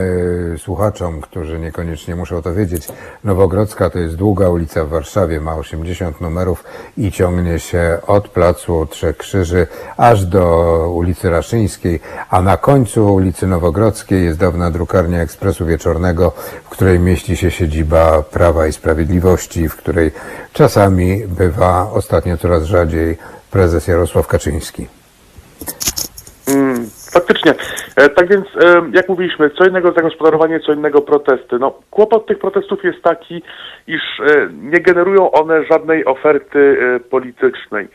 y, słuchaczom, którzy niekoniecznie muszą to wiedzieć. Nowogrodzka to jest długa ulica w Warszawie, ma 80 numerów i ciągnie się od placu Trzech Krzyży aż do ulicy Raszyńskiej, a na końcu ulicy Nowogrodzkiej jest dawna drukarnia Ekspresu Wieczornego, w której mieści się siedziba Prawa i Sprawiedliwości, w której czasami bywa ostatnio coraz rzadziej prezes Jarosław Kaczyński. Mm, faktycznie. E, tak więc, e, jak mówiliśmy, co innego zagospodarowanie, co innego protesty. No, kłopot tych protestów jest taki, iż e, nie generują one żadnej oferty politycznej.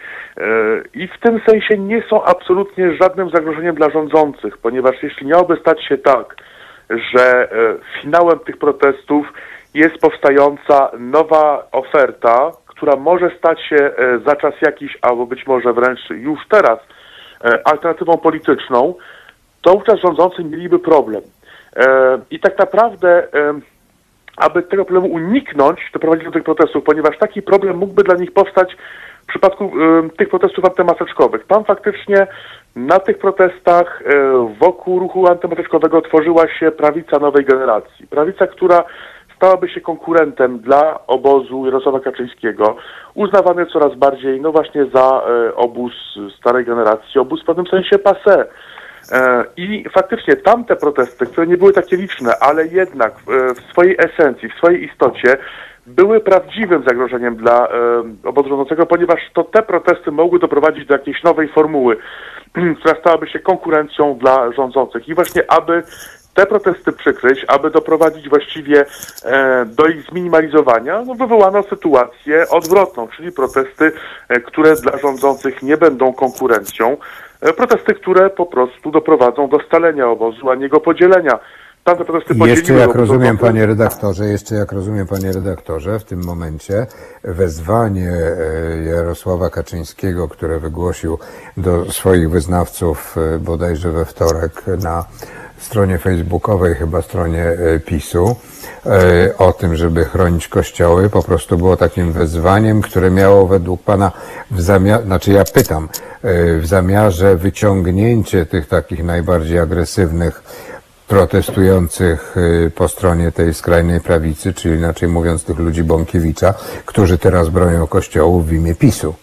I w tym sensie nie są absolutnie żadnym zagrożeniem dla rządzących, ponieważ jeśli miałoby stać się tak, że finałem tych protestów jest powstająca nowa oferta, która może stać się e, za czas jakiś, albo być może wręcz już teraz, e, alternatywą polityczną, to wówczas rządzący mieliby problem. E, I tak naprawdę, aby tego problemu uniknąć, doprowadzić do tych protestów, ponieważ taki problem mógłby dla nich powstać w przypadku tych protestów antymaseczkowych. Tam faktycznie na tych protestach wokół ruchu antymaseczkowego tworzyła się prawica nowej generacji. Prawica, która stałaby się konkurentem dla obozu Jarosława Kaczyńskiego, uznawany coraz bardziej, no właśnie za e, obóz starej generacji, obóz w pewnym sensie passé. E, I faktycznie tamte protesty, które nie były takie liczne, ale jednak e, w swojej esencji, w swojej istocie były prawdziwym zagrożeniem dla e, obozu rządzącego, ponieważ to te protesty mogły doprowadzić do jakiejś nowej formuły, która stałaby się konkurencją dla rządzących. I właśnie aby te protesty przykryć, aby doprowadzić właściwie e, do ich zminimalizowania, no wywołano sytuację odwrotną, czyli protesty, e, które dla rządzących nie będą konkurencją, e, protesty, które po prostu doprowadzą do scalenia obozu, a nie go podzielenia. Tamte protesty jeszcze jak rozumiem, rządzących. panie redaktorze, jeszcze jak rozumiem, panie redaktorze, w tym momencie wezwanie e, Jarosława Kaczyńskiego, które wygłosił do swoich wyznawców e, bodajże we wtorek na stronie facebookowej, chyba stronie e, PiSu, e, o tym, żeby chronić kościoły, po prostu było takim wezwaniem, które miało według pana w zamiarze, znaczy ja pytam, e, w zamiarze wyciągnięcie tych takich najbardziej agresywnych protestujących po stronie tej skrajnej prawicy, czyli inaczej mówiąc tych ludzi Bąkiewicza, którzy teraz bronią kościołów w imię PiSu,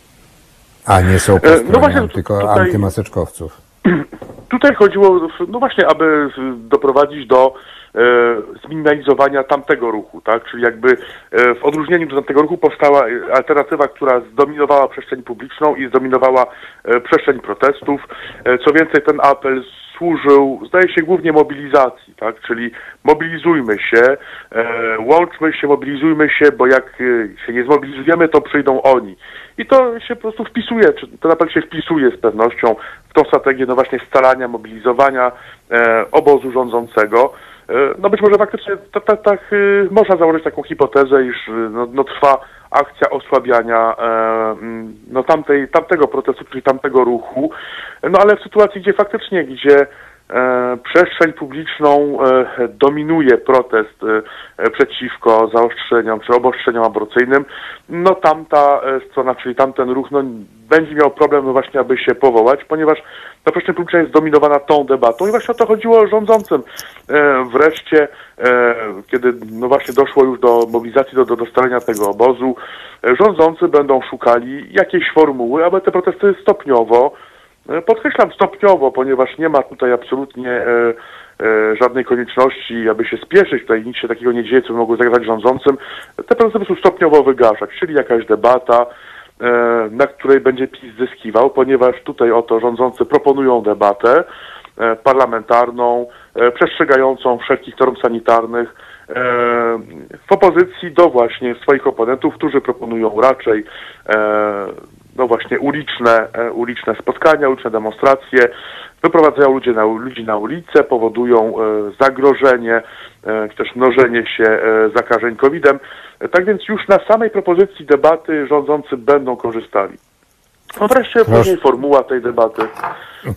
a nie są po no stronie właśnie tylko tutaj- antymaseczkowców. Tutaj chodziło, no właśnie, aby doprowadzić do e, zminimalizowania tamtego ruchu, tak? Czyli jakby e, w odróżnieniu do tamtego ruchu powstała e, alternatywa, która zdominowała przestrzeń publiczną i zdominowała e, przestrzeń protestów. E, co więcej, ten apel służył, zdaje się, głównie mobilizacji, tak? Czyli mobilizujmy się, e, łączmy się, mobilizujmy się, bo jak e, się nie zmobilizujemy, to przyjdą oni. I to się po prostu wpisuje, czy to naprawdę się wpisuje z pewnością w tą strategię, no właśnie scalania, mobilizowania e, obozu rządzącego. No być może faktycznie tak, tak, tak można założyć taką hipotezę, iż y, no, no trwa akcja osłabiania e, mm, no tamtej, tamtego protestu, czyli tamtego ruchu. No ale w sytuacji, gdzie faktycznie, gdzie przestrzeń publiczną e, dominuje protest e, przeciwko zaostrzeniom czy obostrzeniom aborcyjnym, no tamta e, strona, czyli tamten ruch, no, będzie miał problem no właśnie, aby się powołać, ponieważ ta przestrzeń publiczna jest zdominowana tą debatą i właśnie o to chodziło rządzącym. E, wreszcie, e, kiedy no właśnie doszło już do mobilizacji, do, do dostalenia tego obozu, e, rządzący będą szukali jakiejś formuły, aby te protesty stopniowo E, Podkreślam stopniowo, ponieważ nie ma tutaj absolutnie e, e, żadnej konieczności, aby się spieszyć. Tutaj nic się takiego nie dzieje, co mogło zagrażać rządzącym. Te procesy prostu stopniowo wygaszać, czyli jakaś debata, e, na której będzie PiS zyskiwał, ponieważ tutaj oto rządzący proponują debatę e, parlamentarną, e, przestrzegającą wszelkich norm sanitarnych, e, w opozycji do właśnie swoich oponentów, którzy proponują raczej e, no właśnie uliczne, e, uliczne spotkania, uliczne demonstracje, wyprowadzają ludzie na, ludzi na ulicę, powodują e, zagrożenie, e, czy też mnożenie się zakażeń COVID-em. Tak więc już na samej propozycji debaty rządzący będą korzystali. No wreszcie Proszę. później formuła tej debaty.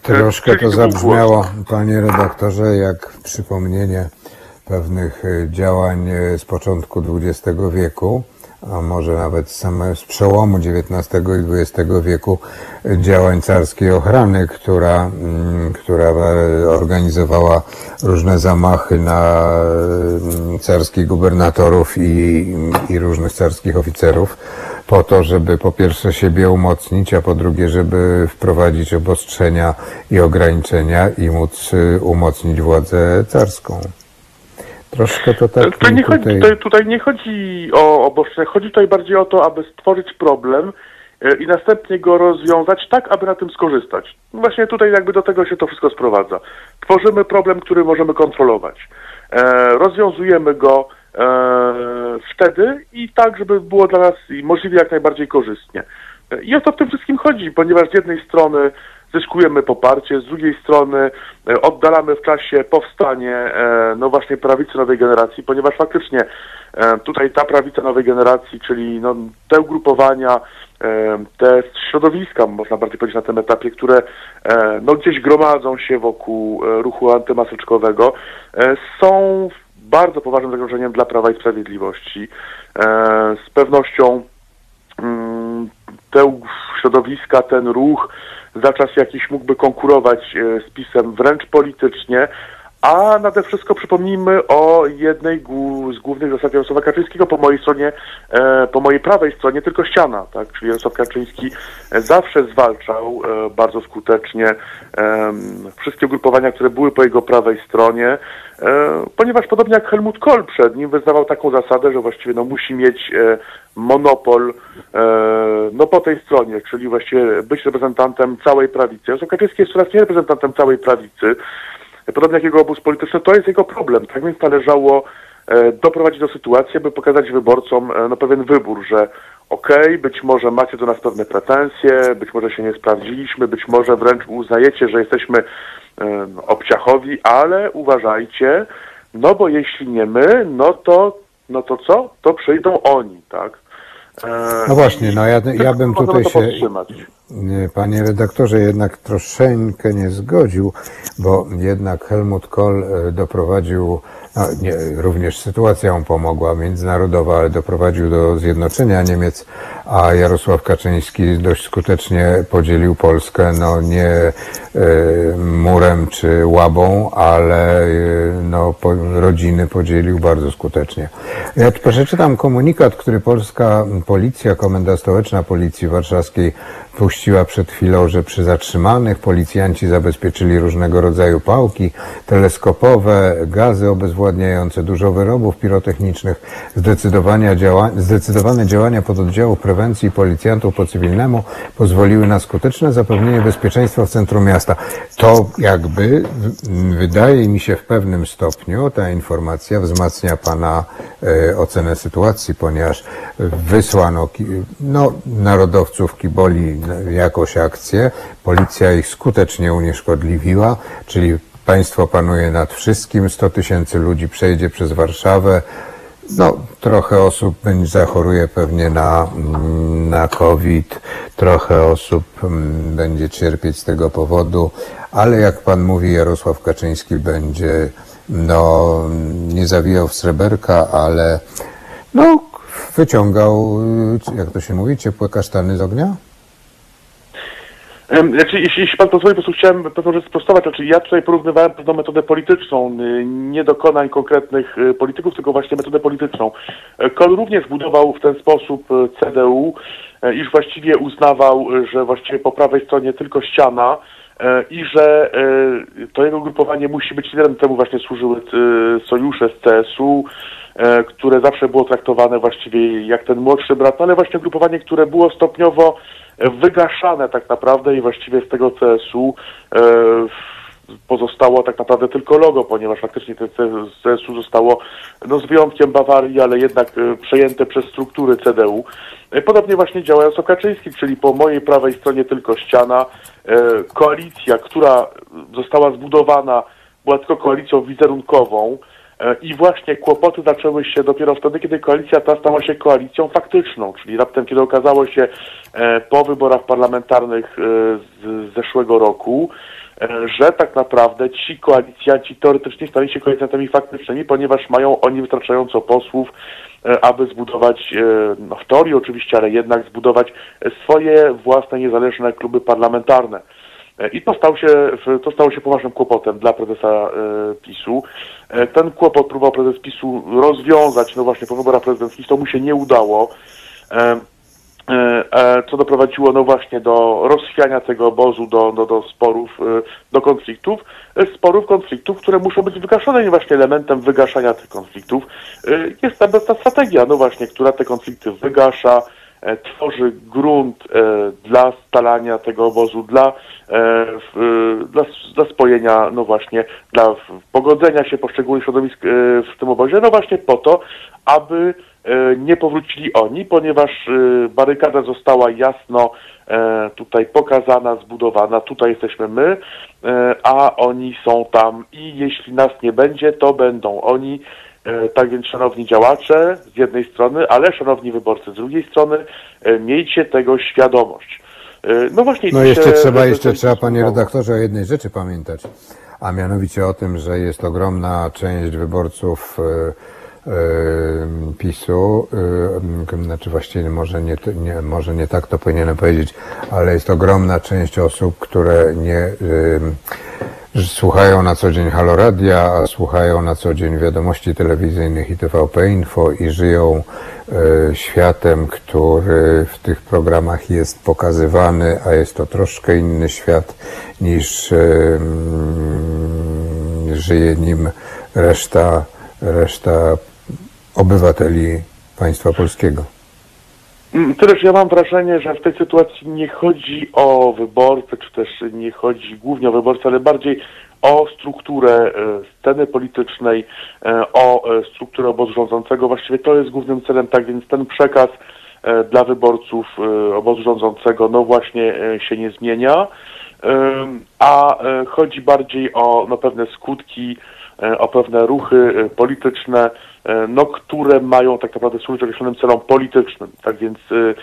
Troszkę to zabrzmiało, panie redaktorze, jak przypomnienie pewnych działań z początku XX wieku, a może nawet same, z przełomu XIX i XX wieku, działań carskiej ochrany, która, mm, która e, organizowała różne zamachy na mm, carskich gubernatorów i, i różnych carskich oficerów po to, żeby po pierwsze siebie umocnić, a po drugie, żeby wprowadzić obostrzenia i ograniczenia i móc y, umocnić władzę carską. Troszkę to tak Tutaj nie, chodzi, tutaj... tutaj, tutaj nie chodzi o obostrzenia, chodzi tutaj bardziej o to, aby stworzyć problem e, i następnie go rozwiązać tak, aby na tym skorzystać. Właśnie tutaj jakby do tego się to wszystko sprowadza. Tworzymy problem, który możemy kontrolować. E, rozwiązujemy go e, wtedy i tak, żeby było dla nas możliwie jak najbardziej korzystnie. I o to w tym wszystkim chodzi, ponieważ z jednej strony zyskujemy poparcie, z drugiej strony e, oddalamy w czasie powstanie e, no właśnie prawicy nowej generacji, ponieważ faktycznie e, tutaj ta prawica nowej generacji, czyli no, te ugrupowania, te środowiska, można bardziej powiedzieć na tym etapie, które no, gdzieś gromadzą się wokół ruchu antymaseczkowego, są bardzo poważnym zagrożeniem dla Prawa i Sprawiedliwości. Z pewnością mm, te środowiska, ten ruch za czas jakiś mógłby konkurować e, z PiSem wręcz politycznie, a nade wszystko przypomnijmy o jednej z głównych zasad Jarosława Kaczyńskiego po mojej stronie, e, po mojej prawej stronie tylko ściana, tak? Czyli Jarosław Kaczyński e, zawsze zwalczał e, bardzo skutecznie em, wszystkie ugrupowania, które były po jego prawej stronie, e, ponieważ podobnie jak Helmut Kohl przed nim wyznawał taką zasadę, że właściwie no, musi mieć e, monopol e, no po tej stronie, czyli właściwie być reprezentantem całej prawicy. Jarosław Kaczyński jest coraz nie reprezentantem całej prawicy, podobnie jak jego obóz polityczny, to jest jego problem. Tak więc należało e, doprowadzić do sytuacji, aby pokazać wyborcom e, no, pewien wybór, że okej, być może macie do nas pewne pretensje, być może się nie sprawdziliśmy, być może wręcz uznajecie, że jesteśmy e, obciachowi, ale uważajcie, no bo jeśli nie my, no to, no to co? To przyjdą oni, tak? E, No właśnie, no ja, ja bym tutaj się, powstrzymać. Nie, panie redaktorze, jednak troszeczkę nie zgodził, bo jednak Helmut Kohl e, doprowadził, no nie, również sytuacja mu pomogła międzynarodowa, ale doprowadził do zjednoczenia Niemiec, a Jarosław Kaczyński dość skutecznie podzielił Polskę, no nie e, murem czy łabą, ale e, no, po, rodziny podzielił bardzo skutecznie. Ja przeczytam komunikat, który polska policja, Komenda Stołeczna Policji Warszawskiej puściła przed chwilą, że przy zatrzymanych policjanci zabezpieczyli różnego rodzaju pałki teleskopowe, gazy obezwładniające, dużo wyrobów pirotechnicznych, zdecydowania działa, zdecydowane działania pododdziałów prewencji policjantów po cywilnemu pozwoliły na skuteczne zapewnienie bezpieczeństwa w centrum miasta. To jakby wydaje mi się w pewnym stopniu ta informacja wzmacnia pana e, ocenę sytuacji, ponieważ wysłano no, narodowców kiboli na jakąś akcję, policja ich skutecznie unieszkodliwiła, czyli państwo panuje nad wszystkim, 100 tysięcy ludzi przejdzie przez Warszawę, No, trochę osób zachoruje pewnie na, mm, na COVID, trochę osób mm, będzie cierpieć z tego powodu, ale jak pan mówi, Jarosław Kaczyński będzie no, nie zawijał w sreberka, ale no, wyciągał, jak to się mówi, ciepłe kasztany z ognia? Znaczy, jeśli, jeśli pan pozwoli, po prostu chciałem rzecz sprostować. Znaczy, ja tutaj porównywałem pewną metodę polityczną, y, nie dokonań konkretnych y, polityków, tylko właśnie metodę polityczną. E, Kohl również budował w ten sposób e, CDU, e, iż właściwie uznawał, że właściwie po prawej stronie tylko ściana e, i że to jego grupowanie musi być liderem. Temu właśnie służyły sojusze z CSU, które zawsze było traktowane właściwie jak ten młodszy brat, ale właśnie grupowanie, które było stopniowo wygaszane tak naprawdę i właściwie z tego CSU e, pozostało tak naprawdę tylko logo, ponieważ faktycznie ten CSU zostało no, z wyjątkiem Bawarii, ale jednak e, przejęte przez struktury CDU. E, Podobnie właśnie działa Jarosław Kaczyński, czyli po mojej prawej stronie tylko ściana, koalicja, która została zbudowana, była tylko koalicją wizerunkową, I właśnie kłopoty zaczęły się dopiero wtedy, kiedy koalicja ta stała się koalicją faktyczną, czyli raptem, kiedy okazało się e, po wyborach parlamentarnych e, z zeszłego roku, e, że tak naprawdę ci koalicjanci teoretycznie stali się koalicjantami faktycznymi, ponieważ mają oni wystarczająco posłów, e, aby zbudować, e, no w teorii oczywiście, ale jednak zbudować e, swoje własne niezależne kluby parlamentarne. E, I to, się, to stało się poważnym kłopotem dla prezesa e, PiSu. E, Ten kłopot próbował prezes PiSu rozwiązać, no właśnie po wyborach prezydenckich, to mu się nie udało, co doprowadziło no właśnie do rozchwiania tego obozu, do, do, do sporów, do konfliktów, sporów, konfliktów, które muszą być wygaszone i właśnie elementem wygaszania tych konfliktów. Jest ta ta strategia, no właśnie, która te konflikty wygasza, tworzy grunt e, dla stalania tego obozu, dla, e, e, dla, dla spojenia, no właśnie, dla pogodzenia się poszczególnych środowisk e, w tym obozie, no właśnie po to, aby e, nie powrócili oni, ponieważ e, barykada została jasno e, tutaj pokazana, zbudowana, tutaj jesteśmy my, e, a oni są tam i jeśli nas nie będzie, to będą oni. E, Tak więc, szanowni działacze, z jednej strony, ale szanowni wyborcy, z drugiej strony, e, miejcie tego świadomość. E, No właśnie. No jeszcze się- trzeba, jeszcze trzeba, panie redaktorze, o jednej rzeczy pamiętać, a mianowicie o tym, że jest ogromna część wyborców PiSu, znaczy właściwie może nie, nie, może nie tak to powinienem powiedzieć, ale jest ogromna część osób, które nie słuchają na co dzień Haloradia, a słuchają na co dzień wiadomości telewizyjnych i TVP Info i żyją e, światem, który w tych programach jest pokazywany, a jest to troszkę inny świat niż żyje nim reszta, reszta obywateli państwa polskiego. Mm, Tyle, że ja mam wrażenie, że w tej sytuacji nie chodzi o wyborcę, czy też nie chodzi głównie o wyborcę, ale bardziej o strukturę e, sceny politycznej, e, o e, strukturę obozu rządzącego. Właściwie to jest głównym celem, tak więc ten przekaz dla wyborców obozu rządzącego no właśnie się nie zmienia, a chodzi bardziej o no, pewne skutki, o pewne ruchy e, polityczne, e, no, które mają tak naprawdę służyć określonym celom politycznym. Tak więc e,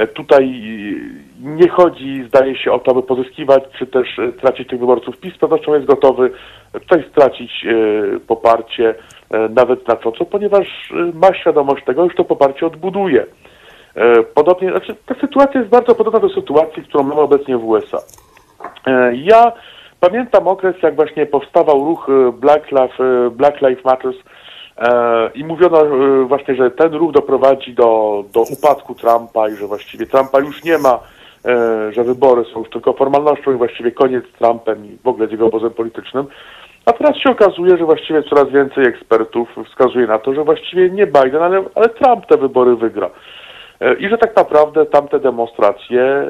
e, tutaj e, nie chodzi, zdaje się, o to, aby pozyskiwać, czy też e, tracić tych wyborców. PiS z pewnością jest gotowy tutaj stracić e, poparcie e, nawet znacząco, ponieważ e, ma świadomość tego, już to poparcie odbuduje. E, Podobnie, znaczy ta sytuacja jest bardzo podobna do sytuacji, którą mamy obecnie w USA. E, Ja pamiętam okres, jak właśnie powstawał ruch e, Black Lives, e, Black Lives Matters e, i mówiono e, właśnie, że ten ruch doprowadzi do, do upadku Trumpa i że właściwie Trumpa już nie ma, e, że wybory są już tylko formalnością i właściwie koniec z Trumpem i w ogóle z jego obozem politycznym. A teraz się okazuje, że właściwie coraz więcej ekspertów wskazuje na to, że właściwie nie Biden, ale, ale Trump te wybory wygra. E, I że tak naprawdę tamte demonstracje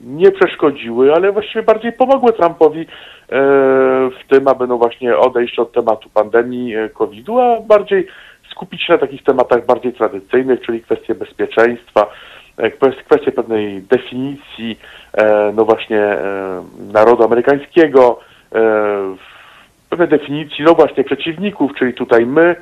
nie przeszkodziły, ale właściwie bardziej pomogły Trumpowi e, w tym, aby no właśnie odejść od tematu pandemii e, COVID-u, a bardziej skupić się na takich tematach bardziej tradycyjnych, czyli kwestie bezpieczeństwa, e, kwest- kwestie pewnej definicji no właśnie narodu amerykańskiego, pewnej definicji, no właśnie, przeciwników, czyli tutaj my,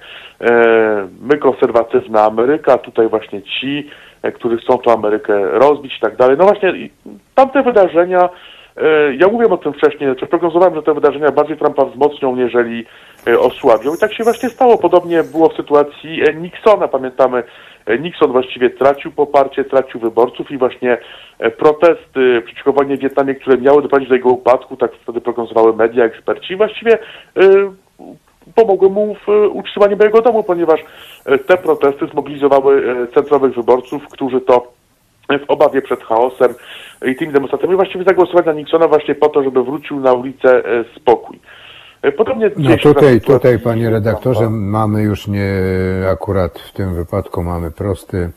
my konserwatywna Ameryka, tutaj właśnie ci, którzy chcą tą Amerykę rozbić i tak dalej. No właśnie, i tamte wydarzenia, e, ja mówiłem o tym wcześniej, czy prognozowałem, że te wydarzenia bardziej Trumpa wzmocnią, nieżeli e, osłabią. I tak się właśnie stało. Podobnie było w sytuacji e, Nixona. Pamiętamy, e, Nixon właściwie tracił poparcie, tracił wyborców i właśnie e, protesty przeciwko wojnie w Wietnamie, które miały doprowadzić do jego upadku, tak wtedy prognozowały media, eksperci, właściwie e, pomogły mu w e, utrzymaniu Białego Domu, ponieważ e, te protesty zmobilizowały e, centrowych wyborców, którzy to w obawie przed chaosem i tymi demonstracjami właściwie zagłosowali na Nixona właśnie po to, żeby wrócił na ulicę spokój. Podobnie No tutaj, tutaj panie redaktorze mamy już nie, akurat w tym wypadku mamy prosty,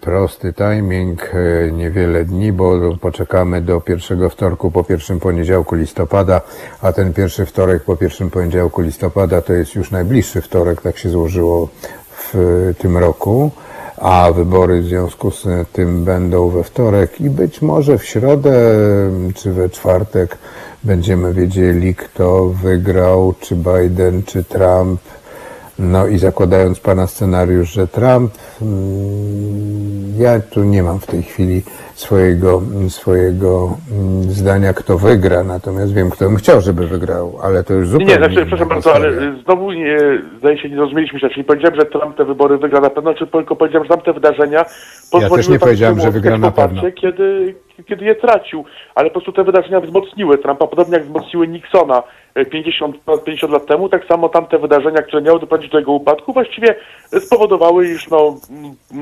prosty timing, e, niewiele dni, bo poczekamy do pierwszego wtorku po pierwszym poniedziałku listopada, a ten pierwszy wtorek po pierwszym poniedziałku listopada to jest już najbliższy wtorek, tak się złożyło w tym roku a wybory w związku z tym będą we wtorek i być może w środę czy we czwartek będziemy wiedzieli, kto wygrał, czy Biden, czy Trump. No i zakładając Pana scenariusz, że Trump, mm, ja tu nie mam w tej chwili swojego, swojego mm, zdania, kto wygra, natomiast wiem, kto bym chciał, żeby wygrał, ale to już Nie, zupełnie nie, znaczy, przepraszam bardzo, ale znowu nie, zdaje się, nie zrozumieliśmy się. Czyli powiedziałem, że Trump te wybory wygra na pewno, czy tylko powiedziałem, że tamte wydarzenia pozwoliły też nie tam powiedziałem, że wygra na poparcie, pewno. Kiedy, kiedy je tracił, ale po prostu te wydarzenia wzmocniły Trumpa, podobnie jak wzmocniły Nixona e, 50, ponad 50 lat temu, tak samo tamte wydarzenia, które miały doprowadzić do jego upadku, właściwie spowodowały, iż no,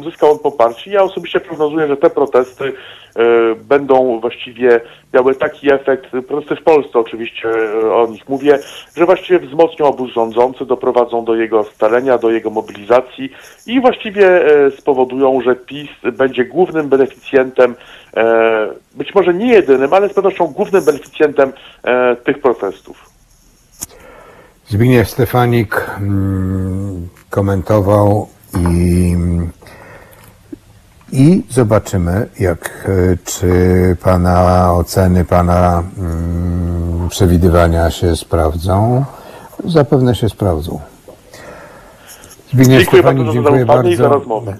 zyskał on poparcie. Ja osobiście prognozuję, że te protesty e, będą właściwie miały taki efekt, protesty w Polsce oczywiście e, o nich mówię, że właściwie wzmocnią obóz rządzący, doprowadzą do jego scalenia, do jego mobilizacji i właściwie e, spowodują, że PiS będzie głównym beneficjentem, e, być może nie jedynym, ale z pewnością głównym beneficjentem e, tych protestów. Zbigniew Stefanik mm, komentował i, i zobaczymy, jak, e, czy Pana oceny, Pana mm, przewidywania się sprawdzą. Zapewne się sprawdzą. Zbigniew Dziękuję Stefanik, bardzo dziękuję i za bardzo. rozmowę.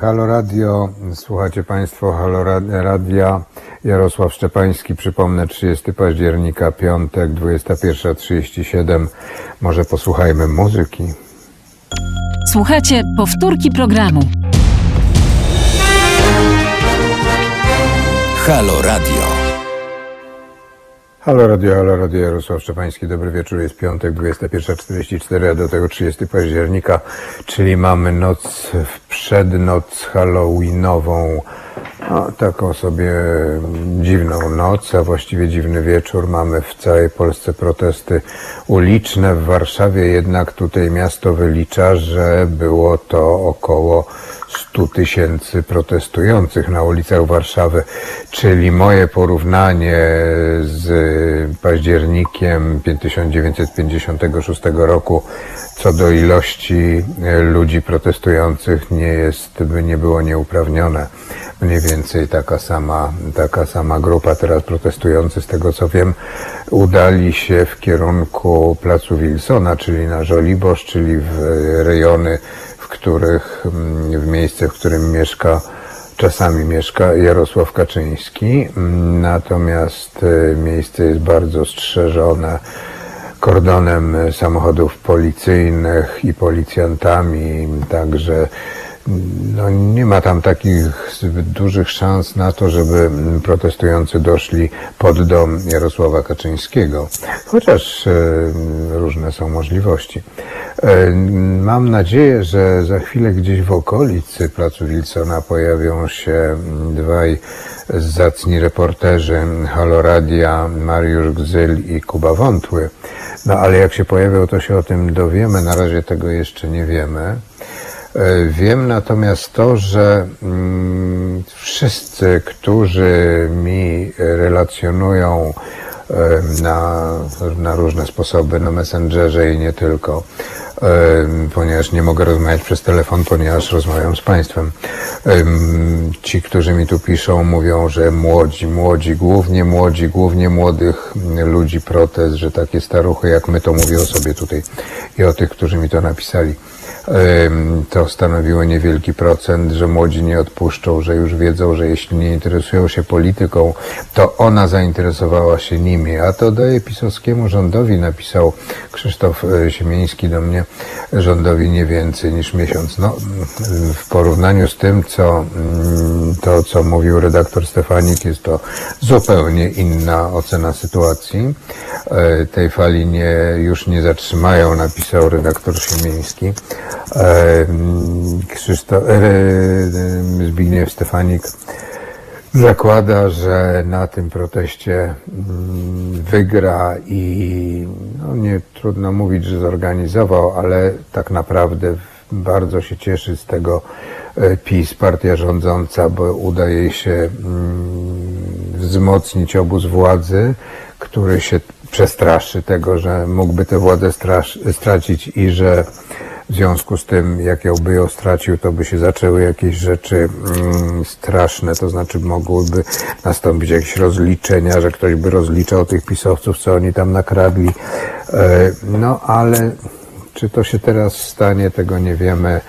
Halo Radio, słuchacie Państwo Halo Ra- Radia. Jarosław Szczepański, przypomnę, 30 października, piątek, 21.37. Może posłuchajmy muzyki. Słuchajcie powtórki programu. Halo Radio. Halo Radio, Halo Radio, Jarosław Szczepański, dobry wieczór, jest piątek, 21.44, a do tego 30 października, czyli mamy noc, w przednoc halloweenową, no, taką sobie dziwną noc, a właściwie dziwny wieczór. Mamy w całej Polsce protesty uliczne, w Warszawie jednak tutaj miasto wylicza, że było to około 100 tysięcy protestujących na ulicach Warszawy, czyli moje porównanie z październikiem 1956 roku co do ilości e, ludzi protestujących nie jest, by nie było nieuprawnione. Mniej więcej taka sama, taka sama grupa teraz protestujący, z tego co wiem, udali się w kierunku placu Wilsona, czyli na Żoliborz, czyli w rejony, w których, w miejsce, w którym mieszka Czasami mieszka Jarosław Kaczyński, natomiast e, miejsce jest bardzo strzeżone kordonem e, samochodów policyjnych i policjantami, także no, nie ma tam takich dużych szans na to, żeby protestujący doszli pod dom Jarosława Kaczyńskiego, chociaż e, różne są możliwości. E, Mam nadzieję, że za chwilę gdzieś w okolicy Placu Wilsona pojawią się dwaj zacni reporterzy Haloradia, Mariusz Gzyl i Kuba Wątły. No ale jak się pojawią, to się o tym dowiemy. Na razie tego jeszcze nie wiemy. E, Wiem natomiast to, że mm, wszyscy, którzy mi relacjonują e, na, na różne sposoby, na Messengerze i nie tylko, em, ponieważ nie mogę rozmawiać przez telefon, ponieważ rozmawiam z Państwem. Em, Ci, którzy mi tu piszą, mówią, że młodzi, młodzi, głównie młodzi, głównie młodych ludzi protest, że takie staruchy jak my to mówię o sobie tutaj i o tych, którzy mi to napisali. To stanowiło niewielki procent, że młodzi nie odpuszczą, że już wiedzą, że jeśli nie interesują się polityką, to ona zainteresowała się nimi. A to daje pisowskiemu rządowi, napisał Krzysztof e, Siemiński do mnie, rządowi nie więcej niż miesiąc. No, w porównaniu z tym, co, mm, to, co mówił redaktor Stefanik, jest to zupełnie inna ocena sytuacji. E, Tej fali nie, już nie zatrzymają, napisał redaktor Siemiński. Krzysztof, Zbigniew Stefanik zakłada, że na tym proteście mm, wygra i no nie trudno mówić, że zorganizował, ale tak naprawdę bardzo się cieszy z tego e, PiS, partia rządząca, bo uda jej się mm, wzmocnić obóz władzy, który się przestraszy tego, że mógłby tę władzę stracić i że w związku z tym, jak ją by ją stracił, to by się zaczęły jakieś rzeczy mm, straszne, to znaczy mogłyby nastąpić jakieś rozliczenia, że ktoś by rozliczał tych pisowców, co oni tam nakradli. E, no ale czy to się teraz stanie, tego nie wiemy.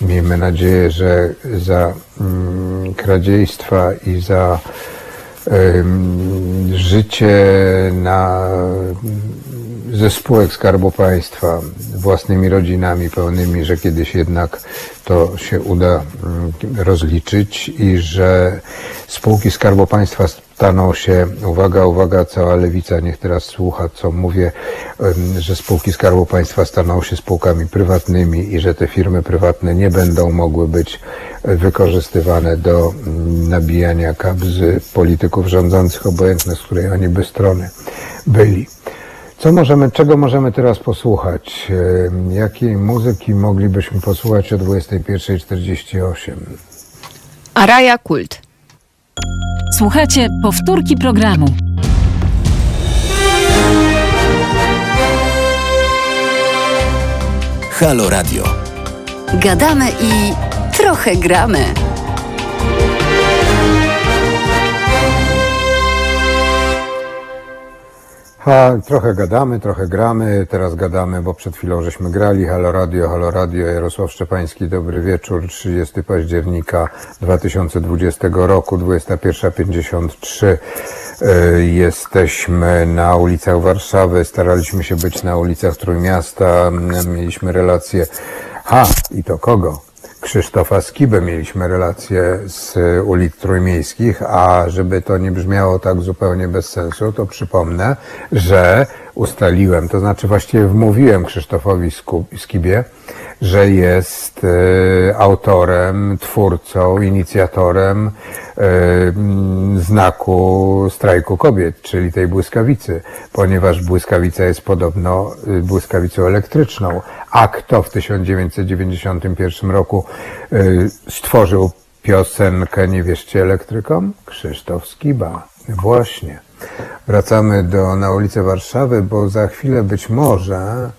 Miejmy nadzieję, że za mm, kradziejstwa i za życie na, ze spółek Skarbu Państwa własnymi rodzinami pełnymi, że kiedyś jednak to się uda mm, rozliczyć i że spółki Skarbu Państwa staną się, uwaga, uwaga, cała lewica niech teraz słucha, co mówię, że spółki Skarbu Państwa staną się spółkami prywatnymi i że te firmy prywatne nie będą mogły być e, wykorzystywane do mm, nabijania kabzy polityków rządzących, obojętne z której oni by strony byli. Co możemy, czego możemy teraz posłuchać? Jakiej muzyki moglibyśmy posłuchać o 21.48? Araja Kult. Słuchajcie powtórki programu. Halo Radio. Gadamy i trochę gramy. Ha, trochę gadamy, trochę gramy, teraz gadamy, bo przed chwilą żeśmy grali. Halo Radio, Halo Radio, Jarosław Szczepański, dobry wieczór, 30 października 2020 roku, 21.53. E, Jesteśmy na ulicach Warszawy, staraliśmy się być na ulicach Trójmiasta, mieliśmy relacje, ha, i to kogo? Krzysztofa Skibę mieliśmy relacje z ulic trójmiejskich, a żeby to nie brzmiało tak zupełnie bez sensu, to przypomnę, że ustaliłem, to znaczy właściwie wmówiłem Krzysztofowi Skibie, że jest e, autorem, twórcą, inicjatorem e, mm, znaku strajku kobiet, czyli tej błyskawicy, ponieważ błyskawica jest podobno y, błyskawicą elektryczną. A kto w 1991 roku y, stworzył piosenkę Nie wierzcie elektrykom? Krzysztof Skiba. Właśnie. Wracamy do, na ulicę Warszawy, bo za chwilę być może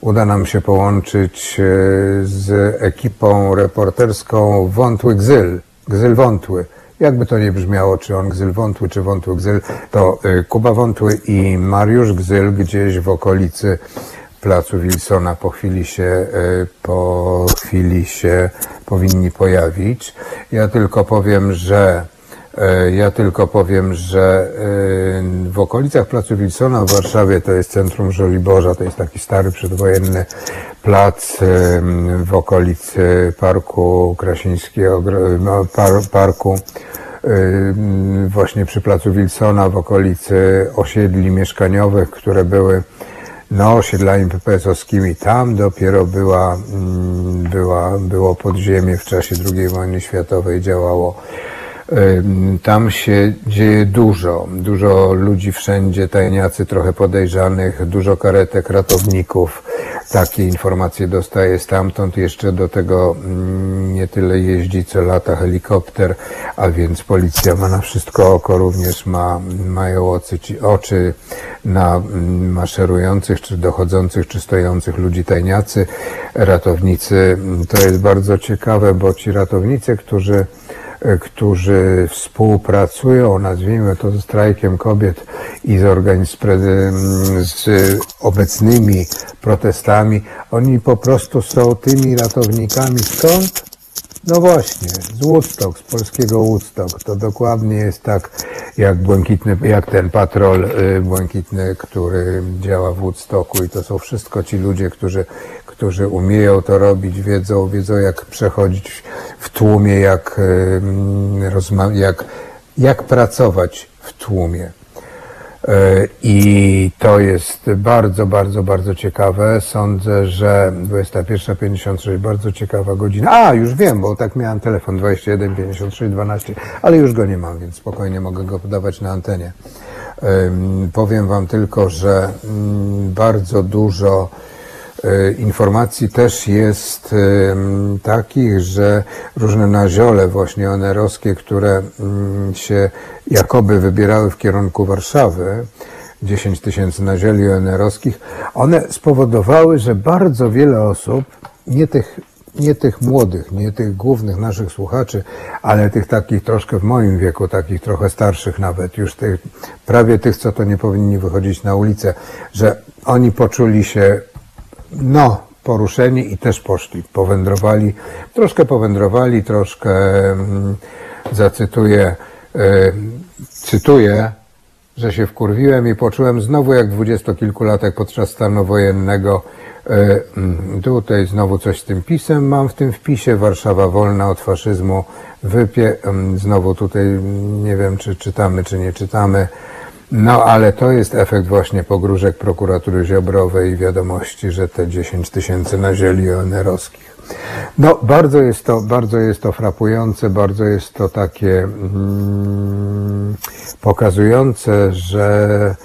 uda nam się połączyć e, z ekipą reporterską Wątły Gzyl. Gzyl Wątły. Jakby to nie brzmiało, czy on Gzyl Wątły, czy Wątły Gzyl, to e, Kuba Wątły i Mariusz Gzyl gdzieś w okolicy placu Wilsona po chwili się, e, po chwili się powinni pojawić. Ja tylko powiem, że Ja tylko powiem, że e, w okolicach Placu Wilsona w Warszawie to jest centrum Żoliborza, to jest taki stary przedwojenny plac e, w okolicy Parku Krasińskiego, no, par, parku e, właśnie przy Placu Wilsona w okolicy osiedli mieszkaniowych, które były no, osiedlami PPS-owskimi. Tam dopiero była, mm, była, było podziemie w czasie II wojny światowej, działało Tam się dzieje dużo, dużo ludzi wszędzie, tajniacy trochę podejrzanych, dużo karetek ratowników takie informacje dostaje stamtąd. Jeszcze do tego mm, nie tyle jeździ, co lata helikopter, a więc policja ma na wszystko oko, również ma, mają oczy, oczy na mm, maszerujących, czy dochodzących, czy stojących ludzi tajniacy, ratownicy. To jest bardzo ciekawe, bo ci ratownicy, którzy którzy współpracują, nazwijmy to ze strajkiem kobiet i z, organiz- z obecnymi protestami, oni po prostu są tymi ratownikami skąd? No właśnie, z Woodstock, z polskiego Woodstock. To dokładnie jest tak, jak błękitny, jak ten patrol y, błękitny, który działa w Woodstocku i to są wszystko ci ludzie, którzy, którzy umieją to robić, wiedzą, wiedzą jak przechodzić w tłumie, jak, jak, jak pracować w tłumie. E, I to jest bardzo, bardzo, bardzo ciekawe. Sądzę, że 21.56, bardzo ciekawa godzina. A, już wiem, bo tak miałem telefon 21 56 12, ale już go nie mam, więc spokojnie mogę go podawać na antenie. Em, Powiem Wam tylko, że mm, bardzo dużo informacji też jest takich, że różne naziole właśnie onerowskie, które mm, się jakoby wybierały w kierunku Warszawy, 10 tysięcy nazioli onerowskich, one spowodowały, że bardzo wiele osób, nie tych, nie tych młodych, nie tych głównych naszych słuchaczy, ale tych takich troszkę w moim wieku, takich trochę starszych nawet, już tych, prawie tych, co to nie powinni wychodzić na ulicę, że oni poczuli się no, poruszeni i też poszli, powędrowali, troszkę powędrowali, troszkę, mm, zacytuję, e, cytuję, że się wkurwiłem i poczułem znowu jak dwudziestokilkulatek podczas stanu wojennego. E, mm, Tutaj znowu coś z tym pisem mam w tym wpisie. Warszawa wolna od faszyzmu. Wypie, mm, znowu tutaj nie wiem, czy czytamy, czy nie czytamy. No, ale to jest efekt właśnie pogróżek prokuratury Ziobrowej i wiadomości, że te 10 tysięcy nazieli onerowskich. No, bardzo jest to, bardzo jest to frapujące, bardzo jest to takie mm, pokazujące, że,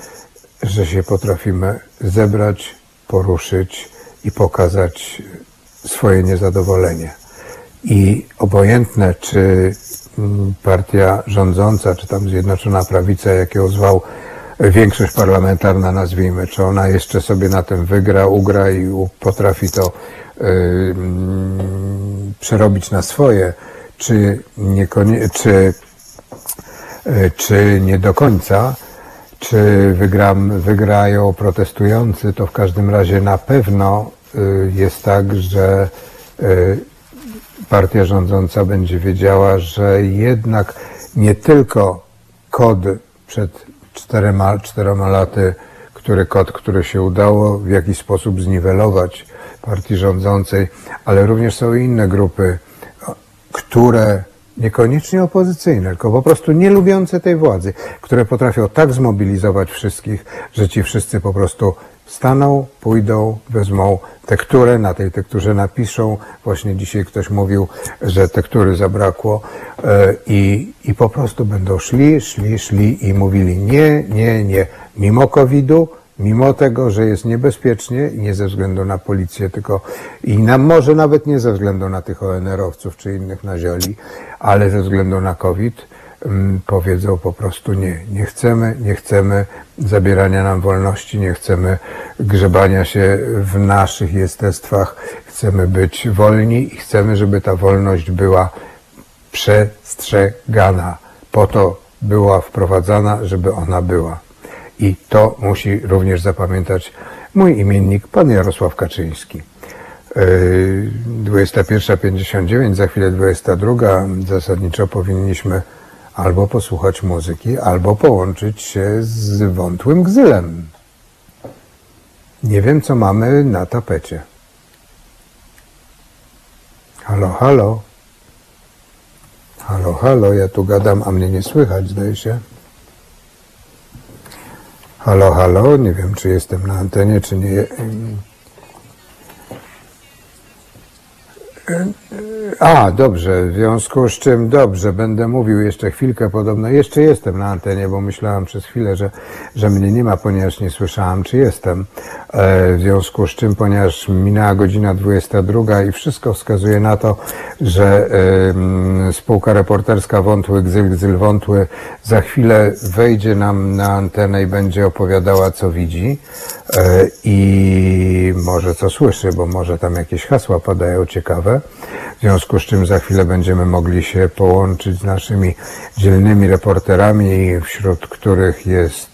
że się potrafimy zebrać, poruszyć i pokazać swoje niezadowolenie. I obojętne, czy partia rządząca, czy tam Zjednoczona Prawica, jak ją zwał, większość parlamentarna nazwijmy, czy ona jeszcze sobie na tym wygra, ugra i potrafi to przerobić na swoje, czy, czy, y, czy nie do końca, czy wygram, wygrają protestujący, to w każdym razie na pewno y, jest tak, że y, partia rządząca będzie wiedziała, że jednak nie tylko kod przed czterema, czterema laty, który kod, który się udało w jakiś sposób zniwelować partii rządzącej, ale również są inne grupy, które niekoniecznie opozycyjne, tylko po prostu nie lubiące tej władzy, które potrafią tak zmobilizować wszystkich, że ci wszyscy po prostu staną, pójdą, wezmą tekturę, na tej tekturze napiszą. Właśnie dzisiaj ktoś mówił, że tektury zabrakło e, i, i po prostu będą szli, szli, szli i mówili nie, nie, nie. Mimo COVID-u, mimo tego, że jest niebezpiecznie, nie ze względu na policję, tylko i na, może nawet nie ze względu na tych ONR-owców czy innych nazioli, ale ze względu na COVID, powiedzą po prostu nie, nie chcemy, nie chcemy zabierania nam wolności, nie chcemy grzebania się w naszych jestestwach, chcemy być wolni i chcemy, żeby ta wolność była przestrzegana. Po to była wprowadzana, żeby ona była. I to musi również zapamiętać mój imiennik, pan Jarosław Kaczyński. Yy, 21.59, za chwilę 22. Zasadniczo powinniśmy albo posłuchać muzyki, albo połączyć się z wątłym gzylem. Nie wiem, co mamy na tapecie. Halo, halo. Halo, halo, ja tu gadam, a mnie nie słychać, zdaje się. Halo, halo, nie wiem, czy jestem na antenie, czy nie. A, dobrze, w związku z czym dobrze, będę mówił jeszcze chwilkę podobno. Jeszcze jestem na antenie, bo myślałem przez chwilę, że, że mnie nie ma, ponieważ nie słyszałem, czy jestem. E, w związku z czym, ponieważ minęła godzina 22 i wszystko wskazuje na to, że spółka reporterska Wątły Gzyl Gzyl Wątły za chwilę wejdzie nam na antenę i będzie opowiadała, co widzi e, i może co słyszy, bo może tam jakieś hasła padają ciekawe. W związku z czym za chwilę będziemy mogli się połączyć z naszymi dzielnymi reporterami, wśród których jest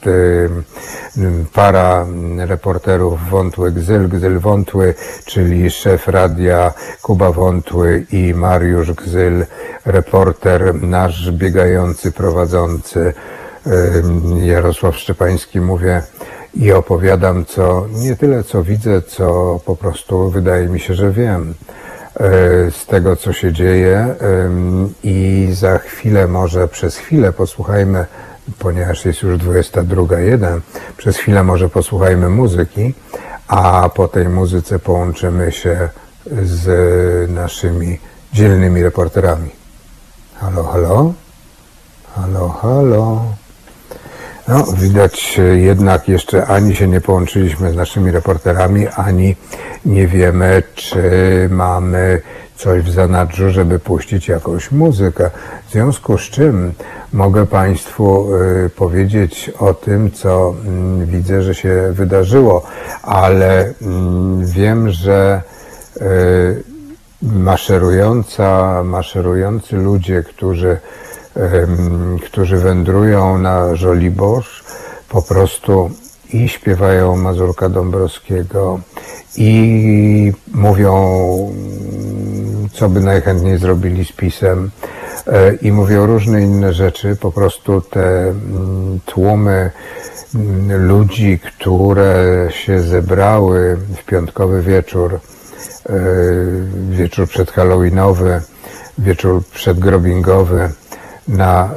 para reporterów Wątły Gzyl, Gzyl Wątły, czyli szef radia Kuba Wątły i Mariusz Gzyl, reporter nasz biegający, prowadzący Jarosław Szczepański. Mówię, i opowiadam co, nie tyle co widzę, co po prostu wydaje mi się, że wiem z tego, co się dzieje i za chwilę, może przez chwilę posłuchajmy, ponieważ jest już 22.01, przez chwilę może posłuchajmy muzyki, a po tej muzyce połączymy się z naszymi dzielnymi reporterami. Halo, halo? Halo, halo? No, widać e, jednak jeszcze ani się nie połączyliśmy z naszymi reporterami, ani nie wiemy, czy mamy coś w zanadrzu, żeby puścić jakąś muzykę. W związku z czym mogę Państwu y, powiedzieć o tym, co mm, widzę, że się wydarzyło, ale mm, wiem, że y, maszerująca, maszerujący ludzie, którzy którzy wędrują na Żoliborz, po prostu i śpiewają Mazurka Dąbrowskiego i mówią, co by najchętniej zrobili z pisem e, i mówią różne inne rzeczy. Po prostu te mm, tłumy mm, ludzi, które się zebrały w piątkowy wieczór, e, wieczór przedhalloweenowy, wieczór przedgrobingowy, na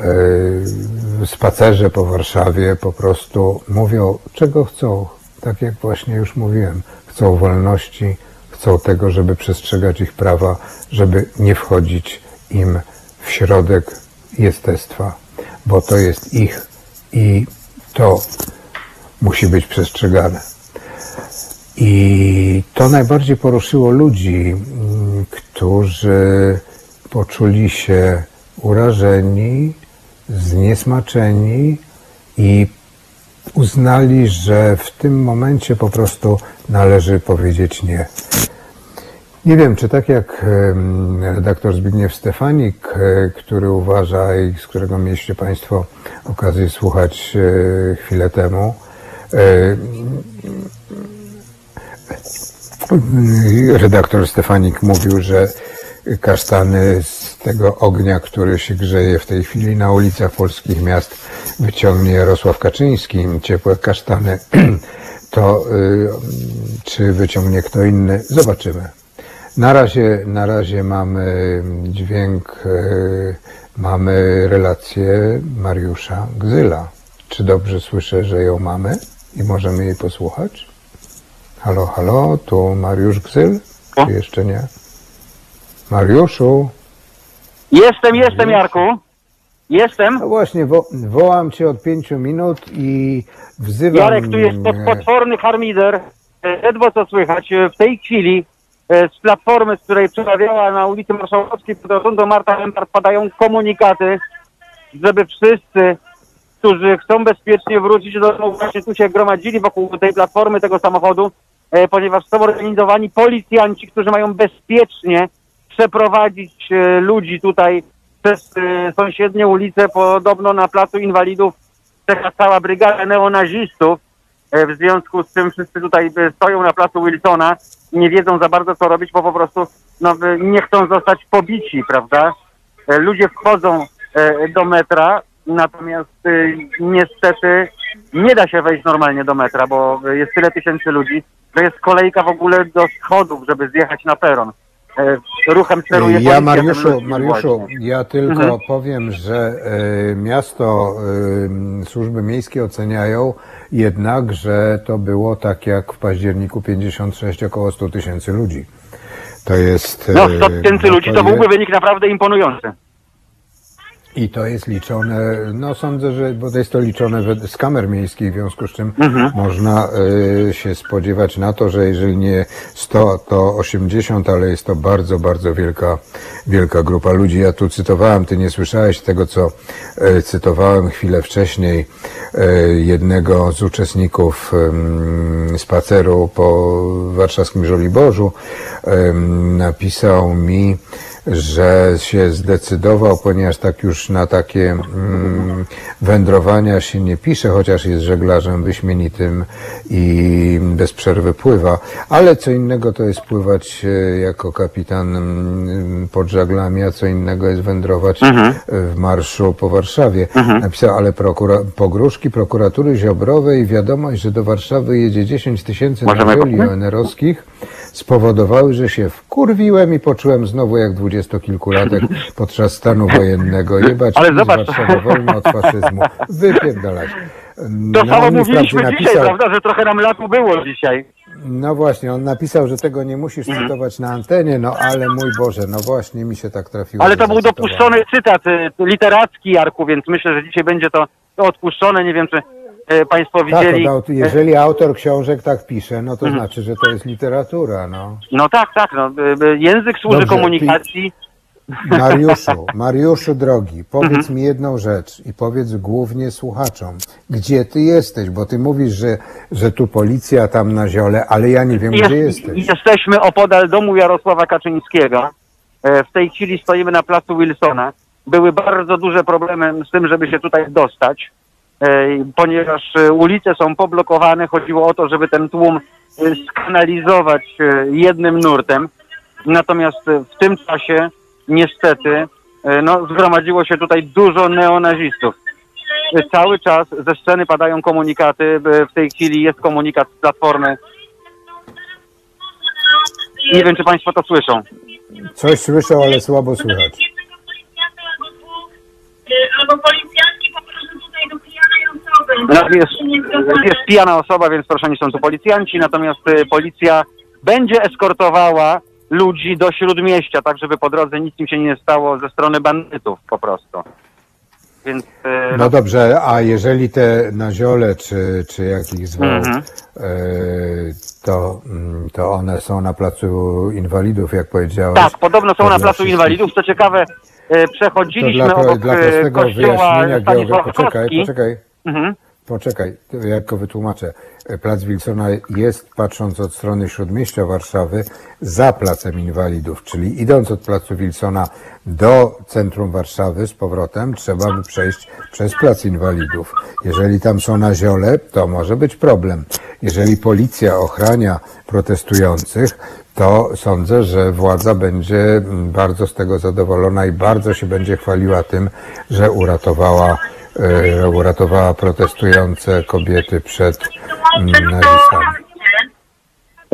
y, spacerze po Warszawie po prostu mówią, czego chcą. Tak jak właśnie już mówiłem, chcą wolności, chcą tego, żeby przestrzegać ich prawa, żeby nie wchodzić im w środek jestestwa, bo to jest ich i to musi być przestrzegane. I to najbardziej poruszyło ludzi, mm, którzy poczuli się urażeni, zniesmaczeni i uznali, że w tym momencie po prostu należy powiedzieć nie. Nie wiem, czy tak jak redaktor Zbigniew Stefanik, e, który uważa i z którego mieliście Państwo okazję słuchać e, chwilę temu, e, redaktor Stefanik mówił, że kasztany z tego ognia, który się grzeje w tej chwili na ulicach polskich miast, wyciągnie Jarosław Kaczyński, ciepłe kasztany, to y, czy wyciągnie kto inny, zobaczymy. Na razie, na razie mamy dźwięk, y, mamy relację Mariusza Gzyla. Czy dobrze słyszę, że ją mamy i możemy jej posłuchać? Halo, halo, tu Mariusz Gzyl? Czy jeszcze nie? Mariuszu? Jestem, jestem, Jarku. Jestem. No właśnie, wo wołam cię od pięciu minut i wzywam... Jarek, tu jest pod potworny harmider. E, Ledwo co słychać. E, W tej chwili e, z platformy, z której przemawiała na ulicy Marszałkowskiej pod rotundą Marta Lempart padają komunikaty, żeby wszyscy, którzy chcą bezpiecznie wrócić do domu, właśnie tu się gromadzili wokół tej platformy, tego samochodu, e, ponieważ są organizowani policjanci, którzy mają bezpiecznie przeprowadzić e, ludzi tutaj przez e, sąsiednie ulice, podobno na Placu Inwalidów czeka cała brygada neonazistów. E, W związku z tym wszyscy tutaj stoją na Placu Wilsona i nie wiedzą za bardzo co robić, bo po prostu no, nie chcą zostać pobici, prawda? Ludzie wchodzą do metra, natomiast niestety nie da się wejść normalnie do metra, bo jest tyle tysięcy ludzi, że jest kolejka w ogóle do schodów, żeby zjechać na peron. E, Ruchem Ja Mariuszu, Mariuszu, ja tylko Mhm. powiem, że e, miasto, e, służby miejskie oceniają jednak, że to było tak jak w październiku 56 około 100 tysięcy ludzi. To jest... No, e, 100 tysięcy no ludzi to byłby wynik naprawdę imponujący. I to jest liczone, no sądzę, że, bo to jest to liczone z kamer miejskich, w związku z czym Mhm. można y, się spodziewać na to, że jeżeli nie 100, to 80, ale jest to bardzo, bardzo wielka, wielka grupa ludzi. Ja tu cytowałem, ty nie słyszałeś tego, co y, cytowałem chwilę wcześniej y, jednego z uczestników spaceru po warszawskim Żoliborzu. Napisał mi, że się zdecydował, ponieważ tak już na takie mm, wędrowania się nie pisze, chociaż jest żeglarzem wyśmienitym i bez przerwy pływa, ale co innego to jest pływać e, jako kapitan mm, pod żaglami, a co innego jest wędrować Mhm. w marszu po Warszawie. Napisał, ale prokura, pogróżki prokuratury Ziobrowej wiadomość, że do Warszawy jedzie 10 tysięcy go- ONR-owskich spowodowały, że się wkurwiłem i poczułem znowu jak dwudziestokilkulatek podczas stanu wojennego. Jebać Ale zobacz. Warszawa wolna od faszyzmu. Wypierdalać. To No, samo mówiliśmy wprawdzie dzisiaj, prawda, że trochę nam latu było dzisiaj. No właśnie, on napisał, że tego nie musisz Mhm. cytować na antenie, no ale mój Boże, no właśnie mi się tak trafiło. Ale to był dopuszczony cytat y, literacki, Jarku, więc myślę, że dzisiaj będzie to odpuszczone. Nie wiem, czy y, Państwo Tak, widzieli. no, jeżeli autor książek tak pisze, no to Mhm. znaczy, że to jest literatura, no. No tak, tak. No, y, język służy Dobrze, komunikacji. Mariuszu, Mariuszu drogi, powiedz Mhm. mi jedną rzecz i powiedz głównie słuchaczom, gdzie ty jesteś, bo ty mówisz, że, że tu policja, tam na ziole, ale ja nie wiem, Jest, gdzie jesteś. jesteśmy opodal domu Jarosława Kaczyńskiego. E, W tej chwili stoimy na placu Wilsona. Były bardzo duże problemy z tym, żeby się tutaj dostać, e, ponieważ e, ulice są poblokowane. Chodziło o to, żeby ten tłum e, skanalizować e, jednym nurtem. Natomiast e, w tym czasie niestety e, no, zgromadziło się tutaj dużo neonazistów. E, Cały czas ze sceny padają komunikaty. e, W tej chwili jest komunikat z Platformy nie wiem, czy Państwo to słyszą. Coś słyszę, ale słabo słychać. Albo policjanci po prostu tutaj do pijanej osoby. No, jest, jest pijana osoba, więc proszę, nie są tu policjanci, natomiast y, policja będzie eskortowała ludzi do śródmieścia, tak żeby po drodze nic im się nie stało ze strony bandytów po prostu. Więc y, No dobrze, a jeżeli te naziole, czy, czy jak ich zwał, Mhm. e, to, mm, to one są na placu inwalidów, jak powiedziałeś. tak, podobno są na placu wszystkich- inwalidów. Co ciekawe, y, To przechodziliśmy dla, obok dla y, kościoła wyjaśnienia, Stanisława geogra- poczekaj, poczekaj. Mhm. Poczekaj, ja tylko wytłumaczę. Plac Wilsona jest, patrząc od strony śródmieścia Warszawy, za Placem Inwalidów, czyli idąc od Placu Wilsona do centrum Warszawy z powrotem, trzeba by przejść przez Plac Inwalidów. Jeżeli tam są na ziole, to może być problem. Jeżeli policja ochrania protestujących, to sądzę, że władza będzie bardzo z tego zadowolona i bardzo się będzie chwaliła tym, że uratowała uratowała protestujące kobiety przed nazistami.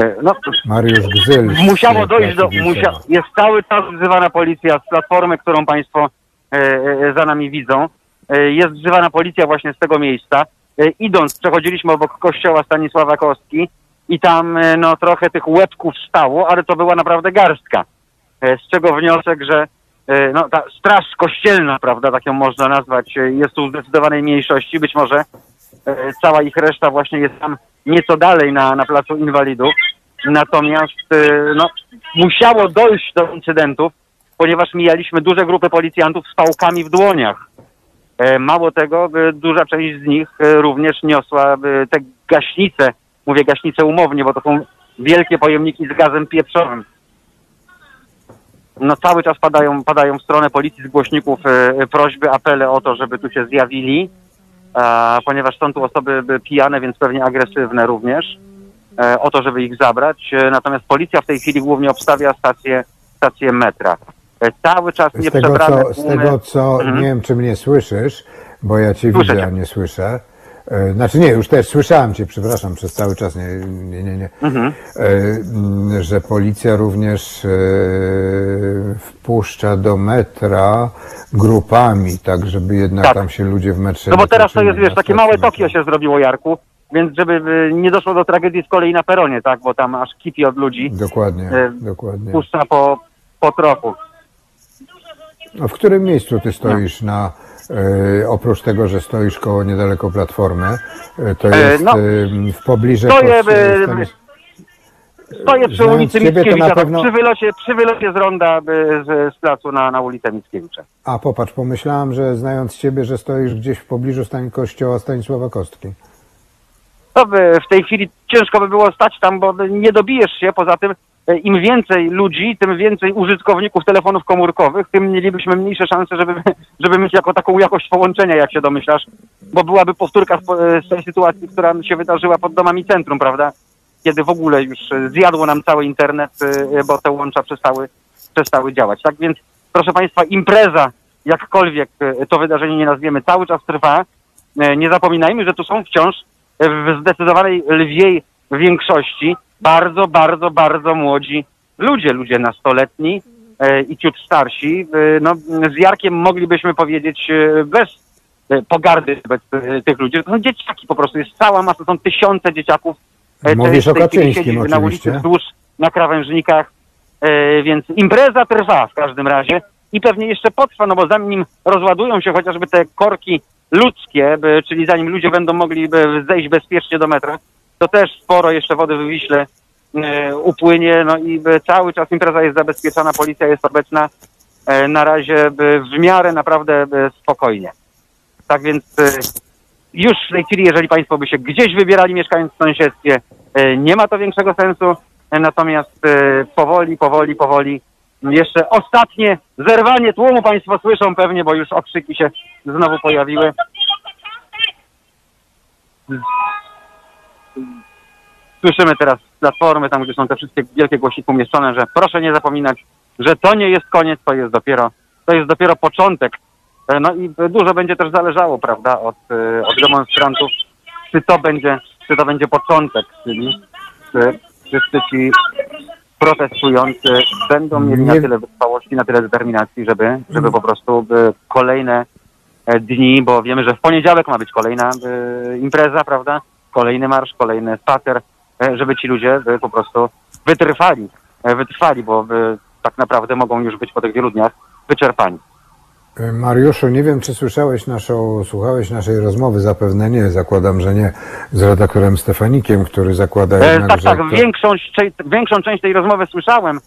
Y, No, Mariusz Gzyl. Musiało dojść do. Musia, jest cały czas wzywana policja z platformy, którą Państwo e, e, za nami widzą. E, jest wzywana policja właśnie z tego miejsca. E, idąc, przechodziliśmy obok kościoła Stanisława Kostki i tam e, no, trochę tych łebków stało, ale to była naprawdę garstka. E, z czego wniosek, że e, no, ta straż kościelna, prawda, tak ją można nazwać, e, jest tu w zdecydowanej mniejszości. Być może e, cała ich reszta właśnie jest tam nieco dalej na, na placu inwalidów. Natomiast e, no, musiało dojść do incydentów, ponieważ mijaliśmy duże grupy policjantów z pałkami w dłoniach. E, Mało tego, e, duża część z nich e, również niosła e, te gaśnice, mówię gaśnice umownie, bo to są wielkie pojemniki z gazem pieprzowym. No cały czas padają, padają w stronę policji z głośników e, prośby, apele o to, żeby tu się zjawili, e, ponieważ są tu osoby e, pijane, więc pewnie agresywne również, e, o to, żeby ich zabrać. E, Natomiast policja w tej chwili głównie obstawia stację, stację metra. E, Cały czas Z tego, co, z tego, co Mhm. nie wiem, czy mnie słyszysz, bo ja cię Słyszę widzę, cię. a nie słyszę. E, Znaczy nie, już też słyszałem cię, przepraszam, przez cały czas, nie, nie, nie. nie. Mhm. E, że policja również e, wpuszcza do metra grupami, tak żeby jednak Tak. tam się ludzie w metrze No bo teraz to jest, wiesz, takie małe. Tokio się zrobiło, Jarku. więc żeby nie doszło do tragedii z kolei na peronie, tak, bo tam aż kipi od ludzi, Dokładnie, dokładnie. puszcza po, po trochu. A w którym miejscu ty stoisz na, e, oprócz tego, że stoisz koło niedaleko Platformy, e, to E, jest no, w pobliżu... stoję, pod, Stoję przy ulicy Mickiewicza, pewno- przy, wylocie, przy wylocie z ronda z, z placu na, na ulicę Mickiewicza. A popatrz, pomyślałem, że znając ciebie, że stoisz gdzieś w pobliżu stań kościoła Stanisława Kostki. To by w tej chwili ciężko by było stać tam, bo nie dobijesz się. Poza tym im więcej ludzi, tym więcej użytkowników telefonów komórkowych, tym mielibyśmy mniejsze szanse, żeby, żeby mieć jako taką jakość połączenia, jak się domyślasz, bo byłaby powtórka e, z tej sytuacji, która się wydarzyła pod domami centrum, prawda? Kiedy w ogóle już e, zjadło nam cały internet, e, bo te łącza przestały, przestały działać. Tak więc, proszę Państwa, impreza, jakkolwiek e, to wydarzenie nie nazwiemy, cały czas trwa. E, Nie zapominajmy, że tu są wciąż e, w zdecydowanej lwiej większości bardzo, bardzo, bardzo młodzi ludzie, ludzie nastoletni e, i ciut starsi. E, No, z Jarkiem moglibyśmy powiedzieć e, bez e, pogardy wobec e, tych ludzi, to są dzieciaki po prostu, jest cała masa, są tysiące dzieciaków. e, Mówisz tej o Kaczyńskim siedzi na ulicy oczywiście. wzdłuż, na krawężnikach, e, więc impreza trwa w każdym razie i pewnie jeszcze potrwa, no bo zanim rozładują się chociażby te korki ludzkie, by, czyli zanim ludzie będą mogli by, zejść bezpiecznie do metra, to też sporo jeszcze wody w Wiśle e, upłynie, no i cały czas impreza jest zabezpieczana, policja jest obecna e, na razie w miarę naprawdę by, spokojnie. Tak więc e, już w tej chwili, jeżeli Państwo by się gdzieś wybierali mieszkając w sąsiedztwie, e, nie ma to większego sensu, e, natomiast e, powoli, powoli, powoli jeszcze ostatnie zerwanie tłumu Państwo słyszą pewnie, bo już okrzyki się znowu pojawiły. Słyszymy teraz z platformy, tam gdzie są te wszystkie wielkie głosiki umieszczone, że proszę nie zapominać, że to nie jest koniec, to jest dopiero, to jest dopiero początek. E, No i dużo będzie też zależało, prawda, od, e, od demonstrantów, czy to będzie, czy to będzie początek, czyli czy wszyscy ci protestujący będą mieli na tyle wytrwałości, na tyle determinacji, żeby, żeby po prostu kolejne e, dni, bo wiemy, że w poniedziałek ma być kolejna e, impreza, prawda? Kolejny marsz, kolejny spacer, e, żeby ci ludzie e, po prostu wytrwali, e, wytrwali, bo tak naprawdę mogą już być po tych wielu dniach wyczerpani. Mariuszu, nie wiem, czy słyszałeś naszą, słuchałeś naszej rozmowy, zapewne nie, zakładam, że nie, z redaktorem Stefanikiem, który zakłada E, jednak, tak, tak, to... większą, większą część tej rozmowy słyszałem.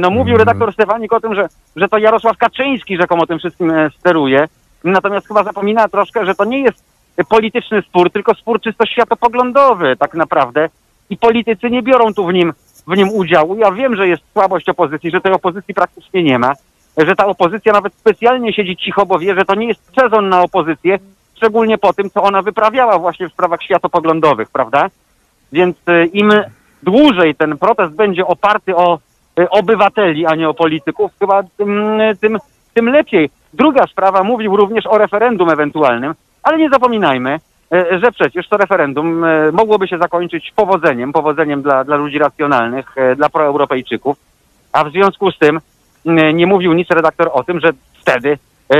No mówił redaktor Stefanik o tym, że, że to Jarosław Kaczyński rzekomo tym wszystkim steruje. Natomiast chyba zapomina troszkę, że to nie jest polityczny spór, tylko spór czysto światopoglądowy tak naprawdę. I politycy nie biorą tu w nim, w nim udziału. Ja wiem, że jest słabość opozycji, że tej opozycji praktycznie nie ma, że ta opozycja nawet specjalnie siedzi cicho, bo wie, że to nie jest sezon na opozycję, szczególnie po tym, co ona wyprawiała właśnie w sprawach światopoglądowych, prawda? Więc y, im dłużej ten protest będzie oparty o y, obywateli, a nie o polityków, chyba tym, tym, tym lepiej. Druga sprawa, mówił również o referendum ewentualnym, ale nie zapominajmy, y, że przecież to referendum y, mogłoby się zakończyć powodzeniem, powodzeniem dla, dla ludzi racjonalnych, y, dla proeuropejczyków, a w związku z tym y, nie mówił nic redaktor o tym, że wtedy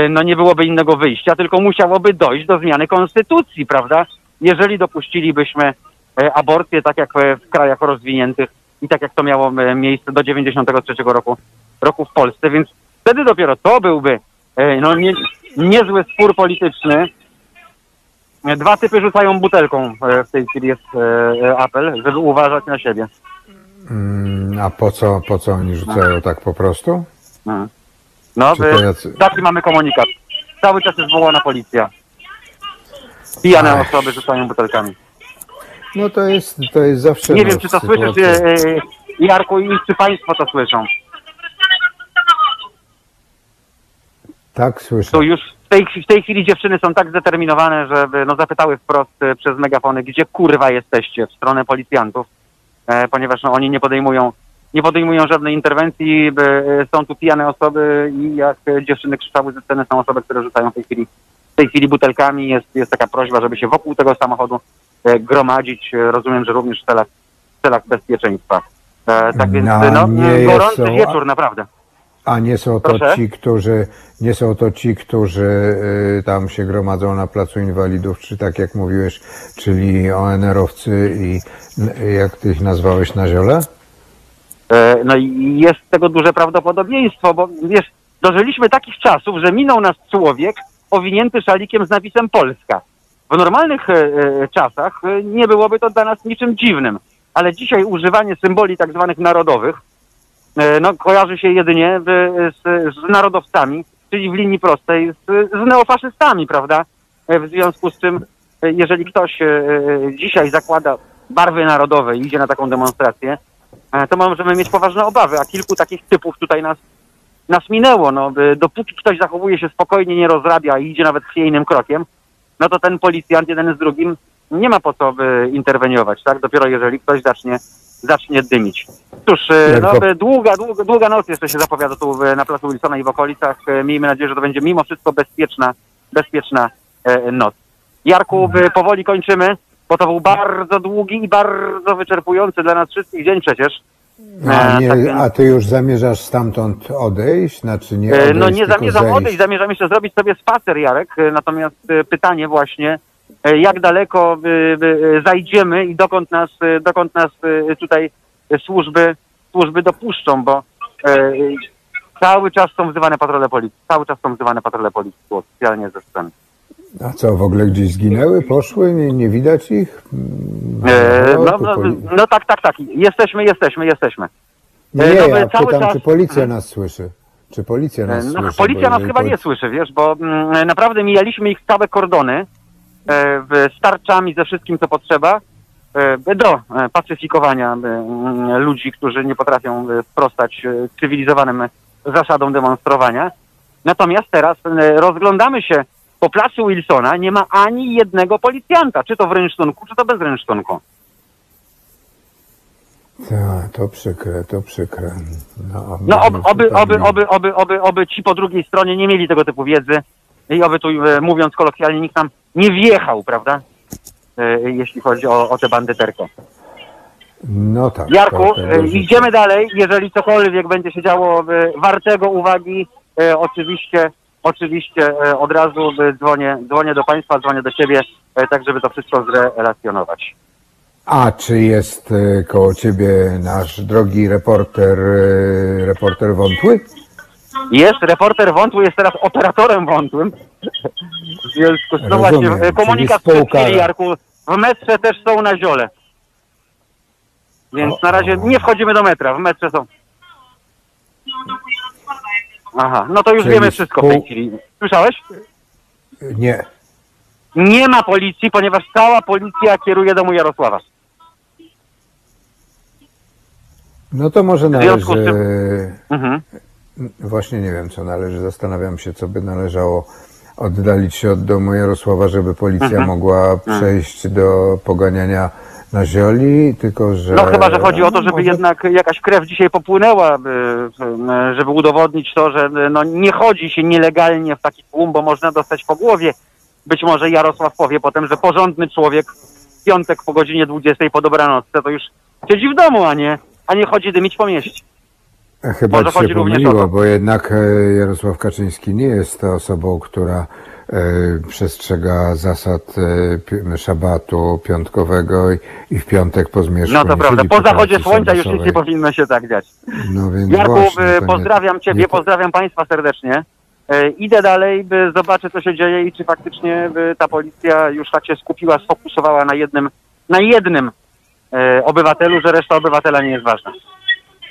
no nie byłoby innego wyjścia, tylko musiałoby dojść do zmiany konstytucji, prawda? Jeżeli dopuścilibyśmy e, aborcję tak jak e, w krajach rozwiniętych i tak jak to miało e, miejsce do 93 roku, roku w Polsce, więc wtedy dopiero to byłby e, no, nie, niezły spór polityczny. E, Dwa typy rzucają butelką, e, w tej chwili jest e, apel, żeby uważać na siebie. Mm, A po co, po co oni rzucają tak po prostu? Mhm. No, Czy to wy, jacy- taki mamy komunikat. Cały czas jest wołana policja. Pijane Ach. osoby rzucają butelkami. No to jest, to jest zawsze... Nie no, wiem, czy to sytuacja- słyszysz, e, e, Jarku, i czy Państwo to słyszą. Tak, słyszę. Tu już w tej, w tej chwili dziewczyny są tak zdeterminowane, żeby no, zapytały wprost e, przez megafony, gdzie kurwa jesteście w stronę policjantów, e, ponieważ no, oni nie podejmują nie podejmują żadnej interwencji, e, są tu pijane osoby i jak dziewczyny krzyczały ze sceny, są osoby, które rzucają w tej chwili, w tej chwili butelkami. Jest, jest taka prośba, żeby się wokół tego samochodu e, gromadzić. Rozumiem, że również w celach, w celach bezpieczeństwa. E, tak więc No, no, gorący wieczór, naprawdę. A nie są to Proszę? ci, którzy nie są to ci, którzy y, tam się gromadzą na placu inwalidów, czy tak jak mówiłeś, czyli ONR-owcy i n- jak ty ich nazwałeś na ziole? E, No i jest tego duże prawdopodobieństwo, bo wiesz, dożyliśmy takich czasów, że minął nas człowiek owinięty szalikiem z napisem Polska. W normalnych e, e, czasach e, nie byłoby to dla nas niczym dziwnym, ale dzisiaj używanie symboli tak zwanych narodowych no, kojarzy się jedynie z, z narodowcami, czyli w linii prostej z, z neofaszystami, prawda? E, W związku z czym, e, jeżeli ktoś e, e, dzisiaj zakłada barwy narodowe i idzie na taką demonstrację, e, to możemy mieć poważne obawy, a kilku takich typów tutaj nas, nas minęło. No, e, dopóki ktoś zachowuje się spokojnie, nie rozrabia i idzie nawet chwiejnym krokiem, no to ten policjant jeden z drugim nie ma po co e, interweniować, tak? Dopiero jeżeli ktoś zacznie, zacznie dymić. Cóż, e, no, e, długa, długa, długa noc jeszcze się zapowiada tu e, na placu Wilsona i w okolicach. Miejmy nadzieję, że to będzie mimo wszystko bezpieczna, bezpieczna noc. Jarku, e, powoli kończymy, bo to był bardzo długi i bardzo wyczerpujący dla nas wszystkich dzień przecież. A, tak nie, więc- a ty już zamierzasz stamtąd odejść? Znaczy nie E, odejść, No nie zamierzam zejść. odejść, zamierzam jeszcze zrobić sobie spacer, Jarek. Natomiast pytanie właśnie, jak daleko e, e, zajdziemy i dokąd nas, e, dokąd nas e, tutaj e, służby, służby dopuszczą, bo e, cały czas są wzywane patrole policji. Cały czas są wzywane patrole policji oficjalnie ze sceny. A co, w ogóle gdzieś zginęły, poszły? Nie, nie widać ich? E, No, No, no, no tak, tak, tak. Jesteśmy, jesteśmy, jesteśmy. Nie, e, no, ja cały pytam, czas- czy policja nas słyszy. Czy policja nas No, słyszy? policja nas chyba nie słyszy, wiesz, bo mm, naprawdę mijaliśmy ich całe kordony e, z tarczami, ze wszystkim, co potrzeba e, do e, pacyfikowania e, mm, ludzi, którzy nie potrafią e, sprostać e, cywilizowanym zasadom demonstrowania. Natomiast teraz e, rozglądamy się po placu Wilsona, nie ma ani jednego policjanta, czy to w rynsztunku, czy to bez rynsztunku. Tak, to przykre, to przykre. No, No oby, oby, oby, oby, oby, oby, oby ci po drugiej stronie nie mieli tego typu wiedzy i oby tu, e, mówiąc kolokwialnie, nikt tam nie wjechał, prawda? E, Jeśli chodzi o, o tę bandyterkę. No tak. Jarku, to tego e, idziemy dalej. Jeżeli cokolwiek będzie się działo wartego uwagi, oczywiście, oczywiście od razu dzwonię, dzwonię do Państwa, dzwonię do Ciebie, tak żeby to wszystko zrelacjonować. A czy jest koło ciebie nasz drogi reporter, reporter Wątły? Jest, reporter wątły jest teraz operatorem wątłym. W związku z tym Rozumiem, właśnie e, komunikat czyli przed spółka- chwili, Jarku. W metrze też są na ziole. Więc na razie nie wchodzimy do metra, w metrze są. Aha, no to już Czyli wiemy wszystko w tej spół- chwili. Słyszałeś? Nie. Nie ma policji, ponieważ cała policja kieruje do mu Jarosława. No to może W związku należy... z Mhm. Właśnie nie wiem, co należy. Zastanawiam się, co by należało oddalić się od domu Jarosława, żeby policja Mhm. mogła przejść do poganiania na zioli, tylko że... No chyba, że chodzi o to, żeby może- jednak jakaś krew dzisiaj popłynęła, by, żeby udowodnić to, że no, nie chodzi się nielegalnie w taki tłum, bo można dostać po głowie. Być może Jarosław powie potem, że porządny człowiek w piątek po godzinie 20 po dobranocce to już siedzi w domu, a nie, a nie chodzi dymić po mieście. Chyba Może ci się pomyliło, bo jednak e, Jarosław Kaczyński nie jest osobą, która e, przestrzega zasad e, szabatu piątkowego i, w piątek po zmierzchu No to prawda, po zachodzie słońca już nic nie powinno się tak dziać. No więc Jarku, właśnie, to nie- pozdrawiam Ciebie, nie pozdrawiam Państwa serdecznie. Idę dalej, by zobaczę, co się dzieje i czy faktycznie by ta policja już tak się skupiła, sfokusowała na jednym, na jednym obywatelu, że reszta obywatela nie jest ważna.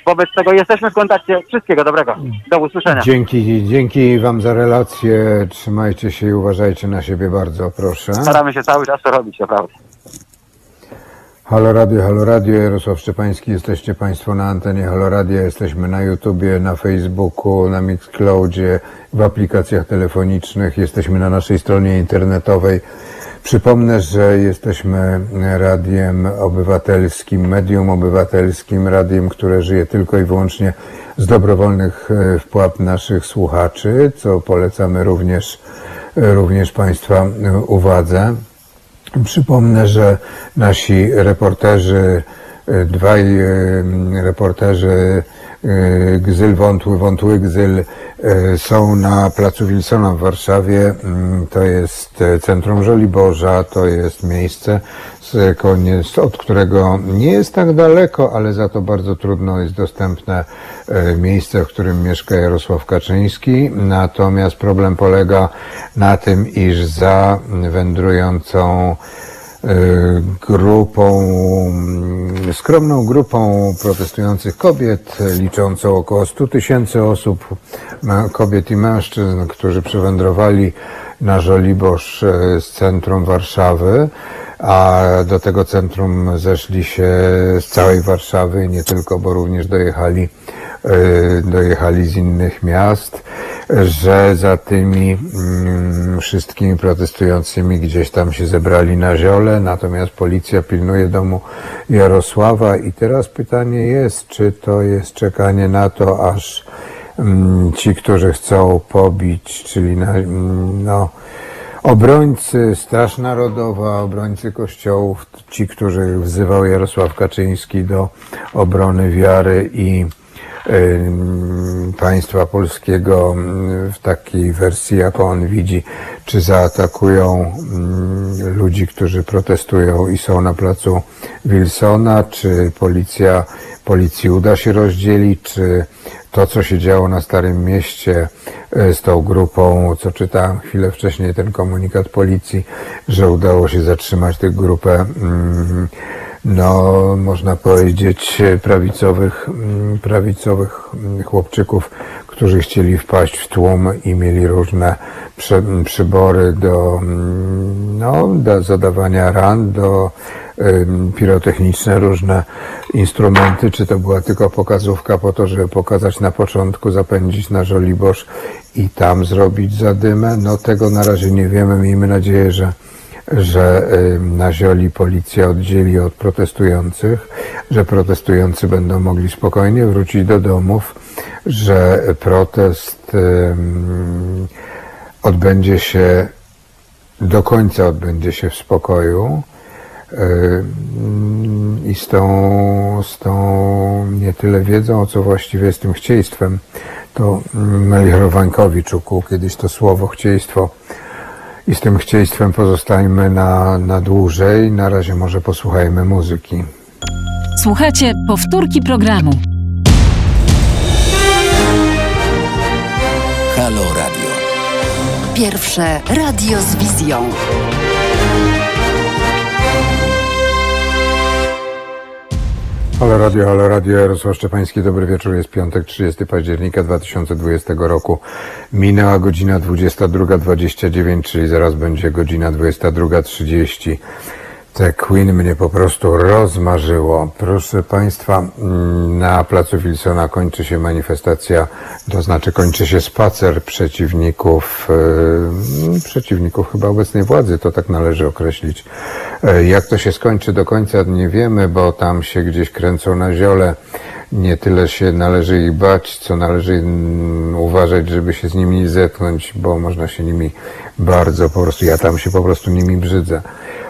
Wobec tego jesteśmy w kontakcie. Wszystkiego dobrego. Do usłyszenia. Dzięki, dzięki Wam za relację. Trzymajcie się i uważajcie na siebie bardzo, proszę. Staramy się cały czas to robić, naprawdę. Halo Radio, Halo Radio, Jarosław Szczepański, jesteście Państwo na antenie Halo Radio, jesteśmy na YouTubie, na Facebooku, na Mixcloudzie, w aplikacjach telefonicznych, jesteśmy na naszej stronie internetowej. Przypomnę, że jesteśmy radiem obywatelskim, medium obywatelskim, radiem, które żyje tylko i wyłącznie z dobrowolnych e, wpłat naszych słuchaczy, co polecamy również, e, również Państwa e, uwadze. Przypomnę, że nasi reporterzy, y, dwaj y, reporterzy y, Gzyl Wątły, Wątły Gzyl są na placu Wilsona w Warszawie. Mm, To jest e, centrum Żoliborza, to jest miejsce, koniec, od którego nie jest tak daleko, ale za to bardzo trudno jest dostępne e, miejsce, w którym mieszka Jarosław Kaczyński. Natomiast problem polega na tym, iż za wędrującą e, grupą, mm, skromną grupą protestujących kobiet, liczącą około 100 tysięcy osób, kobiet i mężczyzn, którzy przywędrowali na Żoliborz e, z centrum Warszawy, a do tego centrum zeszli się z całej Warszawy, nie tylko, bo również dojechali, e, dojechali z innych miast, że za tymi mm, wszystkimi protestującymi gdzieś tam się zebrali na ziole, natomiast policja pilnuje domu Jarosława. I teraz pytanie jest, czy to jest czekanie na to, aż mm, ci, którzy chcą pobić, czyli na, mm, no, obrońcy, Straż Narodowa, obrońcy kościołów, ci, których wzywał Jarosław Kaczyński do obrony wiary i państwa polskiego w takiej wersji, jaką on widzi, czy zaatakują ludzi, którzy protestują i są na placu Wilsona, czy policja, policji uda się rozdzielić, czy to, co się działo na Starym Mieście e, z tą grupą, co czytałem chwilę wcześniej, ten komunikat policji, że udało się zatrzymać tę grupę, mm, no, można powiedzieć, prawicowych, mm, prawicowych mm, chłopczyków, którzy chcieli wpaść w tłum i mieli różne przy, przybory do, mm, no, do zadawania ran, do pirotechniczne różne instrumenty, czy to była tylko pokazówka po to, żeby pokazać na początku, zapędzić na Żoliborz i tam zrobić zadymę. No tego na razie nie wiemy. Miejmy nadzieję, że że ym, na zioli policja oddzieli od protestujących, że protestujący będą mogli spokojnie wrócić do domów, że protest odbędzie się do końca odbędzie się w spokoju i z tą, z tą nie tyle wiedzą, co właściwie z tym chcieństwem. To Melichor Wańkowicz kiedyś to słowo chcieństwo i z tym chcieństwem pozostańmy na, na dłużej. Na razie może posłuchajmy muzyki. Słuchajcie powtórki programu. Halo Radio. Pierwsze radio z wizją. Halo Radio, Halo Radio, Jarosław Szczepański, dobry wieczór, jest piątek, 30 października 2020 roku. Minęła godzina 22.29, czyli zaraz będzie godzina 22.30. Te Queen mnie po prostu rozmarzyło. Proszę Państwa, mm, na placu Wilsona kończy się manifestacja, to znaczy kończy się spacer przeciwników, yy, przeciwników chyba obecnej władzy, to tak należy określić. E, Jak to się skończy do końca nie wiemy, bo tam się gdzieś kręcą na ziole. Nie tyle się należy ich bać, co należy uważać, żeby się z nimi nie zetknąć, bo można się nimi bardzo po prostu, ja tam się po prostu nimi brzydzę.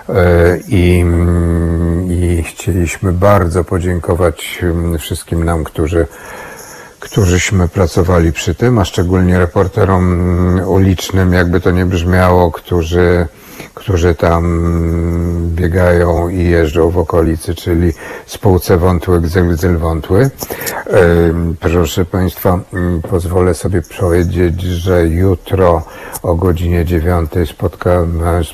E, I, mm, I chcieliśmy bardzo podziękować mm, wszystkim nam, którzy którzyśmy pracowali przy tym, a szczególnie reporterom mm, ulicznym, jakby to nie brzmiało, którzy, którzy tam biegają i jeżdżą w okolicy, czyli spółce wątły, gzyl, wątły. Proszę Państwa, pozwolę sobie powiedzieć, że jutro o godzinie 9 spotka,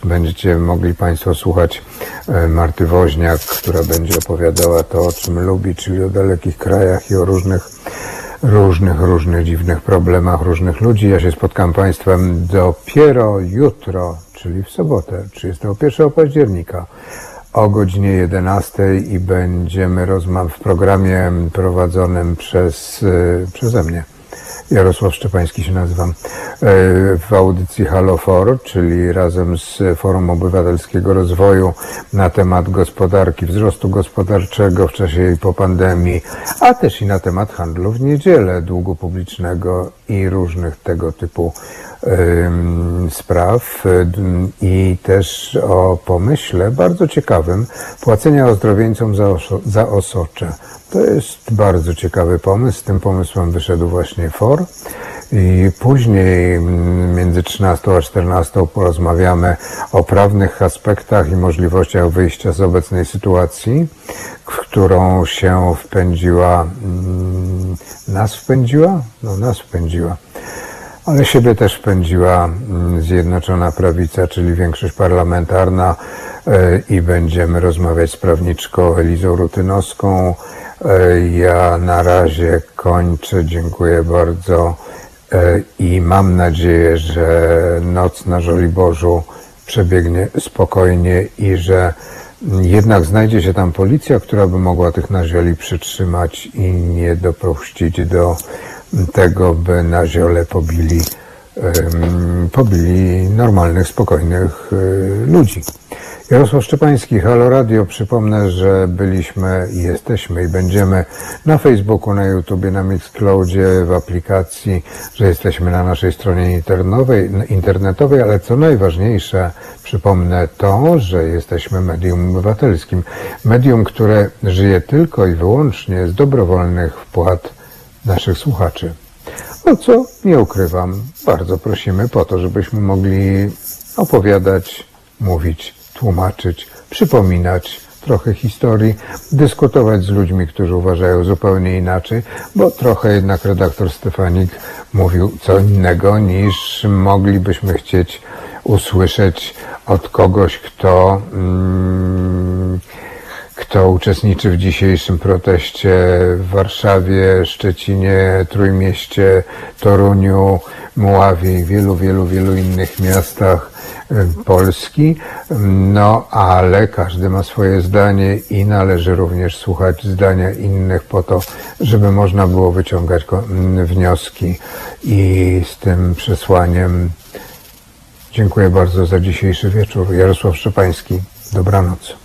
będziecie mogli Państwo słuchać e, Marty Woźniak, która będzie opowiadała to, o czym lubi, czyli o dalekich krajach i o różnych różnych, różnych dziwnych problemach różnych ludzi. Ja się spotkam Państwem dopiero jutro, czyli w sobotę, 31 października o godzinie 11 i będziemy rozmawiać w programie prowadzonym przez, e, przeze mnie. Jarosław Szczepański się nazywam, e, w audycji Halofor, czyli razem z Forum Obywatelskiego Rozwoju na temat gospodarki, wzrostu gospodarczego w czasie i po pandemii, a też i na temat handlu w niedzielę, długu publicznego i różnych tego typu spraw i też o pomyśle bardzo ciekawym płacenia ozdrowieńcom za, za osocze. To jest bardzo ciekawy pomysł. Z tym pomysłem wyszedł właśnie FOR. I później między 13 a 14 porozmawiamy o prawnych aspektach i możliwościach wyjścia z obecnej sytuacji, w którą się wpędziła, nas wpędziła? No nas wpędziła. Ale siebie też wpędziła mm, Zjednoczona Prawica, czyli większość parlamentarna e, i będziemy rozmawiać z prawniczką Elizą Rutynowską. E, Ja na razie kończę. Dziękuję bardzo e, i mam nadzieję, że noc na Żoliborzu przebiegnie spokojnie i że mm, jednak znajdzie się tam policja, która by mogła tych nazioli przytrzymać i nie dopuścić do tego, by na ziole pobili, pobili normalnych, spokojnych y, ludzi. Jarosław Szczepański, Halo Radio. Przypomnę, że byliśmy i jesteśmy i będziemy na Facebooku, na YouTubie, na Mixcloudzie, w aplikacji, że jesteśmy na naszej stronie internetowej, ale co najważniejsze, przypomnę to, że jesteśmy medium obywatelskim. Medium, które żyje tylko i wyłącznie z dobrowolnych wpłat naszych słuchaczy. O co nie ukrywam, bardzo prosimy po to, żebyśmy mogli opowiadać, mówić, tłumaczyć, przypominać trochę historii, dyskutować z ludźmi, którzy uważają zupełnie inaczej, bo trochę jednak redaktor Stefanik mówił co innego niż moglibyśmy chcieć usłyszeć od kogoś, kto mm, kto uczestniczy w dzisiejszym proteście w Warszawie, Szczecinie, Trójmieście, Toruniu, Muławie i wielu, wielu, wielu innych miastach Polski. No, ale każdy ma swoje zdanie i należy również słuchać zdania innych po to, żeby można było wyciągać wnioski. I z tym przesłaniem dziękuję bardzo za dzisiejszy wieczór. Jarosław Szczepański. Dobranoc.